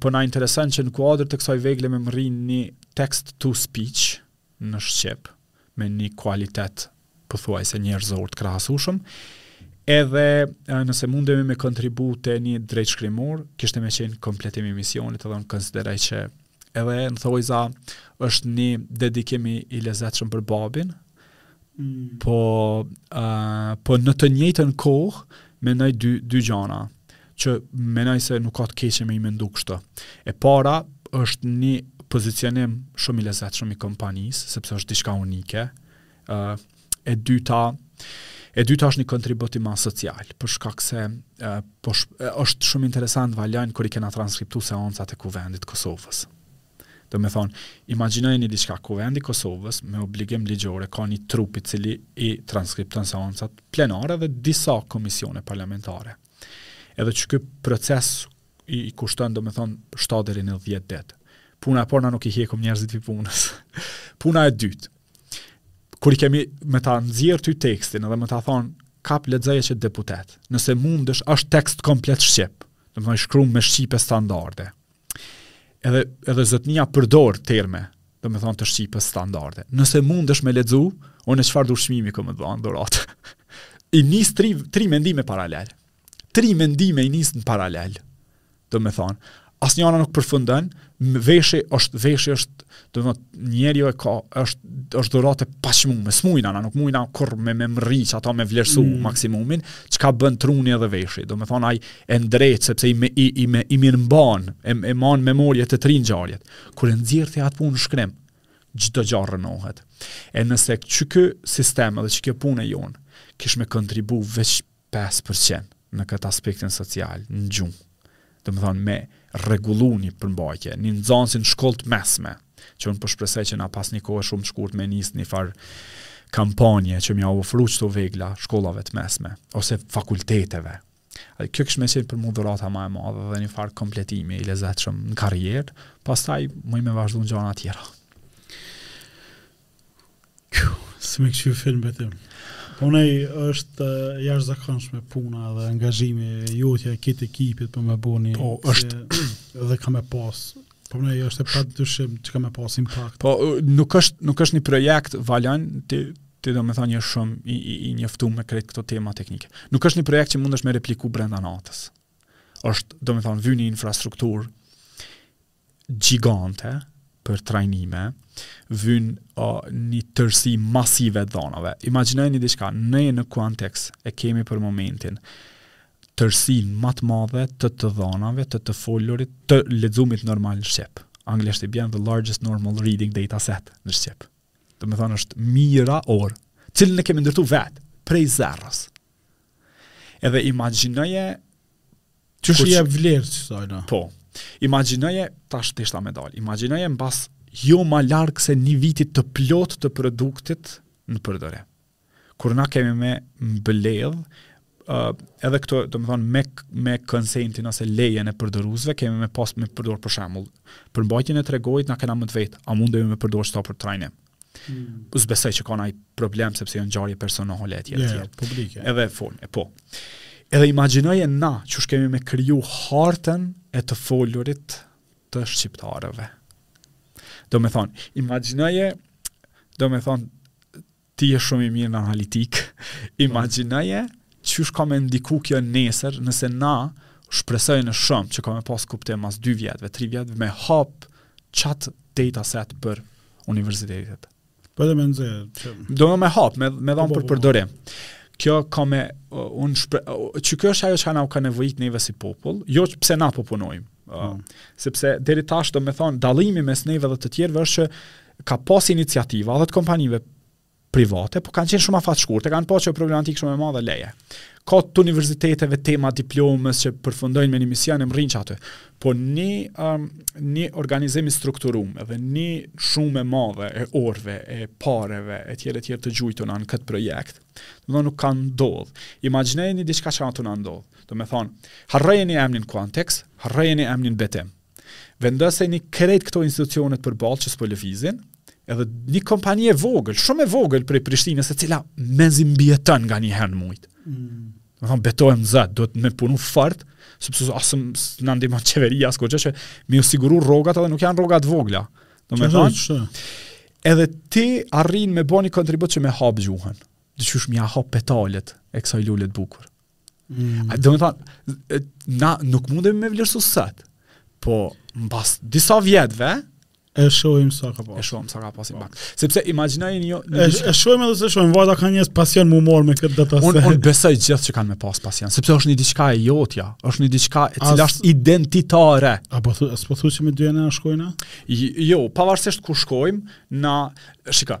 Speaker 2: po na intereson që në kuadër të kësaj vegle me mrrin një text to speech në shqip. me një kualitet pothuajse njerëzor të krahasueshëm, edhe nëse mundemi me kontribu te një drejtshkrimor, kishte me qenë kompletim i misionit edhe unë konsideroj që edhe në thonjëza është një dedikim i lezetshëm për babin,
Speaker 1: mm.
Speaker 2: po, uh, po në të njëjtën kohë menoj dy, dy gjana. që menoj se nuk ka të keqe me i mendu kështu. E para është një pozicionim shumë i lezetshëm i kompanisë, sepse është diçka unike. Uh, e dyta, e dyta është një kontributim ma social, për shkak se uh, po sh, është shumë interesant Valon kur i kena transkriptu seancat e kuvendit t'Kosovës. Domethënë, imagjino një diçka, kuvendi i Kosovës me obligim ligjore ka një trup i cili i transkripton seancat plenare dhe disa komisione parlamentare Edhe që ky proces i, i kushton, domethënë, 7 deri në 10 ditë. Puna e parë na nuk i hjekum njerëzit pi punës. Puna e dytë, kur i kemi me ta nxjerr ty tekstin edhe me ta thanë, kap lexoje që deputet. Nëse mundesh, është tekst komplet shqip. Domethënë shkrume me shqipe standarde. Edhe edhe zotnia përdor terme, domethënë të shqipës standarde. Nëse mundesh me lexu, unë çfarë dush me më kam me dhënë dhurat. I nis tri tri mendime paralel. Tri mendime i nis në paralel. Domethënë, asnjëra nuk përfundon, veshi është veshi është Domethënë njeri jo e ka është është dhuratë e paçmume, s'mujna, na nuk mujna kurrë me me mrri qato me vlerësu mm. maksimumin, çka bën truni edhe veshi. Domethënë ai e ndrejt sepse i me i, i me i mirëmban, e, e mban memorie të tri ngjarjet. Kur e nxjerr ti atë punë në shkrim, çdo gjë rrënohet. E nëse qiky sistem edhe qikjo punë jonë, kish me kontribu veç pesë për qind në këtë aspektin social, në gjuhë. Domethënë, me rregullu një përmbajtje, një nxënësi në shkollë të mesme, që unë po shpresoj po që na pas një kohë shumë të shkurt me nis një farë kampanje që me ia ofru qito vegla shkollave të mesme, ose fakulteteve. Dhe kjo kish me qenë për mu dhurata ma e madhe dhe një farë kompletimi i lezetshëm në karrierë, pastaj muj me vazhdu në gjana tjera.
Speaker 1: Si me kqyr filmin vetëm. Po menoj është uh, jashtëzakonshme puna dhe angazhimi jotja e këtij ekipi për me bo.
Speaker 2: Po, është.
Speaker 1: Se, dhe ka me pas. Po menoj është e padyshim që ka me pas impakt.
Speaker 2: Po, nuk është, nuk është një projekt Valon ti ti domethënë je shumë i, i, i njoftun me krejt këto tema teknike. Nuk është një projekt që mundesh me repliku brenda natës. është, domethënë, vyn një infrastrukturë, gjigante për trajnime, vyn o, një tërsi masive t'dhanave. Imagjino një diçka, ne në Quantex e kemi për momentin tërsinë ma të madhe të të dhanave, të të folurit, të lexumit normal në Shqip. Anglisht i bjen the largest normal reading data set në Shqip. Domethënë është mijëra orë, cilën e kemi ndërtu vetë, prej zeros. Edhe imagjinoje
Speaker 1: Që shë jep vlerë që saj, na?
Speaker 2: Po, imagjinoje, tash deshta me dalë, imagjinoje mbas jo ma larg se një vitit të plot të produktit në përdorim. Kur na kemi me mbledh, uh, edhe këto, domethonë, me, me konsentin ose lejen e përdoruzve, kemi me pas me përdor për shembull përmbajtjen e tregimit, na kena me t'vetë, a mundemi me përdor qeto për trajnim? Po s'besoj që ka naj problem sepse janë ngjarje personale etj etj.
Speaker 1: Yeah, publike.
Speaker 2: Edhe fol, e po. Edhe imagjinoje na qysh kemi me kriju hartën e të folurit të shqiptarëve. Domethonë, imagjinoje, domethonë, ti je shumë i mirë në analitikë, imagjinoje qysh ka me ndiku kjo nesër nëse na shpresojmë shumë që ka me pas kuptim mas 2 vjetve, 3 vjetve, me hap qat data set për universitetet.
Speaker 1: Po edhe me nxe.
Speaker 2: Do me, me hap, me me dhonë po, po, për po, përdorim. Kjo ka me un shpre, që kjo është ajo që na u ka nevojit neve si popull, jo qe pse na po punojmë. Uh, sepse deri tash domethonë dallimi mes neve dhe të tjerëve është që ka pas iniciativa dhe të kompanive private, po kanë qenë shumë afatshkurte, kanë pas problematikë shumë e madhe leje. Ka të universiteteve tema diplomës që përfundojnë me një mision e mërin që aty, po një, um, një organizim i strukturum edhe një shumë e madhe e orve, e pareve, e tjera tjera të gjujtuna në këtë projekt, domethonë nuk kanë ndodhë. Imagjinojeni një diçka që ende nuk ndodh. Domethonë, harrojeni emnin Quantix, harrojeni emnin Betim. Vendoseni krejt këto institucionet përballë që s'po lëvizin, edhe një kompani e vogël, shumë e vogël prej Prishtinës, e cila mezi mbijeton nganjëherë në mujt. Mm. Domethonë, betohem n'Zot, duhet me punu fort, sepse as na ndihmon qeveria, as kurgjo që m'i u siguru rrogat, edhe nuk janë rroga t'vogla. Domethonë, edhe ti arrin me bo një kontribut që me hap gjuhën. Dhe qysh m'ia hap petalet e kësaj lule t'bukur. Mm. Domethonë na nuk mundemi me vlerësu sot. Po mbas disa vjetve
Speaker 1: e shohim sa ka pas.
Speaker 2: E shohim sa ka pas impact. Po. Sepse imagjinoj një
Speaker 1: jo, e, e shohim edhe s'e shohim varet a kanë një pasion me u marrë me këtë data
Speaker 2: set. Unë besoj gjithqysh kanë me pas pasion, sepse është një diçka e jotja, është një diçka e cila As... është identitare.
Speaker 1: A po thu, s'po thu që me di a na shkojnë?
Speaker 2: Jo, pavarësisht ku shkojmë, na shikoj.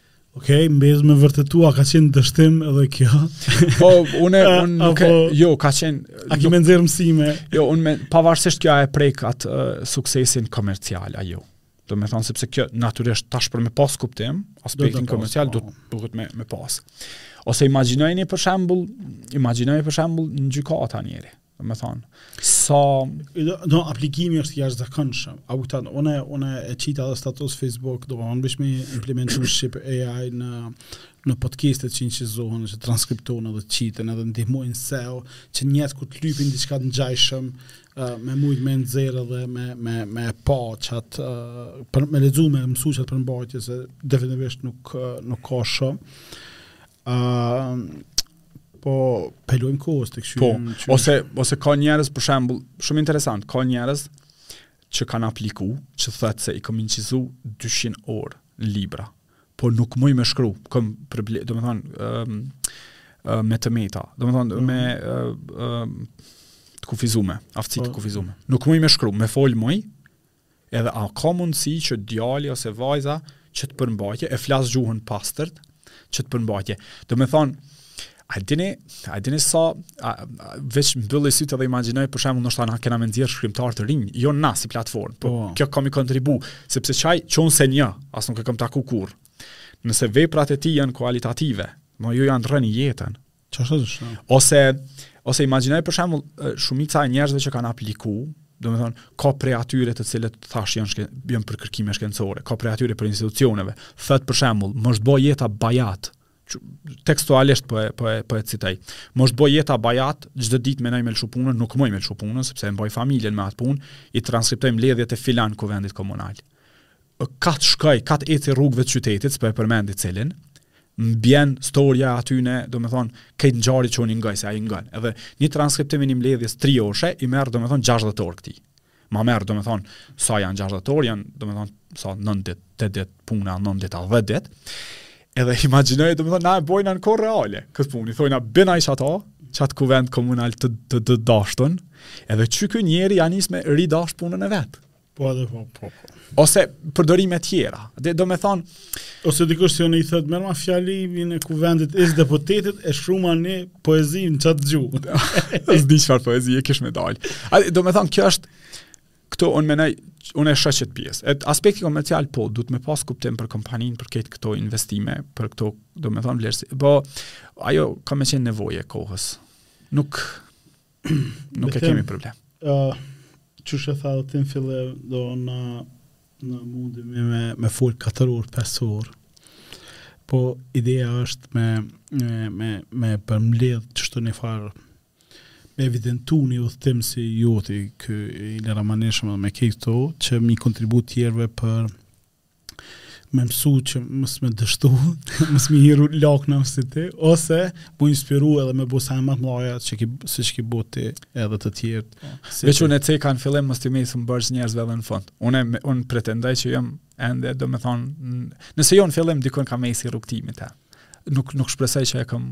Speaker 2: Ok, mbet
Speaker 1: me vërtetu,
Speaker 2: a
Speaker 1: ka qenë dështim edhe kjo?
Speaker 2: Po, unë, unë nuk e, jo, ka qenë...
Speaker 1: A ki me nxjerrë mësime?
Speaker 2: Jo, unë me, pavarësisht kjo a e prek atë uh, suksesin komercial, a jo. Domethonë, sepse kjo natyrisht tash për me pas kuptim, aspektin komercial, do, po, të duhet me, me pas. Ose imagjinojeni për shembull, imagjinojeni për shembull në gjykata njeri. domethonë. Sa
Speaker 1: do, do aplikimi është i jashtëzakonshëm. A kupton? Unë unë e qita edhe status Facebook, domethonë bash me implementu Shqip AI në në podcastet që inçizohen, që transkriptohen edhe qiten edhe ndihmojnë SEO që njerëz kur të lypin diçka të ngjashëm me mujt me nxjerr edhe me me me pa qat për me lexu me mësu qat përmbajtje se definitivisht nuk nuk ka shumë A po pelojm kohës tek shumë.
Speaker 2: Po, ose ose ka njerëz për shembull, shumë interesant, ka njerëz që kanë apliku, që thotë se i kam incizu 200 orë në libra, po nuk muj me shkru, kam problem, domethonë, ëm me të meta, domethonë mhm. me ëm të kufizume, aftësi të
Speaker 1: po.
Speaker 2: kufizume. Nuk muj me shkru, me fol muj Edhe a ka mundësi që djali ose vajza qet përmbajtje, e flas gjuhën pastërt, qet përmbajtje. Domethonë, a dini, a dini sa, a, a, veç mbylli sytë dhe imagjino, për shembull, ndoshta na kena me nxjerr shkrimtarë të rinj, jo na si platformë, po,
Speaker 1: po.
Speaker 2: kjo ka me kontribu, sepse qaj çun se një, as nuk e kam taku kurrë, nëse veprat e tij janë kualitative, me ia ndrru jetën,
Speaker 1: Çfarë do të thotë?
Speaker 2: Ose ose imagjino për shembull shumica e njerëzve që kanë apliku, domethonë ka prej atyre të cilët thashë janë shke, janë për kërkime shkencore, ka prej atyre prej institucioneve. Thotë për shembull, m'është bo jeta bajat tekstualisht po e po e po e citoj. M'është bo jeta bajat, çdo ditë menoj me lëshu punën, nuk muj me lëshu punën sepse e mbaj familjen me atë punë, i transkriptoj mbledhjet e filan kuvendit komunal. Kat shkoj, kat eci rrugëve të qytetit, s'po e përmend i cilin, m'vjen storja e atyne, domethonë, këtë njeri që unë ngaj, se ai ngan. Edhe një transkriptim i një mbledhjes tri orëshe, i merr, domethonë, 60 orë këtij. Ma merr, domethonë, sa janë 60 orë, janë, domethonë, sa 9 ditë, 8 ditë pune, 9 ditë, 10 ditë. Edhe imagjino, domethonë, na e bojna në kohë reale, këtë punë, i thojna, bjena i shansë, qat kuvend komunal të, të, të, të dashtun, edhe qiky njeri ia nis me ridasht punën e vet.
Speaker 1: Po edhe po, po, po.
Speaker 2: Ose përdorime tjera. Dhe domethonë...
Speaker 1: Ose dikush si unë i thotë, merrma fjalimin e kuvendit ish deputetit e shkruma një poezi në qat gjuhë.
Speaker 2: S'di çfarë poezie kish me dalë. A, domethonë, kjo është, këto unë menoj, unë e shoh qet pjesë. E te aspekti komercial, po, duhet me pas kuptim për kompaninë, për krejt këto investime, për këto, domethonë, vlerësi. Po, ajo ka me qenë nevojë e kohës. Nuk, nuk e kemi problem.
Speaker 1: Uh, qysh e thashë edhe në fillim do në, na mundemi me, me fol 4 orë, 5 orë, po ideja është me, me, me, me përmledh qashtu njëfarë me evidentu një udhëtim si joti kaq i larmishëm dhe me krejt këto, që me i kontribu tjerëve për me mësu që mos me dështu, mos me hi n'lak si ti, ose m'u inspiru edhe me bo sa ma t'mdhaja që ki, siç ki bo ti edhe të tjerët. Po.
Speaker 2: Veç unë e ceka në fillim mos t'i mes borxh njerëzve edhe në fund. Unë, unë pretendoj që jam ende, domethonë, nëse jo në fillim, dikun kah mesi i rrugëtimit. Nuk, nuk shpresoj që e kam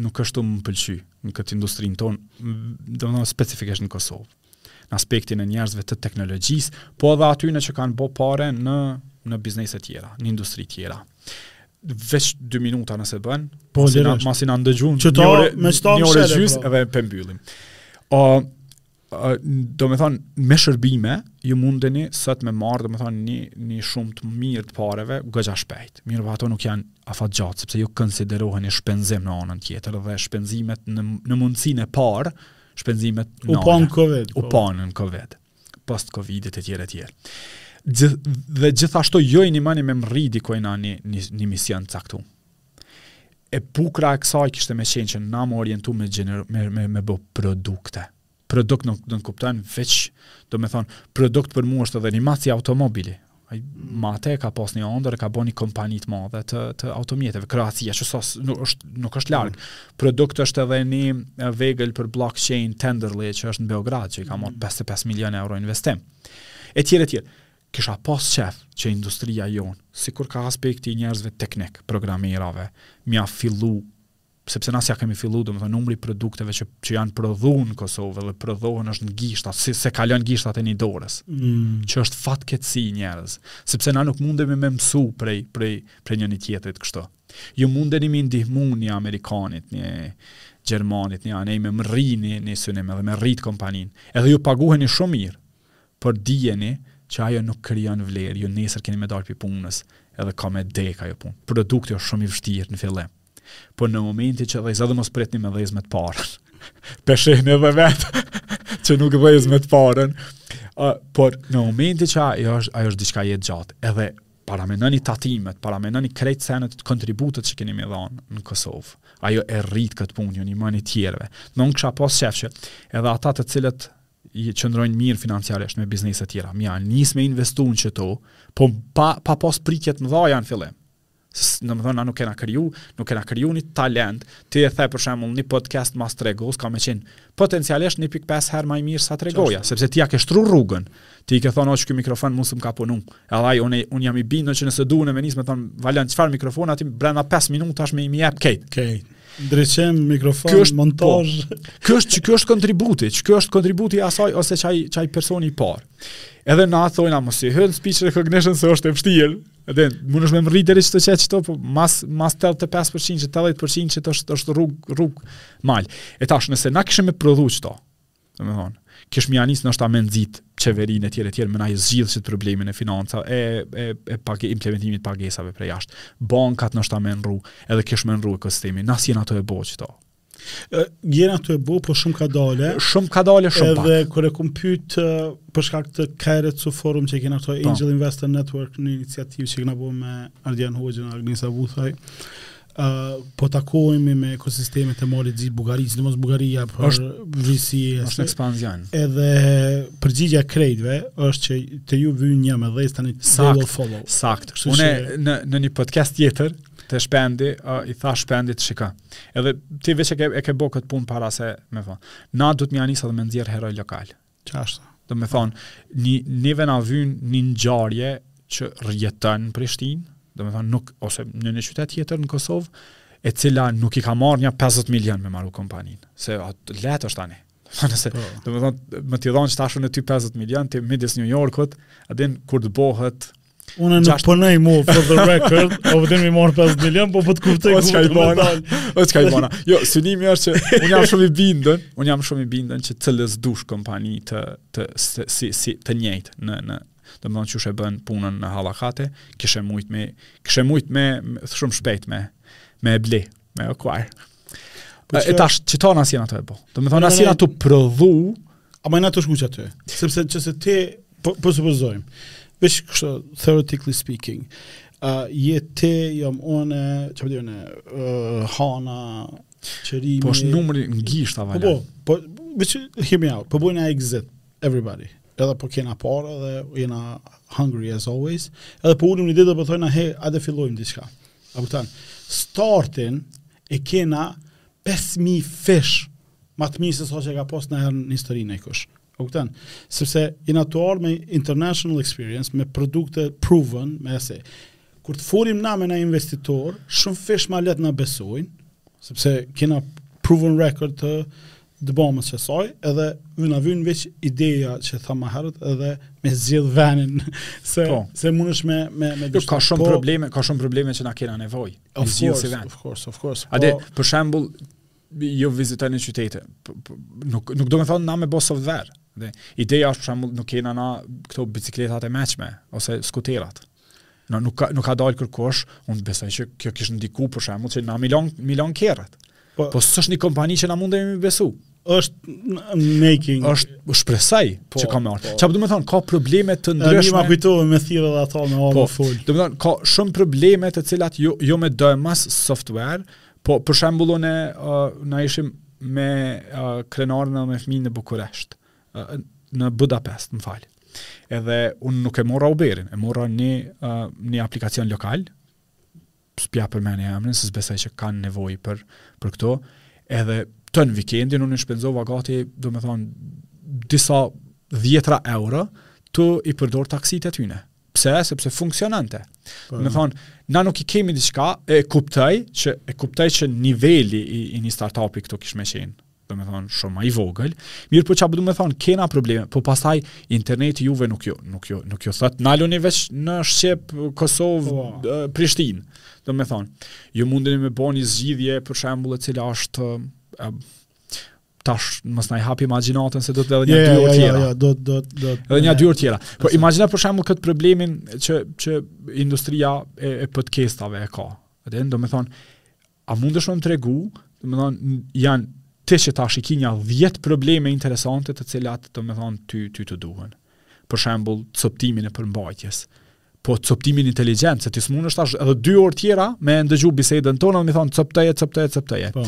Speaker 2: nuk është tu më pëlqy në këtë industrinë tonë, domethonë specifikisht në Kosovë. Në aspektin e njerëzve të teknologjisë, po edhe atyne që kanë bo pare në në biznese tjera, në industri tjera. Veç 2 minuta nëse bën,
Speaker 1: po
Speaker 2: masi na masi na ndëgjun. Çto
Speaker 1: me
Speaker 2: stan
Speaker 1: shërbim
Speaker 2: edhe po. p'e mbyllim. O domethonë, me shërbime, ju mundeni sot me marrë, domethonë, një, një shumë të mirë të pareve, goxha shpejt. Mirëpo ato nuk janë afatgjatë, sepse ju konsideroheni shpenzim në anën tjetër, dhe shpenzimet në, në mundësinë e parë, shpenzimet
Speaker 1: në
Speaker 2: U
Speaker 1: panë në COVID.
Speaker 2: U po. panë në COVID, post covid e tjera tjera. Gjith, dhe gjithashtu ju i ndihmoni me mrri dikujna një, një, një mision të caktu. E bukra e kësaj kishte me qenë që na m'u orientu me, gener, me, me, me bo produkte. Produkt nuk nënkupton veç, domethonë, produkt për mu është edhe Rimac Automobili. Ai Mate ka pas një andërr, ka bën një kompani të madhe të të automjeteve. Kroacia, që sa nuk është nuk është larg. Mm. Produkt është edhe një vegël për blockchain Tenderly që është në Beograd, që i ka marrë 55 mm. milionë euro investim. Etj etj. Kisha pas qef që industria jonë, sikur ka aspekti i njerëzve teknik, programerave, me ia fillu, sepse na s'ia kemi fillu, domethonë numri i produkteve që, që janë prodhu në Kosovë dhe prodhohen është në gishtat, si, s'e kalon gishtat e një dorës,
Speaker 1: mm.
Speaker 2: që është fatkeqësi, njerëz, sepse na nuk mundemi me mësu prej, prej, prej një një tjetrit kështu. Ju mundeni mi ndihmu një amerikanit, një gjermanit, një anej me mrri një synim edhe me rrit kompaninë, edhe ju paguheni shumë mirë, Por dijeni që ajo nuk krijon vlerë, ju nesër keni me dalë prej punës edhe ka me dekë ajo punë. Produkti është shumë i vështirë në fillim. Po në momentin që dhez, edhe mos pritni me dhezë me të parën. P'e shihni edhe vetë që nuk dhez me të parën. Uh, por në momentin që ajo është, ajo është diçka jetëgjatë, edhe paramendoni tatimet, paramendoni krejt senet të kontributet që keni me dhanë në Kosovë. Ajo e rritë këtë punë, ju u ndihmoni tjerve. Unë kisha pas qef që edhe ata të cilët i qëndrojnë mirë financiarisht me biznese tjera me ia nis me investu në qëto, po pa, pa pas pritje t'mdhaja n'fillim. Domethonë nuk kena kriju, nuk kena kriju një talent, ti e the për shembull një podcast mas Tregos, ka me qenë potencialisht 1.5 herë ma i mirë se Tregoja, sepse ti ia ke shtru rrugën, ti i ke thonë, o qiky mikrofon mu s'më ka punu, e dhaj, unë, unë jam i bindë që nëse du unë me nis, me thonë, Valon, çfarë mikrofona, ti brenda 5 minutash m'i jep krejt.
Speaker 1: Krejt. Ndriçim, mikrofon,
Speaker 2: është,
Speaker 1: montazh.
Speaker 2: Po, kjo është kjo është kontributi, kjo është kontributi i asaj ose qaj qaj personi i parë. Edhe na thojna mos i hyn speech recognition se është e vështirë. Edhe mundesh me mrri deri qtu qet qto, po mas mas 85% që 80% që është është rrug rrug mal. E tash nëse na kishim me prodhu qto. Do me thonë, kish me ja nisë noshta me nxitë qeverinë e tjera e tjera, me na i zgjidhë qet problemin e financa, e, e, e pake, implementimit pagesave prej jashtë, bankat noshta me ndrru, edhe kish me ndrru ekosistemi, na s'jena tu e bo
Speaker 1: qeta. Jena tu e bo, po shumë kadale.
Speaker 2: Shumë kadale, shumë edhe, pak.
Speaker 1: Edhe kur e kom pytë, për shkak të kajre të forum që i kena këto po. Angel Investor Network, një iniciativë që i kena bo me Ardian Hoxhën, Agnesa Vuthaj, Uh, po takohemi me ekosistemet e Malit Zi, Bullgarisë, sidomos Bullgaria për
Speaker 2: është,
Speaker 1: vrisi e
Speaker 2: është ekspanzion.
Speaker 1: Edhe përgjigjja e krejtve është që të ju vyn një me dhez tani
Speaker 2: sakt,
Speaker 1: follow.
Speaker 2: Sakt,
Speaker 1: Kështu
Speaker 2: unë
Speaker 1: që...
Speaker 2: në, në një podcast tjetër te Shpendi, uh, i thashë Shpendit shiko. Edhe ti veç e ke, e ke bo këtë punë para se me thonë. Na duhet me ja nis edhe me nxjerr heroj lokal.
Speaker 1: Qashtu.
Speaker 2: Do me thonë, një, neve na vyn një ngjarje që jeton në Prishtinë, do me thonë, nuk, ose në një qytet tjetër në Kosovë, e cila nuk i ka marrë nja 50 milion me maru kompaninë, se atë lehtë është tani. Nëse,
Speaker 1: po.
Speaker 2: do me thonë, me t'i dhonë qetash unë ty 50 milion, ti midis New Yorkut, a din, kur të bohet,
Speaker 1: Unë nuk
Speaker 2: Gjasht...
Speaker 1: punoj mu for the record, o po vetëm i marr 5 milion, po po të kuptoj ku don me dalë.
Speaker 2: O çka i bona. Jo, synimi është që unë jam shumë i bindun, unë jam shumë i bindun që cilën dush kompani të të si si, si të njëjtë në në do me thonë qysh e bën punën në Hallakate, kishe mujt me kishe mujt me shumë shpejt me e ble. Me o kuar.
Speaker 1: Po
Speaker 2: e tash qeta na s'jena tu e bo. Do
Speaker 1: me
Speaker 2: thonë na s'jena tu prodhu.
Speaker 1: Ama jena tu shku qaty. Sepse që se te, po, po supozojmë, veç kështu theoretically speaking, uh, je ti, jam unë, që përdi unë, uh, Hana Qerimi.
Speaker 2: Po është numri në
Speaker 1: gishta,
Speaker 2: valla.
Speaker 1: Po, po, po, hear me out, po bojna exit, everybody. edhe po kena pare dhe jena hungry as always, edhe po ulemi një ditë dhe po thojna, he, hajde fillojmë diçka. A kupton, startin e kena 5.000 fish, ma të mirë se sa që e ka pas najherë në historinë dikush. A kupton, sepse jena tu ardhë me international experience, me produkte proven, me ese. Kur të folim na me naj investitor, shumëfish ma lehtë na besojnë, sepse kena proven record të të bamjes së saj edhe neve na vyn veç ideja që tha ma herët edhe me zgjedh venin se
Speaker 2: po.
Speaker 1: se mundesh me me me
Speaker 2: jo, ka shumë
Speaker 1: po,
Speaker 2: probleme ka shumë probleme që na kena nevojë me
Speaker 1: zgjidh
Speaker 2: si vend
Speaker 1: of course of course po, hajde
Speaker 2: për shembull jo viziton qytete po, po, nuk nuk do me thonë na me bo software ideja është për shembull nuk kena na këto bicikletat e meçme ose skuterat Në, nuk, ka, nuk ka dalë kërkush, unë besoj që kjo kish në diku për shembull, që na milon, milon kerret.
Speaker 1: Po,
Speaker 2: po s'është një kompani që na mund me i besu.
Speaker 1: është making
Speaker 2: është shpresoj,
Speaker 1: po,
Speaker 2: që ka marr.
Speaker 1: Po.
Speaker 2: Çfarë do të thotë, ka probleme të
Speaker 1: ndryshme. Ne ma kujtove me thirrë dhe ato me
Speaker 2: orë
Speaker 1: po, full.
Speaker 2: Do të thotë ka shumë probleme të cilat jo jo me pas software, po për shembull ne uh, na ishim me uh, Krenarën dhe me fëmijën në Bukuresht. në Budapest, më fal. Edhe unë nuk e mora Uberin, e mora një, uh, një aplikacion lokal, s'pja përmeni emrin, se s'besoj që kanë nevojë për, për këto, edhe tanë vikendin unë i shpenzova gati, domethonë, disa dhjetra euro, tu i përdor taksitë e tyne. Pse? Sepse funksiononte. Po. Domethonë, na nuk i kemi diçka, e kuptoj që, e kuptoj që niveli i, i një startupi këtu kish me qenë, domethonë shumë ma i vogël, mirëpo çka po du me thonë, kena probleme, po pasaj interneti juve nuk ju, nuk ju, nuk ju thotë, nalnu veç në Shqip, Kosovë, oh. Po. Prishtinë, domethonë, ju mundeni me bo një zgjidhje, për shembul e cila është, e, tash mos na i hap imagjinatën se do të edhe një yeah, dy orë tjera.
Speaker 1: Ja, ja, do do do.
Speaker 2: Edhe një dy orë tjera. Po imagjino për shembull kët problemin që që industria e, e podcastave e ka. Atë do të thotë A mundesh me më tregu, domethonë, ja nëti qe tash i ki nja 10 probleme interesante të cilat domethonë ty, ty të duhen. Për shembull, coptimin e përmbajtjes, po coptimin inteligent, se ti s'mundesh tash edhe dy orë tjera me ndëgju bisedën tonë, domethonë, coptaje, coptaje, coptaje. Po.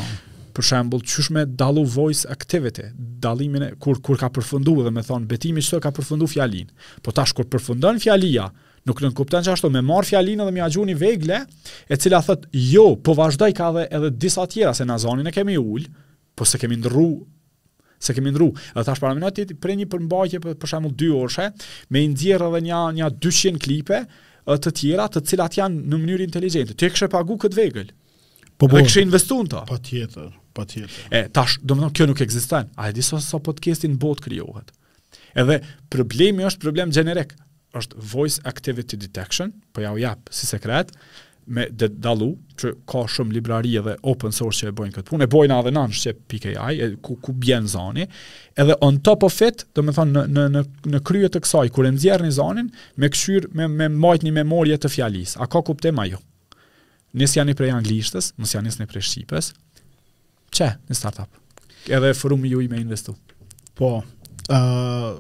Speaker 2: Për shembull, qysh me dallu voice activity, dallimin e kur, kur ka përfundu domethonë, Betimi që ka përfundu fjalinë. Po tash, kur përfundon fjalia, Nuk nënkupton që ashtu me marrë fjalinë dhe me ja gju ni vegle, e cila thotë, jo, po vazhdojka edhe, edhe disa tjera, se na zanin e kemi ul, po s'e kemi ndrru, s'e kemi ndrru. Edhe tash paramendoje ti, prej një përmbajtje për, për shembull dyorëshe, me i nxjerrë edhe një, një 200 klipe, të tjera të cilat janë në mënyrë inteligjente. Ti e kishe pagu këtë vegël. Po po. Kishe investu n'ta.
Speaker 1: Patjetër, patjetër.
Speaker 2: E tash, domethënë kjo nuk ekziston. A e di sa sa podcaste n'botë krijohet? Edhe problemi është problem gjenerik, është voice activity detection, po jau jap si sekret, me de, dallu, që ka shumë librari edhe open source që e bojnë këtë punë, e bojnë edhe na në shqip PKI, e, ku, ku bjen zani, edhe on top of it, domethonë, në, në, në, në krye të kësaj, kur e nxjerrin zanin, me këqyr, me, me majtë një memorie të fjalisë, a ka kuptim a jo? Mos ja nisni prej anglishtes, mos, ja nisni prej shqipes, Çe, në startup. Edhe forumi ju i me investu.
Speaker 1: Po, uh,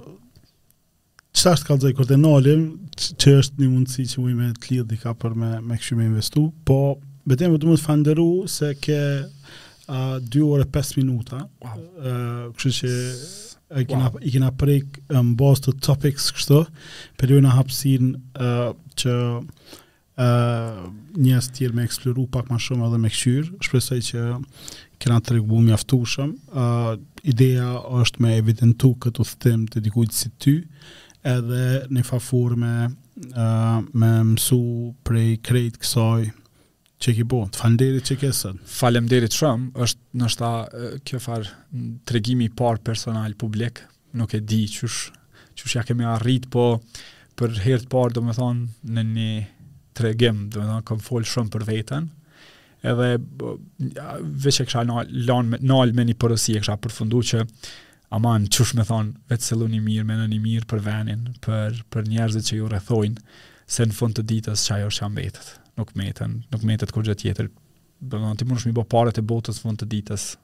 Speaker 1: qëta është kallzoj kur ta nalim, që është një mundësi që mujmë me lidhë diçka për me, me kështu me investu, po, vetëm du me të falenderu se ke uh, 2 orë 5 minuta, wow. uh, kështu që i kena, wow. i kena prek në bazë të topics kështu, pe lona hapsinë uh, që Ëh, njerëz të tjerë me eksploru pak më shumë edhe me kqyr. Shpresoj që kena tregu mjaftueshëm. Ëh, ideja është me evidentu këtë udhëtim të dikujt si ty, edhe në far forme ëh me mësu prej krejt kësaj që ki bo. Të falemnderit që ke
Speaker 2: sot. Faleminderit shumë. Është ndoshta kjo far tregimi i parë personal publik Nuk e di qysh, qysh ja kemi arrit, po për herë të parë, do më thonë, në një tregim, do më thonë, kom folë shumë për vetën, edhe veç e kisha nalë me një porosi, e kisha përfundu që aman qysh me thonë, veç silluni mirë, menoni mirë për venin, për, për njerëzit që ju rrethojnë, se në fund të ditës qajo është ça mbetet, nuk metet, nuk metet kurgjë tjetër, do më thonë, ti mundesh mi bo paret e botës fund të ditës,